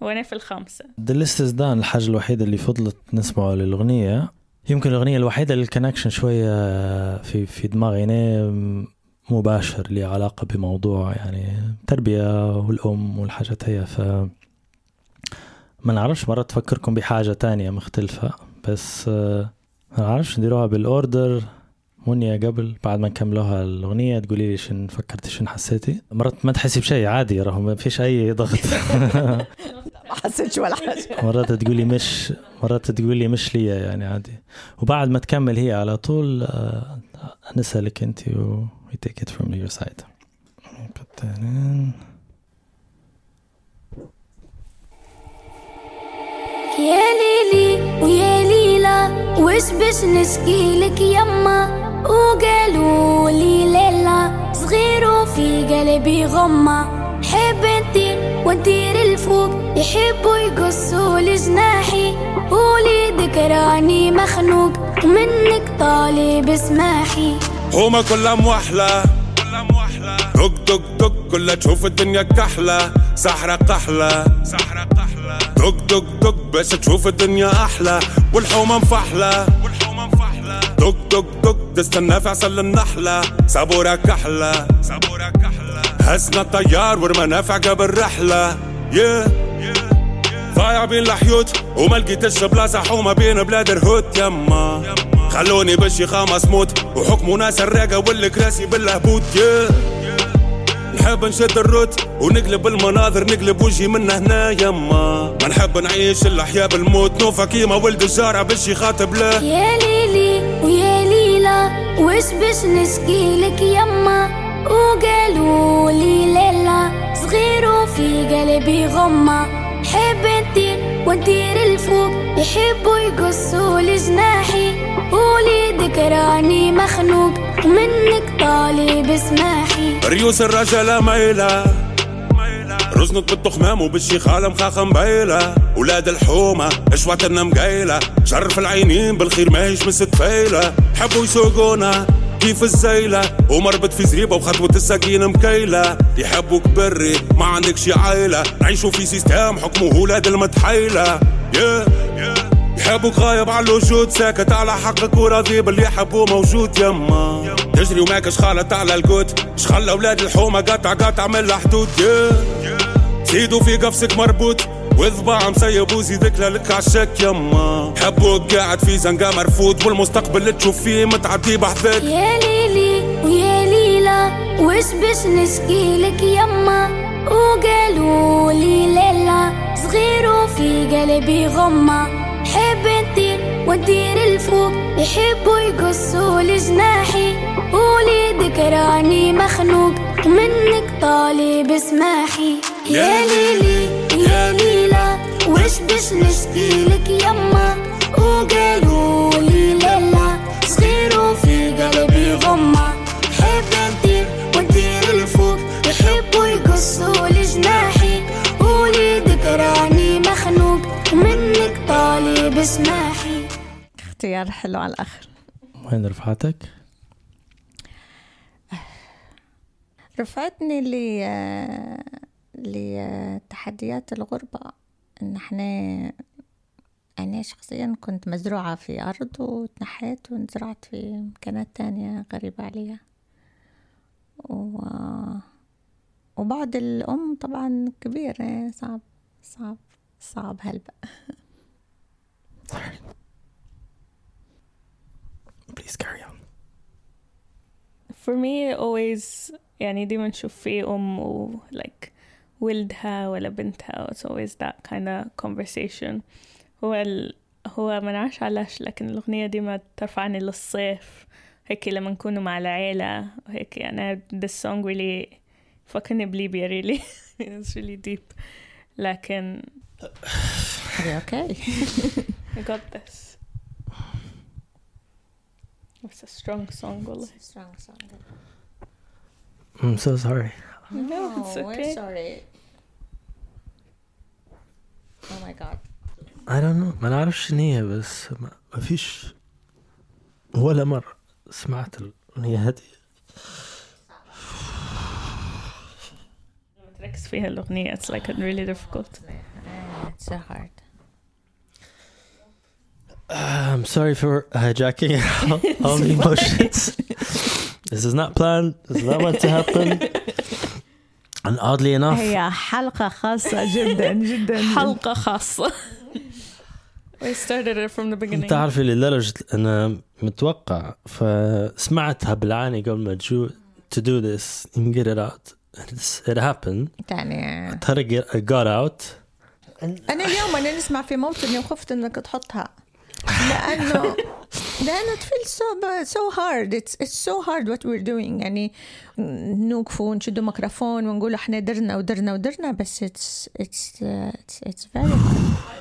وأنا في الخامسة. Done. الحاجة الوحيدة اللي فضلت نسمعه للأغنية يمكن الأغنية الوحيدة اللي الكونكشن شوية في في دماغي. أنا مباشر لي علاقة بموضوع يعني تربية والأم والحاجات هي ف ما نعرفش مرات تفكركم بحاجة تانية مختلفة بس آه، ما نعرفش نديروها بالأوردر. منيا قبل بعد ما نكملوها الأغنية تقولي لي شن فكرتي شن حسيتي؟ مرات ما تحسي بشيء عادي راهو ما فيش أي ضغط. ما حسيتش ولا حاجة. مرات تقولي مش مرات تقولي مش ليا يعني عادي. وبعد ما تكمل هي على طول آه، نسألك انت و we take it from your side. Put that in. يا ليلي ويا ليلى وش باش نشكيلك يما وقالوا لي ليلى صغير وفي قلبي غمة حب نطير ونطير الفوق يحبوا يقصوا لجناحي وليدك راني مخنوق منك طالب اسماحي هما كلها موحلة دق دق دق كلها تشوف الدنيا كحلة. سحرة قحلة. سحرة قحلة دق دق دق باش تشوف الدنيا أحلى. والحومة مفحلة والحومة مفحلة دق دق دق تستنى في عسل النحلة. صبورة كحلة. صبورة كحلة هزنا الطيار والمنافع قبل رحلة. Yeah. ضايع بين الحيوت وما لقيتش بلاصة حومة بين بلاد الهوت. يما. خلوني بشي خامس موت. وحكموا ناس الراقة والكراسي بالهبوط yeah. نحب نشد الروت ونقلب المناظر نقلب وجهي من هنا يما. ما نحب نعيش الأحياء بالموت. نوفا كيما ولد الجارة باش يخاطب له. يا ليلي ويا ليلى وش باش نشكيلك يما؟ وقالوا لي ليلى صغير وفي قلبي غمة. حب نطير ونطير الفوق يحبوا يقصوا لجناحي. قولي ذكراني مخنوق ومنك طالب اسماحي ريوس الرجلة ميلة رزنك بالتخمام وبالشيخالة مخاخة مبيلة ولاد الحومة أشواتنا مقيلة شرف العينين بالخير ما هيش مس تفيلة حبوا يسوقونا كيف الزيلة ومربط في زريبة وخطوة السكينة مكيلة. يحبوك بري ما عندك شي عيلة نعيشوا في سيستم حكمه ولاد المتحيلة yeah. يحبوك غايب على الوجود ساكت على حقك وراضي باللي حبوه موجود. يما. تجري وماكش خالط على القوت. شخلى أولاد الحومة قطع قطع من الحدود. Yeah. زيدوا في قفصك مربوط. وذباع مسيب وزيدك لك عالشك يما. حبوك قاعد في زنقة مرفوض والمستقبل تشوف فيه متعدي بحذاك يا ليلي ويا ليلى وش باش نشكي لك يما؟ وقالوا لي ليلى صغير وفي قلبي غمة. حب نطير ونطير الفوق يحبوا يقصوا لجناحي. قولي ذكراني مخنوق ومنك طالب اسماحي. يا ليلي يا ليلى وش باش نشكي لك يما وقالوا لي ليلى صغير وفي قلبي غمة. حب نطير ونطير الفوق يحبوا يقصوا لجناحي. قولي ذكراني مخنوق ومنك طالب اسماحي. اختيار حلو على الآخر. وين رفعتك؟ رفعتني ل لتحديات الغربة. إن إحنا أنا شخصيا كنت مزروعة في أرض وتنحيت وانزرعت في مكانات تانية غريبة عليا. و... وبعد الأم طبعا كبير إيه، صعب صعب صعب هلبا Please carry on. For me always يعني ديما نشوف في أم و like ولدها ولا بنتها it's always that kind of conversation هو ال... هو ما نعرفش علاش لكن الأغنية ديما ترفعني للصيف هيك لما نكونوا مع العيلة وهيك يعني this song really فكرني بليبيا really. It's really deep. لكن أوكي I got this. It's a strong song والله I'm so sorry. No, it's okay. sorry Oh my god I don't know ما نعرفش شنو هي بس ما ما فيش ولا مرة سمعت الأغنية هذه لما تركز فيها الأغنية it's like really difficult It's so hard I'm sorry for hijacking all, all the emotions. this is not planned. This is not meant to happen. And oddly enough, هي حلقة خاصة جدا جدا حلقة خاصة We started it from the beginning تعرفي لدرجة أنا متوقع فسمعتها بالعاني قبل ما تجو to do this and get it out. It's, it happened. يعني ترى get- I got out. أنا اليوم أنا نسمع في موطني وخفت إنك تحطها لأنه لأنه it feels so so hard. It's it's so hard what we're doing. يعني نوقف ونشدوا ميكروفون ونقول إحنا درنا ودرنا ودرنا بس it's it's uh, it's, it's very hard.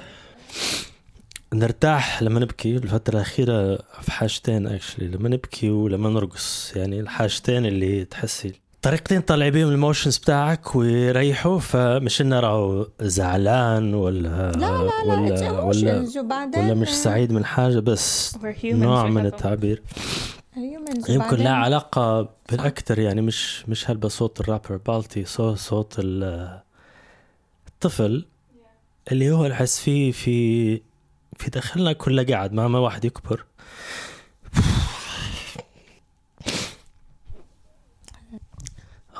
نرتاح لما نبكي الفترة الأخيرة في حاجتين اكشلي لما نبكي ولما نرقص. يعني الحاجتين اللي تحسي طريقتين طلع بيهم الموشنز بتاعك ويريحوا فمش إنه راهو زعلان ولا لا لا لا ولا ولا ولا مش سعيد من حاجة بس نوع من التعبير. يمكن لها علاقة بالأكثر يعني مش مش هلبة صوت الرابر بالتي صوت صوت ال- الطفل اللي هو الحس فيه في في داخلنا كله قاعد ما ما واحد يكبر.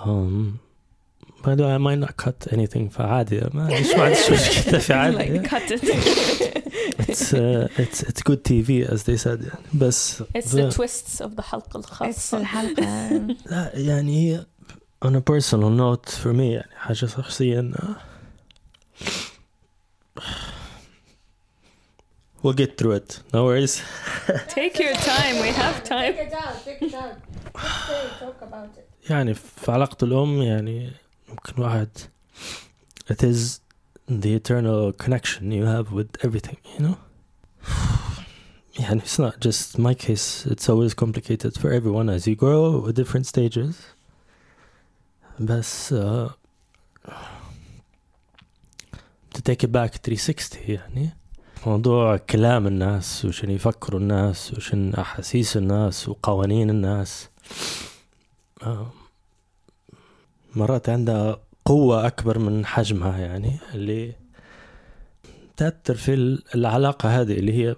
um, by the way I might not cut anything فعادي ما عنديش ما عنديش مشكلة في like عادي cut it it's, uh, it's, it's good TV as they said يعني بس it's ب- the twists of the حلقة it's الخاصة الحلقة لا يعني هي on a personal note for me يعني حاجة شخصية إنه we'll get through it no worries take your time we have time it out take it out talk about it يعني في علاقة الأم يعني ممكن واحد it is the eternal connection you have with everything you know يعني it's not just my case it's always complicated for everyone as you grow at different stages بس uh, to take it back 360 يعني موضوع كلام الناس وشن يفكروا الناس وشن أحاسيس الناس وقوانين الناس آه، مرات عندها قوة أكبر من حجمها يعني اللي تأثر في العلاقة هذه اللي هي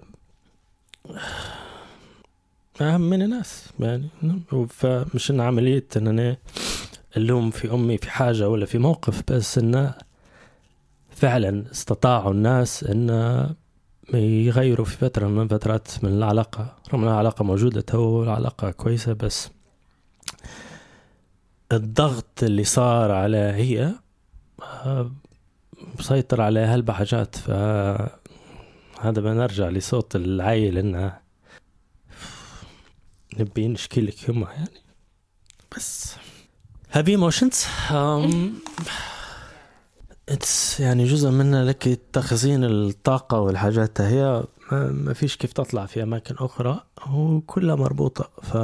أهم من الناس يعني. فمش إن عملية إن أنا اللوم في أمي في حاجة ولا في موقف بس إنه فعلا استطاعوا الناس إن يغيروا في فترة من فترات من العلاقة. رغم العلاقة موجودة تو العلاقة كويسة بس الضغط اللي صار على هي آه، مسيطر على هالبحاجات. فهذا بنرجع لصوت العيل إنه نبي نشكي لك يما يعني. بس happy emotions it's يعني جزء منها لك تخزين الطاقة والحاجات. هي ما فيش كيف تطلع في أماكن أخرى وكلها مربوطة. ف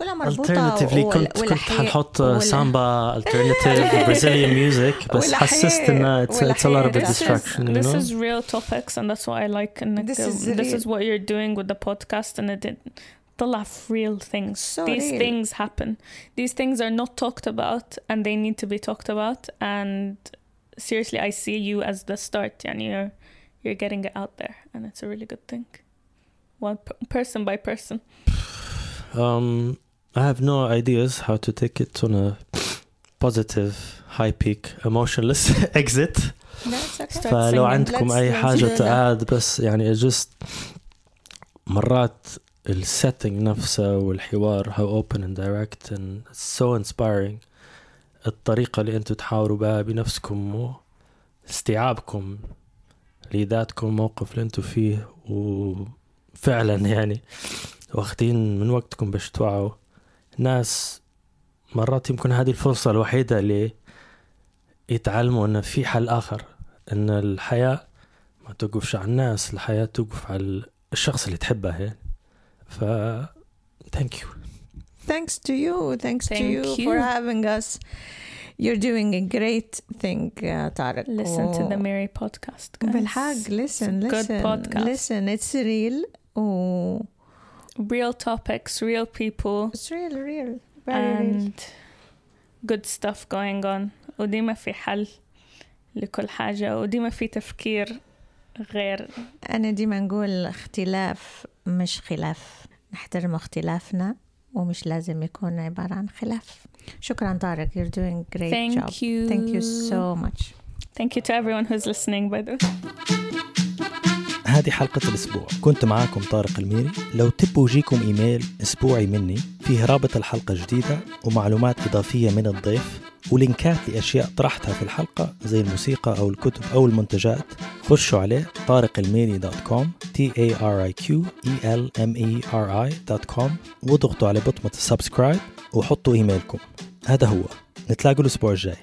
كلها مربوطة alternatively كنت كنت حنحط سامبا alternative Brazilian music بس حسست انه it's, it's a lot of a distraction you This know is real topics and that's what I like and This this, is this real. is what you're doing with the podcast and it did طلع في real things So these real. things happen these things are not talked about and they need to be talked about and seriously I see you as the start يعني you're you're getting it out there and it's a really good thing one per- person by person um I have no ideas how to take it on a positive high peak emotionless exit فلو. عندكم أي حاجة. تعاد بس يعني just مرات السيتنج نفسه والحوار how open and direct and so inspiring الطريقة اللي أنتم تحاوروا بها بنفسكم واستيعابكم لذاتكم الموقف اللي أنتم فيه وفعلا يعني واخدين من وقتكم باش توعوا ناس مرات يمكن هذه الفرصة الوحيدة اللي يتعلموا ان في حل اخر ان الحياة ما توقفش على الناس الحياة توقف على الشخص اللي تحبه يعني ف thank you Thanks to you. Thanks to Thank you, you. for having us. You're doing a great thing, uh, Tarek. listen to the Mary podcast guys. بالحق listen It's a good listen podcast. listen it's real و real topics real people it's real real very real and good stuff going on وديما في حل لكل حاجة وديما في تفكير غير أنا ديما نقول اختلاف مش خلاف نحترم اختلافنا ومش لازم يكون عبارة عن خلاف شكرا طارق you're doing great Thank job you. thank you so much Thank you to everyone who's listening by the way هذه حلقة الأسبوع. كنت معاكم طارق الميري. لو تبوا يجيكم إيميل أسبوعي مني فيه رابط الحلقة جديدة ومعلومات إضافية من الضيف ولينكات لأشياء طرحتها في الحلقة زي الموسيقى أو الكتب أو المنتجات خشوا عليه طارق الميري dot com t a r i q e l m e r i dot com واضغطوا على بطمة ال subscribe وحطوا إيميلكم. هذا هو. نتلاقوا الأسبوع الجاي.